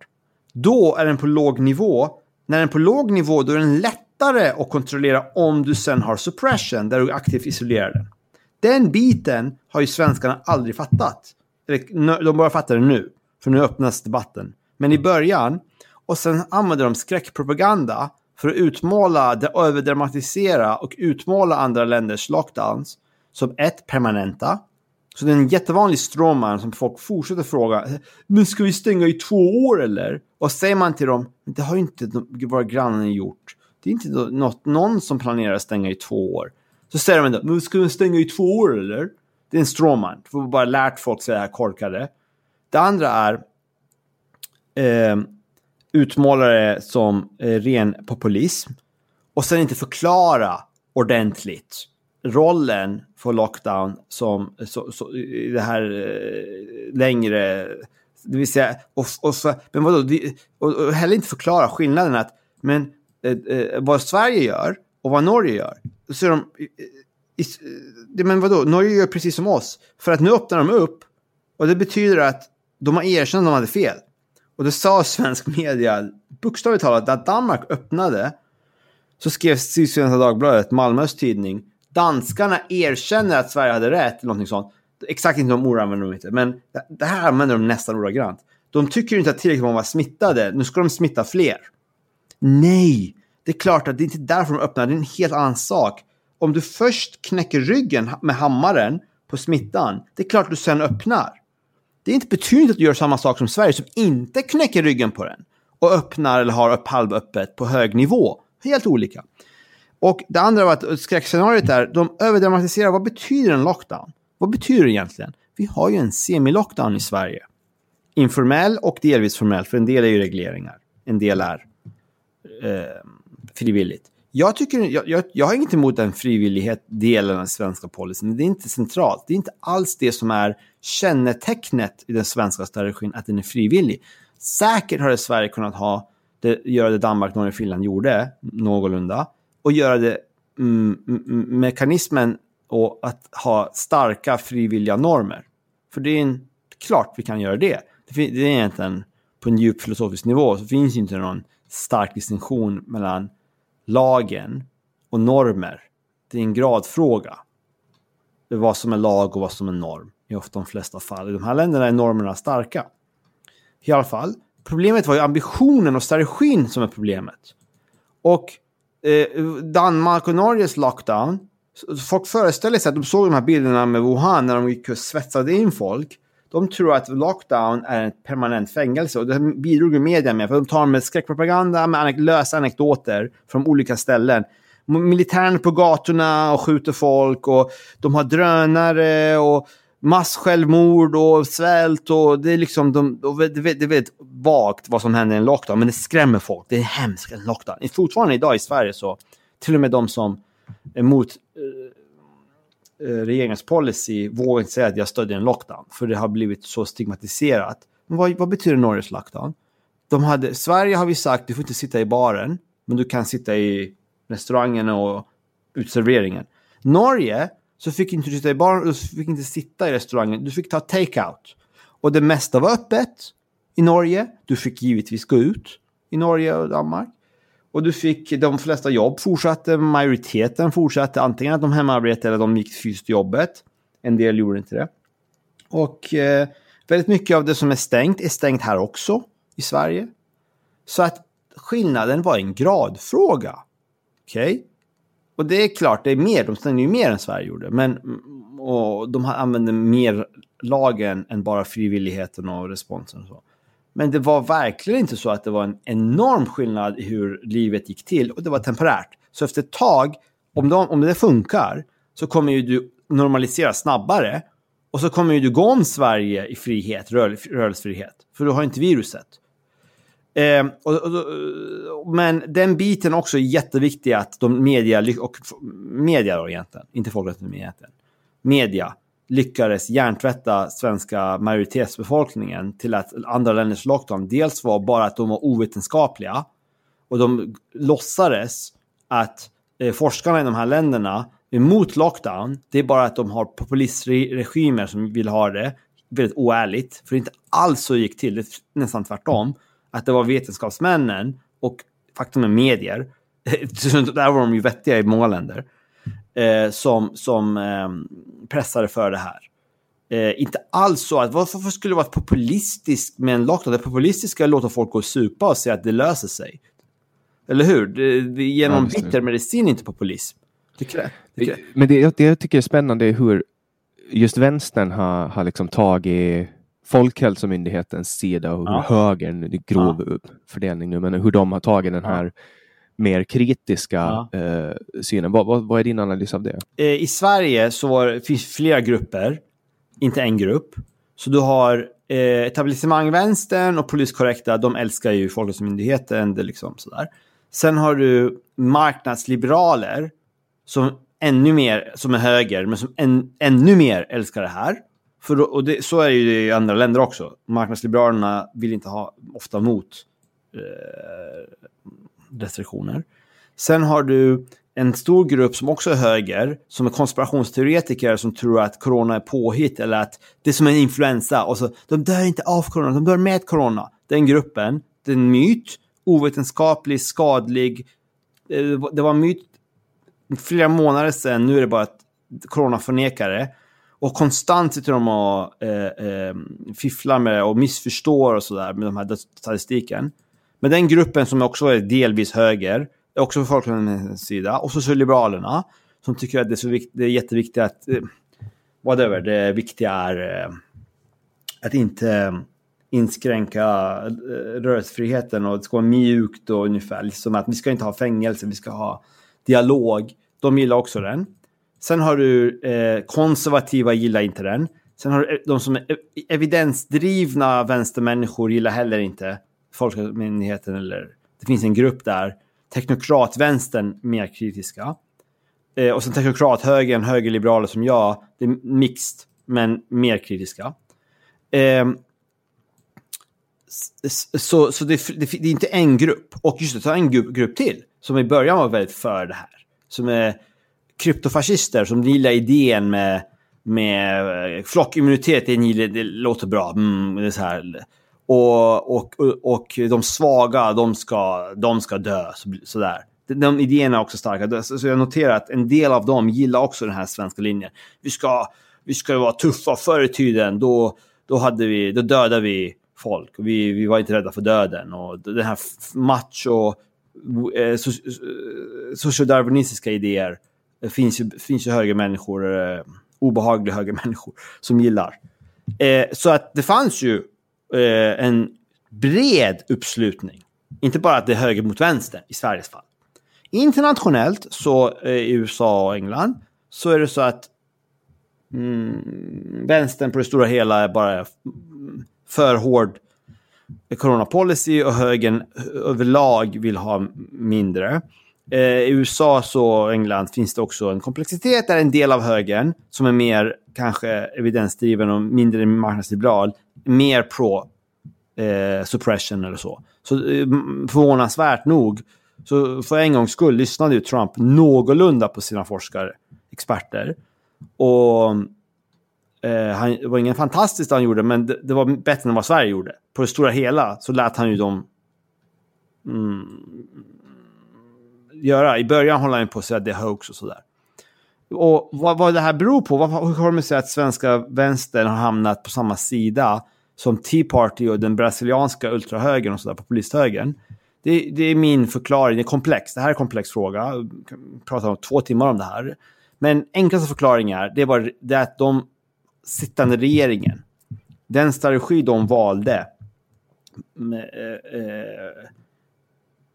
då är den på låg nivå. När den är på låg nivå då är den lättare att kontrollera om du sen har suppression, där du aktivt isolerar den. Den biten har ju svenskarna aldrig fattat. De bara fattar det nu, för nu öppnas debatten. Men i början, och sen använder de skräckpropaganda för att utmåla, överdramatisera och utmåla andra länders lockdowns som ett, permanenta. Så det är en jättevanlig stråman som folk fortsätter fråga. Men ska vi stänga i två år eller? Och säger man till dem, det har ju inte våra grannar gjort. Det är inte något, någon som planerar att stänga i två år. Så säger de, men ska vi stänga i två år eller? Det är en stråman. Vi har bara lärt folk så här korkade. Det andra är eh, utmåla det som eh, ren populism. Och sen inte förklara ordentligt rollen för lockdown som så, så, det här eh, längre, det vill säga, och, och men vadå, och, och heller inte förklara skillnaden att, men eh, eh, vad Sverige gör och vad Norge gör, så är de, i, men vadå, Norge gör precis som oss, för att nu öppnar de upp och det betyder att de har erkänt att de hade fel. Och det sa svensk media, bokstavligt talat, att Danmark öppnade så skrev Sydsvenska Dagbladet, Malmös tidning, danskarna erkänner att Sverige hade rätt, eller någonting sånt. Exakt inte de ord använder de inte, men det här använder de nästan ordagrant. De tycker inte att tillräckligt många var smittade, nu ska de smitta fler. Nej, det är klart att det är inte därför de öppnar, det är en helt annan sak. Om du först knäcker ryggen med hammaren på smittan, det är klart att du sen öppnar. Det är inte betydligt att du gör samma sak som Sverige som inte knäcker ryggen på den och öppnar eller har upp halvöppet på hög nivå. Helt olika. Och det andra var att skräckscenariot är, de överdramatiserar vad betyder en lockdown? Vad betyder det egentligen? Vi har ju en semi-lockdown i Sverige. Informell och delvis formell, för en del är ju regleringar. En del är eh, frivilligt. Jag, tycker, jag, jag, jag har inget emot den frivillighet delen av den svenska policyn. Det är inte centralt. Det är inte alls det som är kännetecknet i den svenska strategin, att den är frivillig. Säkert hade Sverige kunnat ha det, göra det Danmark, Norge, och Finland gjorde någorlunda och göra det mm, mm, mm, mekanismen och att ha starka frivilliga normer. För det är en, klart vi kan göra det. Det, det är egentligen på en djup filosofisk nivå så finns inte någon stark distinktion mellan lagen och normer. Det är en gradfråga. Vad som är lag och vad som är norm i ofta de flesta fall. I de här länderna är normerna starka. I alla fall, problemet var ju ambitionen och strategin som är problemet. Och eh, Danmark och Norges lockdown, folk föreställer sig att de såg de här bilderna med Wuhan när de gick och svetsade in folk. De tror att lockdown är ett permanent fängelse och det bidrog ju media med. För de tar med skräckpropaganda, med anek lösa anekdoter från olika ställen. Militären på gatorna och skjuter folk och de har drönare och massjälvmord och svält och det är liksom, de, det är väldigt vagt vad som händer i en lockdown, men det skrämmer folk. Det är hemskt, en lockdown. Fortfarande idag i Sverige så, till och med de som är emot eh, Eh, regeringens policy vågar inte säga att jag stödjer en lockdown, för det har blivit så stigmatiserat. Men vad, vad betyder Norges lockdown? De hade, Sverige har vi sagt, du får inte sitta i baren, men du kan sitta i restaurangen och utserveringen. Norge så fick inte du sitta i baren, du fick inte sitta i restaurangen, du fick ta take-out. Och det mesta var öppet i Norge. Du fick givetvis gå ut i Norge och Danmark. Och du fick, de flesta jobb fortsatte, majoriteten fortsatte, antingen att de hemarbetade eller de gick fysiskt jobbet. En del gjorde inte det. Och eh, väldigt mycket av det som är stängt är stängt här också i Sverige. Så att skillnaden var en gradfråga. Okej? Okay? Och det är klart, det är mer, de stängde ju mer än Sverige gjorde. Men och de använde mer lagen än bara frivilligheten och responsen. Och så. Men det var verkligen inte så att det var en enorm skillnad i hur livet gick till och det var temporärt. Så efter ett tag, om, de, om det funkar, så kommer ju du normalisera snabbare och så kommer ju du gå om Sverige i frihet, rör, rörelsefrihet. För du har inte viruset. Eh, och, och, men den biten också är jätteviktig att de media, och media då egentligen, inte folkrätten egentligen, media lyckades hjärntvätta svenska majoritetsbefolkningen till att andra länders lockdown dels var bara att de var ovetenskapliga och de låtsades att eh, forskarna i de här länderna emot lockdown. Det är bara att de har populistregimer som vill ha det väldigt oärligt. För det är inte alls så gick till, det är nästan tvärtom. Att det var vetenskapsmännen och faktum är medier, där var de ju vettiga i många länder, eh, som, som eh, pressade för det här. Eh, inte alls så att varför skulle det vara populistiskt med en lockdown? Det populistiska är att låta folk gå och supa och säga att det löser sig. Eller hur? Det, det, genom ja, bitter medicin inte populism. Tycker det, tycker Men det, det jag tycker är spännande är hur just vänstern har, har liksom tagit Folkhälsomyndighetens sida och hur ja. högern, det är grov ja. fördelning nu, men hur de har tagit den här mer kritiska ja. eh, synen. Vad, vad, vad, är din analys av det? Eh, I Sverige så var, finns flera grupper, inte en grupp. Så du har eh, etablissemangvänstern och poliskorrekta, de älskar ju Folkhälsomyndigheten. Liksom sådär. Sen har du marknadsliberaler som ännu mer, som är höger, men som än, ännu mer älskar det här. För då, och det, så är det ju i andra länder också. Marknadsliberalerna vill inte ha, ofta mot eh, restriktioner. Sen har du en stor grupp som också är höger, som är konspirationsteoretiker som tror att corona är påhitt eller att det är som en influensa. Och så, de dör inte av corona, de dör med corona. Den gruppen, det är en myt, ovetenskaplig, skadlig. Eh, det var en myt flera månader sedan, nu är det bara att coronaförnekare. Och konstant sitter de och eh, eh, fifflar med det och missförstår och sådär med de här statistiken. Men den gruppen som också är delvis höger, är också på Folkpartiets sida, och så, så Liberalerna, som tycker att det är, så vikt, det är jätteviktigt att, eh, whatever, det viktiga är eh, att inte eh, inskränka rörelsefriheten och det ska vara mjukt och ungefär, liksom att vi ska inte ha fängelse, vi ska ha dialog. De gillar också den. Sen har du eh, konservativa gillar inte den. Sen har du de som är evidensdrivna vänstermänniskor gillar heller inte Folkhälsomyndigheten eller det finns en grupp där. Teknokratvänstern mer kritiska. Eh, och sen teknokrathögern, högerliberaler som jag, det är mixed men mer kritiska. Eh, så så det, det, det, är inte en grupp. Och just det, ta en grupp, grupp till som i början var väldigt för det här. Som är kryptofascister som gillar idén med, med eh, flockimmunitet. Det, det låter bra. Mm, det är så här och, och, och de svaga, de ska, de ska dö. Sådär. De idéerna är också starka. Så jag noterar att en del av dem gillar också den här svenska linjen. Vi ska, vi ska vara tuffa. Förr i tiden, då, då, hade vi, då dödade vi folk. Vi, vi var inte rädda för döden. Och den här macho, eh, so, eh, sociodarwinistiska idéer eh, finns ju, finns ju högermänniskor, eh, obehagliga högre människor, som gillar. Eh, så att det fanns ju eh, en bred uppslutning. Inte bara att det är höger mot vänster i Sveriges fall. Internationellt, så eh, i USA och England, så är det så att mm, vänstern på det stora hela är bara för hård coronapolicy och högern överlag vill ha mindre. Eh, I USA och England finns det också en komplexitet där en del av högern, som är mer kanske evidensdriven och mindre marknadsliberal, mer pro eh, suppression eller så. Så eh, förvånansvärt nog, så för en gångs skull lyssnade ju Trump någorlunda på sina forskare, experter. Och eh, han, det var ingen fantastiskt han gjorde, men det, det, var bättre än vad Sverige gjorde. På det stora hela så lät han ju dem mm, göra. I början håller han på att säga att det är hoax och sådär. Och vad, vad det här beror på, vad, hur kommer det sig att svenska vänstern har hamnat på samma sida som Tea Party och den brasilianska ultrahögern och sådär, populisthögern. Det, det är min förklaring, det är komplext. Det här är en komplex fråga. Jag kan prata om två timmar om det här. Men enklaste förklaringen är, det är bara det att de sittande regeringen, den strategi de valde med, eh, eh,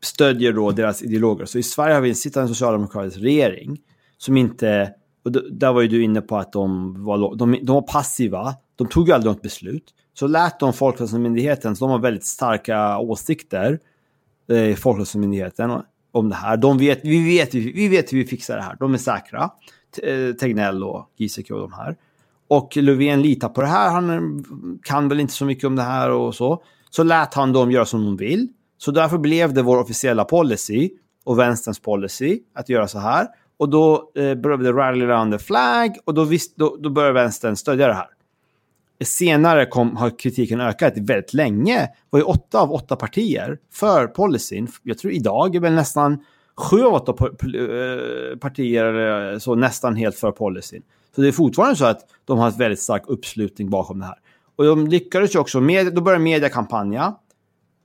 stödjer då deras ideologer. Så i Sverige har vi en sittande socialdemokratisk regering som inte, och där var ju du inne på att de var, de, de var passiva, De tog ju aldrig något beslut. Så lät de Folkhälsomyndigheten, så de har väldigt starka åsikter, eh, Folkhälsomyndigheten, om det här. De vet, vi, vet, vi vet hur vi fixar det här. De är säkra. Eh, Tegnell och Giesecke och de här. Och Löfven litar på det här. Han eh, kan väl inte så mycket om det här och så. Så lät han dem göra som de vill. Så därför blev det vår officiella policy och vänsterns policy att göra så här. Och då eh, började det rally around the flag och då, visst, då, då började vänstern stödja det här. Senare kom, har kritiken ökat väldigt länge. Det var ju åtta av åtta partier för policyn. Jag tror idag är väl nästan sju av åtta eh, partier eh, så nästan helt för policyn. Så det är fortfarande så att de har en väldigt stark uppslutning bakom det här. Och de lyckades ju också, med, då började media kampanja.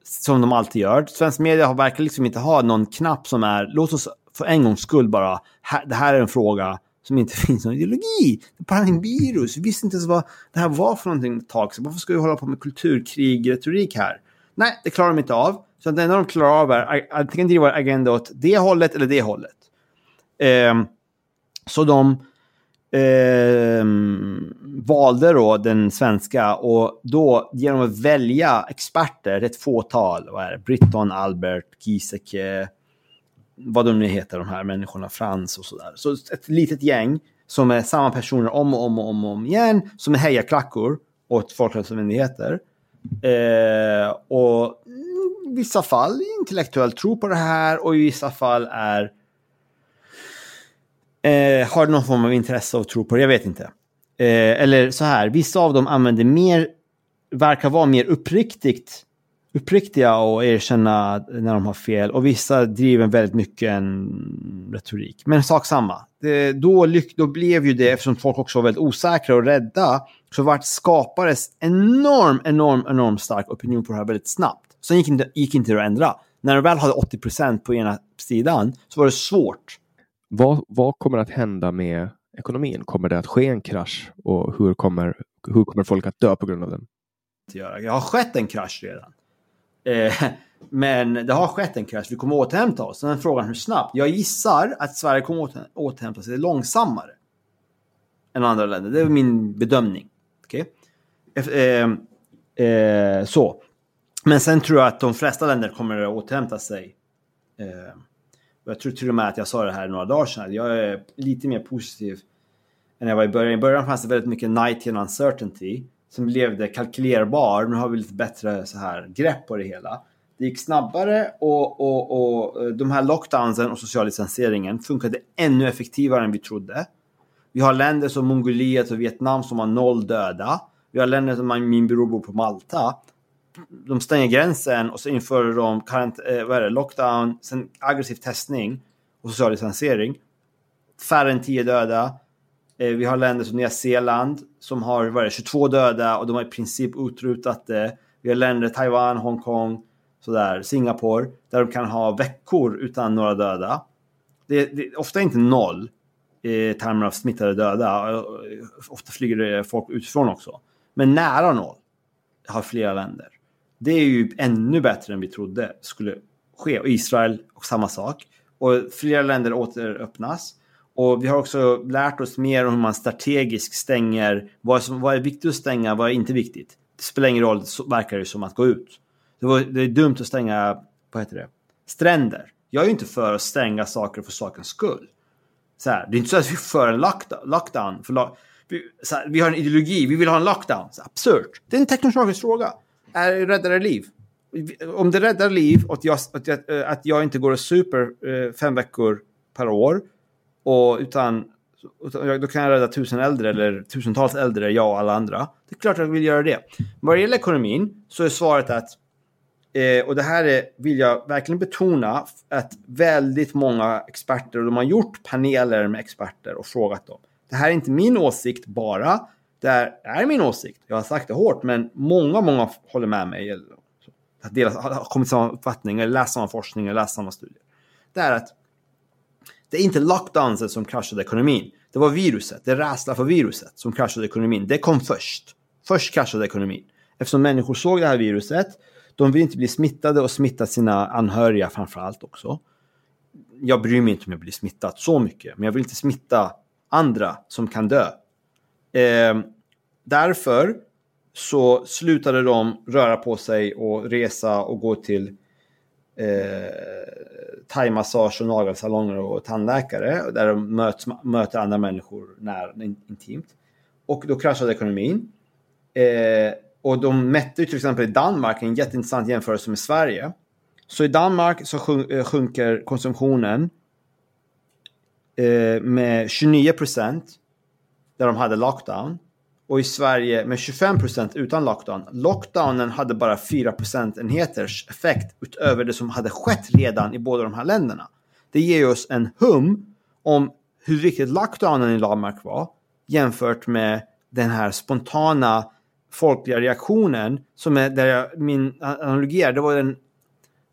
Som de alltid gör. Svensk media har verkar liksom inte ha någon knapp som är, låt oss för en gångs skull bara, här, det här är en fråga som inte finns någon ideologi. Det är bara en virus. Vi visste inte ens vad det här var för någonting ett tag. Varför ska vi hålla på med kulturkrig, retorik här? Nej, det klarar de inte av. Så det enda de klarar av är antingen driva agenda åt det hållet eller det hållet. Eh, så de eh, valde då den svenska och då genom att välja experter, ett fåtal, vad är det? Britton, Albert, Giesecke, vad de nu heter, de här människorna, Frans och sådär. Så ett litet gäng som är samma personer om och om och om, och om igen, som är hejaklackor åt folkhälsomyndigheter. Eh, och i vissa fall intellektuellt tror på det här och i vissa fall är eh, har någon form av intresse och tro på det, jag vet inte. Eh, eller så här, vissa av dem använder mer, verkar vara mer uppriktigt uppriktiga och erkänna när de har fel. Och vissa driver väldigt mycket en retorik. Men sak samma. Det, då, då blev ju det, eftersom folk också var väldigt osäkra och rädda, så vart skapades enorm, enorm, enorm stark opinion på det här väldigt snabbt. Sen gick inte, gick inte det att ändra. När de väl hade 80% på ena sidan så var det svårt. Vad, vad kommer att hända med ekonomin? Kommer det att ske en krasch och hur kommer, hur kommer folk att dö på grund av den? Det har skett en krasch redan. Eh, men det har skett en krasch. Vi kommer återhämta oss. Sen är frågan hur snabbt. Jag gissar att Sverige kommer återhämta sig långsammare än andra länder. Det är min bedömning. Okay? Eh, eh, så. Men sen tror jag att de flesta länder kommer att återhämta sig. Eh, jag tror till och med att jag sa det här några dagar sedan. Jag är lite mer positiv än jag var i början. I början fanns det väldigt mycket night and uncertainty som blev det kalkylerbar. Nu har vi lite bättre så här grepp på det hela. Det gick snabbare och, och, och de här lockdownsen och social distanseringen funkade ännu effektivare än vi trodde. Vi har länder som Mongoliet och Vietnam som har noll döda. Vi har länder som min bror bor på Malta. De stänger gränsen och så inför de karant eh, vad är det, lockdown, sen aggressiv testning och social distansering. Färre än 10 döda. Eh, vi har länder som Nya Zeeland som har vad det, 22 döda och de har i princip utrotat det. Vi har länder, Taiwan, Hongkong, sådär, Singapore, där de kan ha veckor utan några döda. Det, det är ofta inte noll i termer av smittade döda. Eh, ofta flyger det folk utifrån också. Men nära noll har flera länder. Det är ju ännu bättre än vi trodde skulle ske. Och Israel och samma sak. Och flera länder återöppnas. Och vi har också lärt oss mer om hur man strategiskt stänger vad, som, vad är viktigt att stänga, vad är inte viktigt. Det spelar ingen roll, så verkar det som att gå ut. Det, var, det är dumt att stänga, vad heter det, stränder. Jag är ju inte för att stänga saker för sakens skull. Så här, det är inte så att vi är för en lockdown. För lo vi, här, vi, har en ideologi, vi vill ha en lockdown. Så absurt. Det är en teknologisk fråga. Är, räddar det liv? Om det räddar liv att jag, att jag, eh, att jag inte går och super eh, fem veckor per år och utan, utan, då kan jag rädda tusen äldre eller tusentals äldre, jag och alla andra. Det är klart att jag vill göra det. Vad det gäller ekonomin så är svaret att, eh, och det här är, vill jag verkligen betona, att väldigt många experter, och de har gjort paneler med experter och frågat dem. Det här är inte min åsikt bara, det är min åsikt. Jag har sagt det hårt, men många, många håller med mig. Delas, har kommit till samma uppfattning, eller läst samma forskning, eller läst samma studier. Det är att det är inte lockdowns som kraschade ekonomin. Det var viruset, det är rädsla för viruset som kraschade ekonomin. Det kom först. Först kraschade ekonomin. Eftersom människor såg det här viruset, de vill inte bli smittade och smitta sina anhöriga framför allt också. Jag bryr mig inte om jag blir smittad så mycket, men jag vill inte smitta andra som kan dö. Eh, därför så slutade de röra på sig och resa och gå till eh, thaimassage och nagelsalonger och tandläkare där de möts, möter andra människor när, intimt. Och då kraschade ekonomin. Eh, och de mätte till exempel i Danmark en jätteintressant jämförelse med Sverige. Så i Danmark så eh, sjunker konsumtionen eh, med 29 procent där de hade lockdown. Och i Sverige med 25 procent utan lockdown. Lockdownen hade bara 4 procentenheters effekt utöver det som hade skett redan i båda de här länderna. Det ger oss en hum om hur viktigt lockdownen i Danmark var jämfört med den här spontana folkliga reaktionen som är där jag, min analogi är, det var den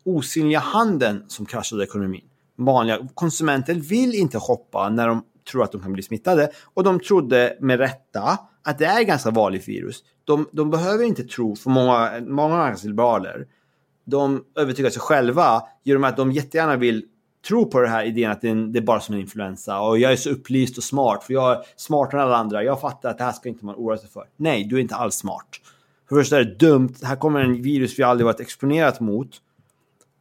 osynliga handeln som kraschade ekonomin. Vanliga konsumenter vill inte shoppa när de tror att de kan bli smittade och de trodde med rätta att det är ett ganska vanligt virus. De, de behöver inte tro, för många, många liberaler, de övertygar sig själva genom att de jättegärna vill tro på den här idén att det är, bara som en influensa och jag är så upplyst och smart för jag är smartare än alla andra. Jag fattar att det här ska inte man oroa sig för. Nej, du är inte alls smart. För det första är det dumt. Här kommer en virus vi aldrig varit exponerat mot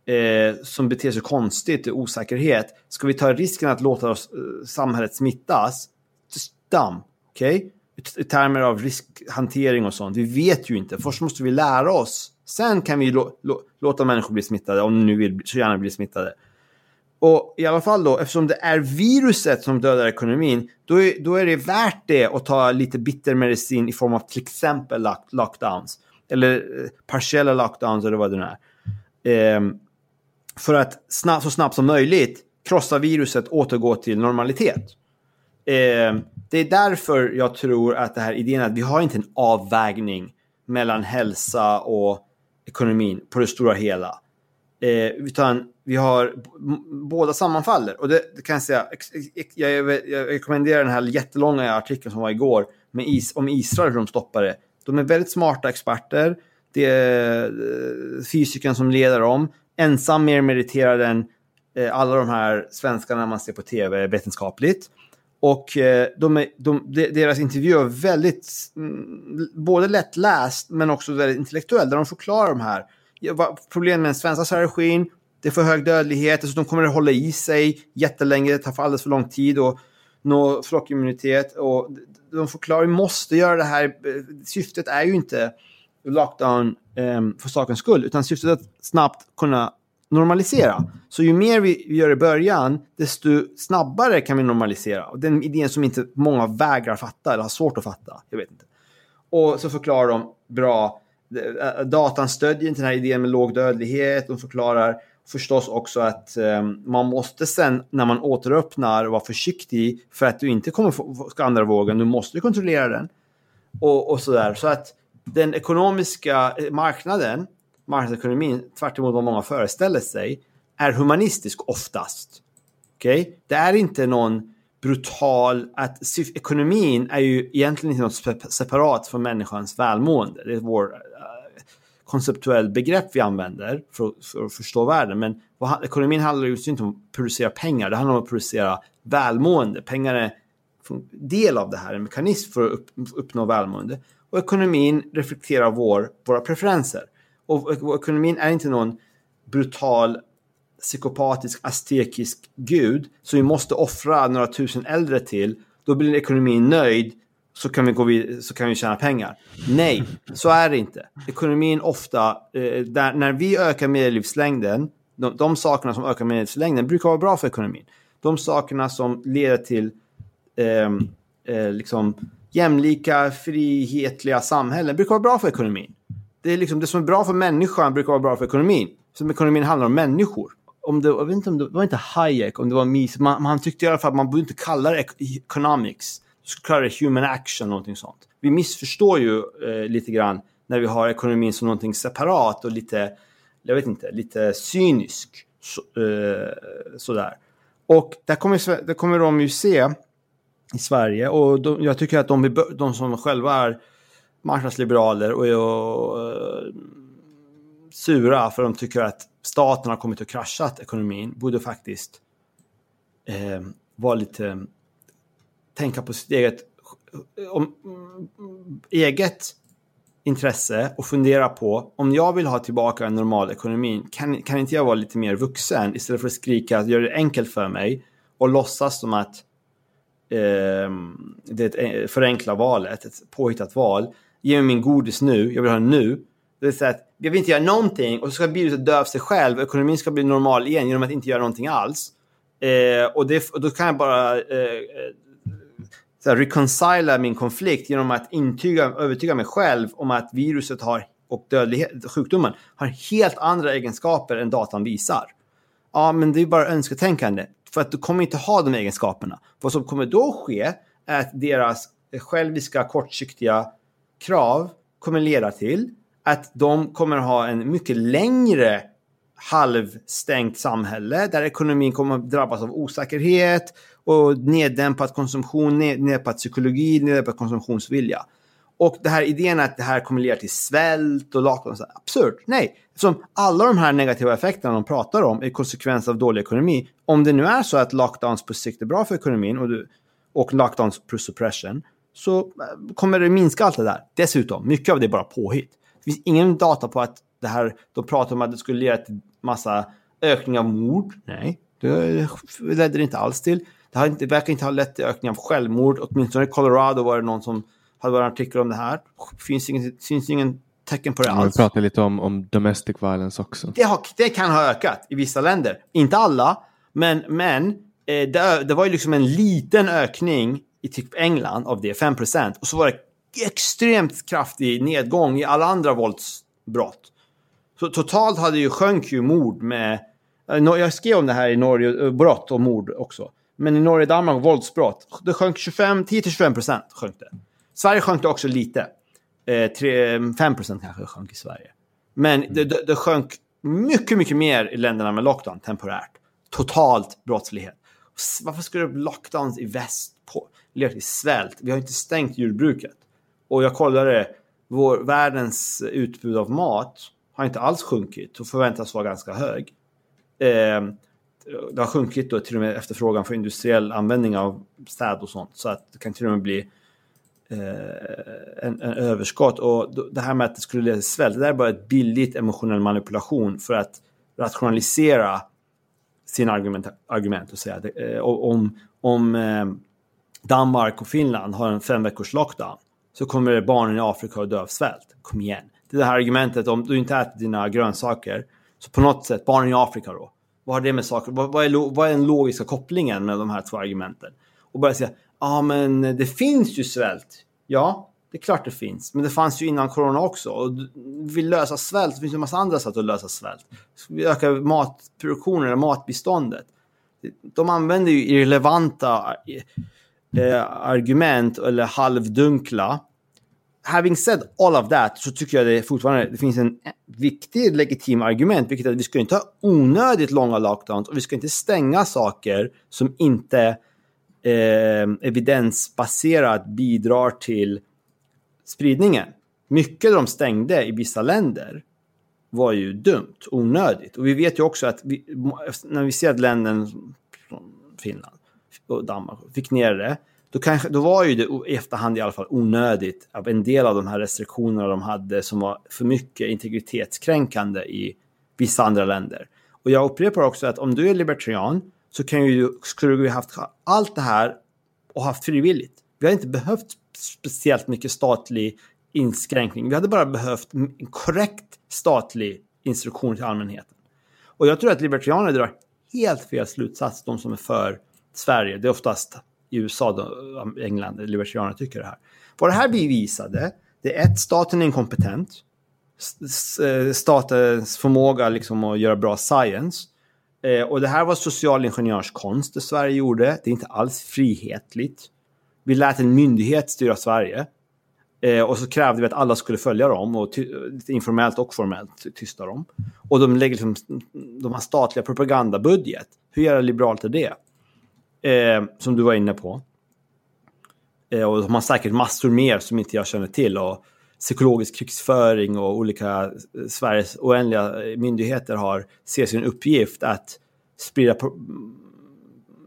eh, som beter sig konstigt och osäkerhet. Ska vi ta risken att låta oss, eh, samhället smittas? Just. Okej? Okay? I termer av riskhantering och sånt. Vi vet ju inte. Först måste vi lära oss. Sen kan vi låta människor bli smittade om de nu vill så gärna bli smittade. Och i alla fall då, eftersom det är viruset som dödar ekonomin, då är, då är det värt det att ta lite bitter medicin i form av till exempel lock, lockdowns. Eller eh, partiella lockdowns eller vad det nu är. Eh, för att snabbt, så snabbt som möjligt krossa viruset och återgå till normalitet. Eh, det är därför jag tror att det här idén att vi har inte en avvägning mellan hälsa och ekonomin på det stora hela. Eh, utan vi har båda sammanfaller. Och det, det, kan jag säga, jag, jag, rekommenderar den här jättelånga artikeln som var igår med is, om Israel hur de stoppar det. De är väldigt smarta experter. Det är eh, fysikern som leder dem. Ensam mer meriterad än eh, alla de här svenskarna man ser på tv vetenskapligt. Och eh, de är, de, deras intervju är väldigt, mm, både lättläst men också väldigt intellektuell. Där de förklarar de här problemen med den svenska strategin, det är för hög dödlighet, så de kommer att hålla i sig jättelänge, det tar för alldeles för lång tid att nå flockimmunitet. Och de förklarar, vi måste göra det här, eh, syftet är ju inte lockdown um, för sakens skull, utan syftet är att snabbt kunna normalisera. Så ju mer vi gör i början, desto snabbare kan vi normalisera. Och den idén som inte många vägrar fatta eller har svårt att fatta. Jag vet inte. Och så förklarar de bra, eh, datan stödjer inte den här idén med låg dödlighet. De förklarar förstås också att um, man måste sen när man återöppnar vara försiktig för att du inte kommer få andra vågen. Du måste kontrollera den. Och, och sådär. Så att den ekonomiska eh, marknaden, marknadsekonomin, tvärt vad många föreställer sig, är humanistisk oftast. Okej? Okay? Det är inte någon brutal, att ekonomin är ju egentligen inte något separat från människans välmående. Det är vår eh, konceptuell begrepp vi använder för, för att förstå världen. Men vad, ekonomin handlar ju inte om att producera pengar, det handlar om att producera välmående. Pengar är en del av det här, en mekanism för att upp, uppnå välmående. Och ekonomin reflekterar vår, våra preferenser. Och, och ekonomin är inte någon brutal psykopatisk, aztekisk gud som vi måste offra några tusen äldre till. Då blir ekonomin nöjd så kan vi, gå vid, så kan vi tjäna pengar. Nej, så är det inte. Ekonomin ofta, eh, där, när vi ökar medellivslängden, de, de sakerna som ökar medellivslängden brukar vara bra för ekonomin. De sakerna som leder till eh, eh, liksom jämlika, frihetliga samhällen brukar vara bra för ekonomin. Det, är liksom, det som är bra för människan brukar vara bra för ekonomin. Som ekonomin handlar om människor. Om det, jag vet inte om det, det var inte Hayek, om det var Mises, man, man tyckte i alla fall att man borde inte kalla det economics skulle kalla det human action, någonting sånt. Vi missförstår ju eh, lite grann när vi har ekonomin som någonting separat och lite, jag vet inte, lite cynisk. Så, eh, sådär. Och där kommer, där kommer de ju se i Sverige. Och de, jag tycker att de, de som själva är marknadsliberaler och är och, eh, sura för de tycker att staten har kommit och kraschat ekonomin borde faktiskt eh, vara lite tänka på sitt eget eh, om, eget intresse och fundera på om jag vill ha tillbaka en normal ekonomi, kan, kan inte jag vara lite mer vuxen istället för att skrika att gör det enkelt för mig och låtsas som att Ehm, det eh, förenkla valet, ett påhittat val. Ge mig min godis nu, jag vill ha den nu. Det vill säga att jag vill inte göra någonting och så ska viruset dö av sig själv och ekonomin ska bli normal igen genom att inte göra någonting alls. Eh, och, det, och då kan jag bara eh, eh så reconcila min konflikt genom att intyga, övertyga mig själv om att viruset har, och dödlighet, sjukdomen har helt andra egenskaper än datan visar. Ja, men det är bara önsketänkande. För att du kommer inte ha de egenskaperna. Vad som kommer då ske är att deras själviska kortsiktiga krav kommer leda till att de kommer ha en mycket längre halvstängt samhälle där ekonomin kommer att drabbas av osäkerhet och neddämpad konsumtion, neddämpad psykologi, neddämpad konsumtionsvilja. Och det här idén att det här kommer leda till svält och lakan, alltså, absurt. Nej, eftersom alla de här negativa effekterna de pratar om är konsekvens av dålig ekonomi. Om det nu är så att lockdowns på sikt är bra för ekonomin och, du, och lockdowns plus suppression så eh, kommer det minska allt det där. Dessutom, mycket av det är bara påhitt. Det finns ingen data på att det här, de pratar om att det skulle leda till massa ökning av mord. Nej, det ledde det inte alls till. Det, har inte, det verkar inte ha lett till ökning av självmord. Åtminstone i Colorado var det någon som hade varit en artikel om det här. Finns ingen, finns ingen tecken på det alls. Vi pratar lite om, om domestic violence också. Det, har, det kan ha ökat i vissa länder. Inte alla, men, men eh, det, det var ju liksom en liten ökning i typ England av det, 5% Och så var det extremt kraftig nedgång i alla andra våldsbrott. Så totalt hade ju sjönk ju mord med... Eh, jag skrev om det här i Norge, eh, brott och mord också. Men i Norge och Danmark, våldsbrott, det sjönk 10-25 procent. Sjönk det. Sverige sjönk det också lite. Eh, 3, 5 procent kanske sjönk i Sverige. Men det, det, det sjönk mycket, mycket mer i länderna med lockdown temporärt. Totalt brottslighet. Varför skulle lockdowns i väst på, leda till svält? Vi har inte stängt jordbruket. Och jag kollade, vår, världens utbud av mat har inte alls sjunkit och förväntas vara ganska hög. Eh, det har sjunkit då till och med efterfrågan för industriell användning av städ och sånt. Så att det kan till och med bli Eh, en, en, överskott. Och det här med att det skulle leda till svält, det där är bara ett billigt emotionell manipulation för att rationalisera sina argument, argument och säga att eh, om, om eh, Danmark och Finland har en fem veckors lockdown så kommer barnen i Afrika att dö av svält. Kom igen. Det är det här argumentet om du inte äter dina grönsaker. Så på något sätt, barnen i Afrika då. Vad har det med saker? Vad, vad, är, vad är den logiska kopplingen med de här två argumenten? Och börja säga, ja ah, men det finns ju svält. Ja, det är klart det finns. Men det fanns ju innan corona också. Och vill lösa svält, det finns ju en massa andra sätt att lösa svält. Vi ökar matproduktionen eller matbiståndet. De använder ju irrelevanta eh, argument eller halvdunkla. Having said all of that så tycker jag det fortfarande det finns en viktig legitim argument, vilket är att vi ska inte ha onödigt långa lockdowns och vi ska inte stänga saker som inte eh, evidensbaserat bidrar till spridningen. Mycket de stängde i vissa länder var ju dumt, onödigt. Och vi vet ju också att vi, när vi ser att länder som Finland och Danmark fick ner det, då, kanske, då var ju det i efterhand i alla fall onödigt av en del av de här restriktionerna de hade som var för mycket integritetskränkande i vissa andra länder. Och jag upprepar också att om du är libertarian så kan ju, skulle vi haft allt det här och haft frivilligt. Vi har inte behövt speciellt mycket statlig inskränkning. Vi hade bara behövt en korrekt statlig instruktion till allmänheten. Och jag tror att libertarianer drar helt fel slutsats, de som är för Sverige. Det är oftast i USA, då, England, libertarianer tycker det här. Vad det här bevisade, det är ett, staten är inkompetent. Eh, statens förmåga liksom att göra bra science. Eh, och det här var social ingenjörskonst det Sverige gjorde. Det är inte alls frihetligt. Vi lät en myndighet styra Sverige. Eh, och så krävde vi att alla skulle följa dem, och informellt och formellt tysta dem. Och de lägger liksom, de har statliga propagandabudget. Hur jävla liberalt är det? Eh, som du var inne på. Eh, och de har säkert massor mer som inte jag känner till. Och psykologisk krigsföring och olika eh, Sveriges oändliga eh, myndigheter har ser sin uppgift att sprida på, mm,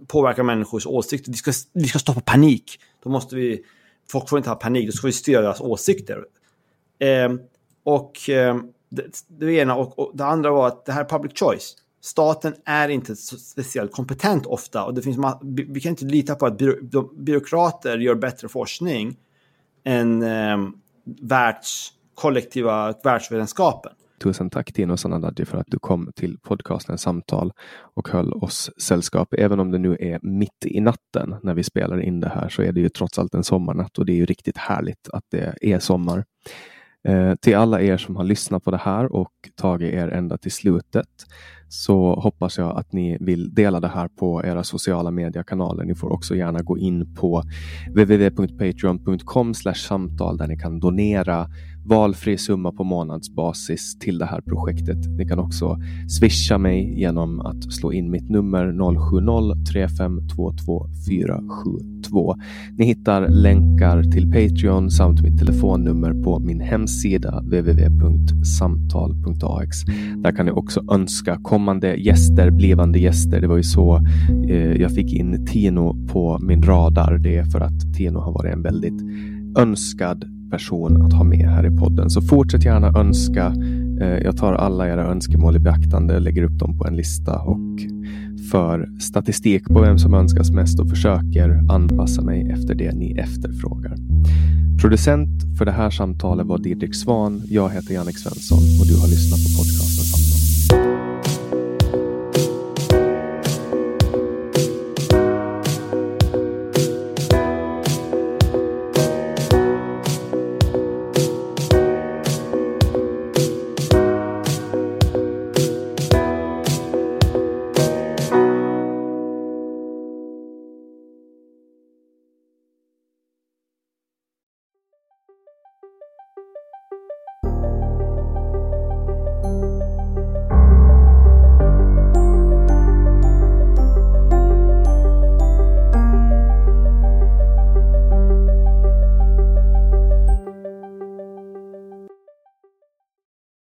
påverka människors åsikter. Vi ska, vi ska stoppa panik. Då måste vi folk får inte ha panik, då ska vi styra deras åsikter. Eh, och eh, det, det ena och, och, det andra var att det här är public choice. Staten är inte speciellt kompetent ofta och det finns vi kan inte lita på att byro, byråkrater gör bättre forskning än eh, världs, kollektiva världsvetenskapen. Tusen tack Tino Sanandaji för att du kom till podcasten Samtal och höll oss sällskap. Även om det nu är mitt i natten när vi spelar in det här så är det ju trots allt en sommarnatt och det är ju riktigt härligt att det är sommar. Eh, till alla er som har lyssnat på det här och tagit er ända till slutet så hoppas jag att ni vill dela det här på era sociala mediekanaler. Ni får också gärna gå in på www.patreon.com samtal där ni kan donera valfri summa på månadsbasis till det här projektet. Ni kan också swisha mig genom att slå in mitt nummer 0703522472. Ni hittar länkar till Patreon samt mitt telefonnummer på min hemsida www.samtal.ax. Där kan ni också önska kommande gäster, blivande gäster. Det var ju så eh, jag fick in Tino på min radar. Det är för att Tino har varit en väldigt önskad person att ha med här i podden. Så fortsätt gärna önska. Eh, jag tar alla era önskemål i beaktande, lägger upp dem på en lista och för statistik på vem som önskas mest och försöker anpassa mig efter det ni efterfrågar. Producent för det här samtalet var Didrik Svan. Jag heter Jannik Svensson och du har lyssnat på podcasten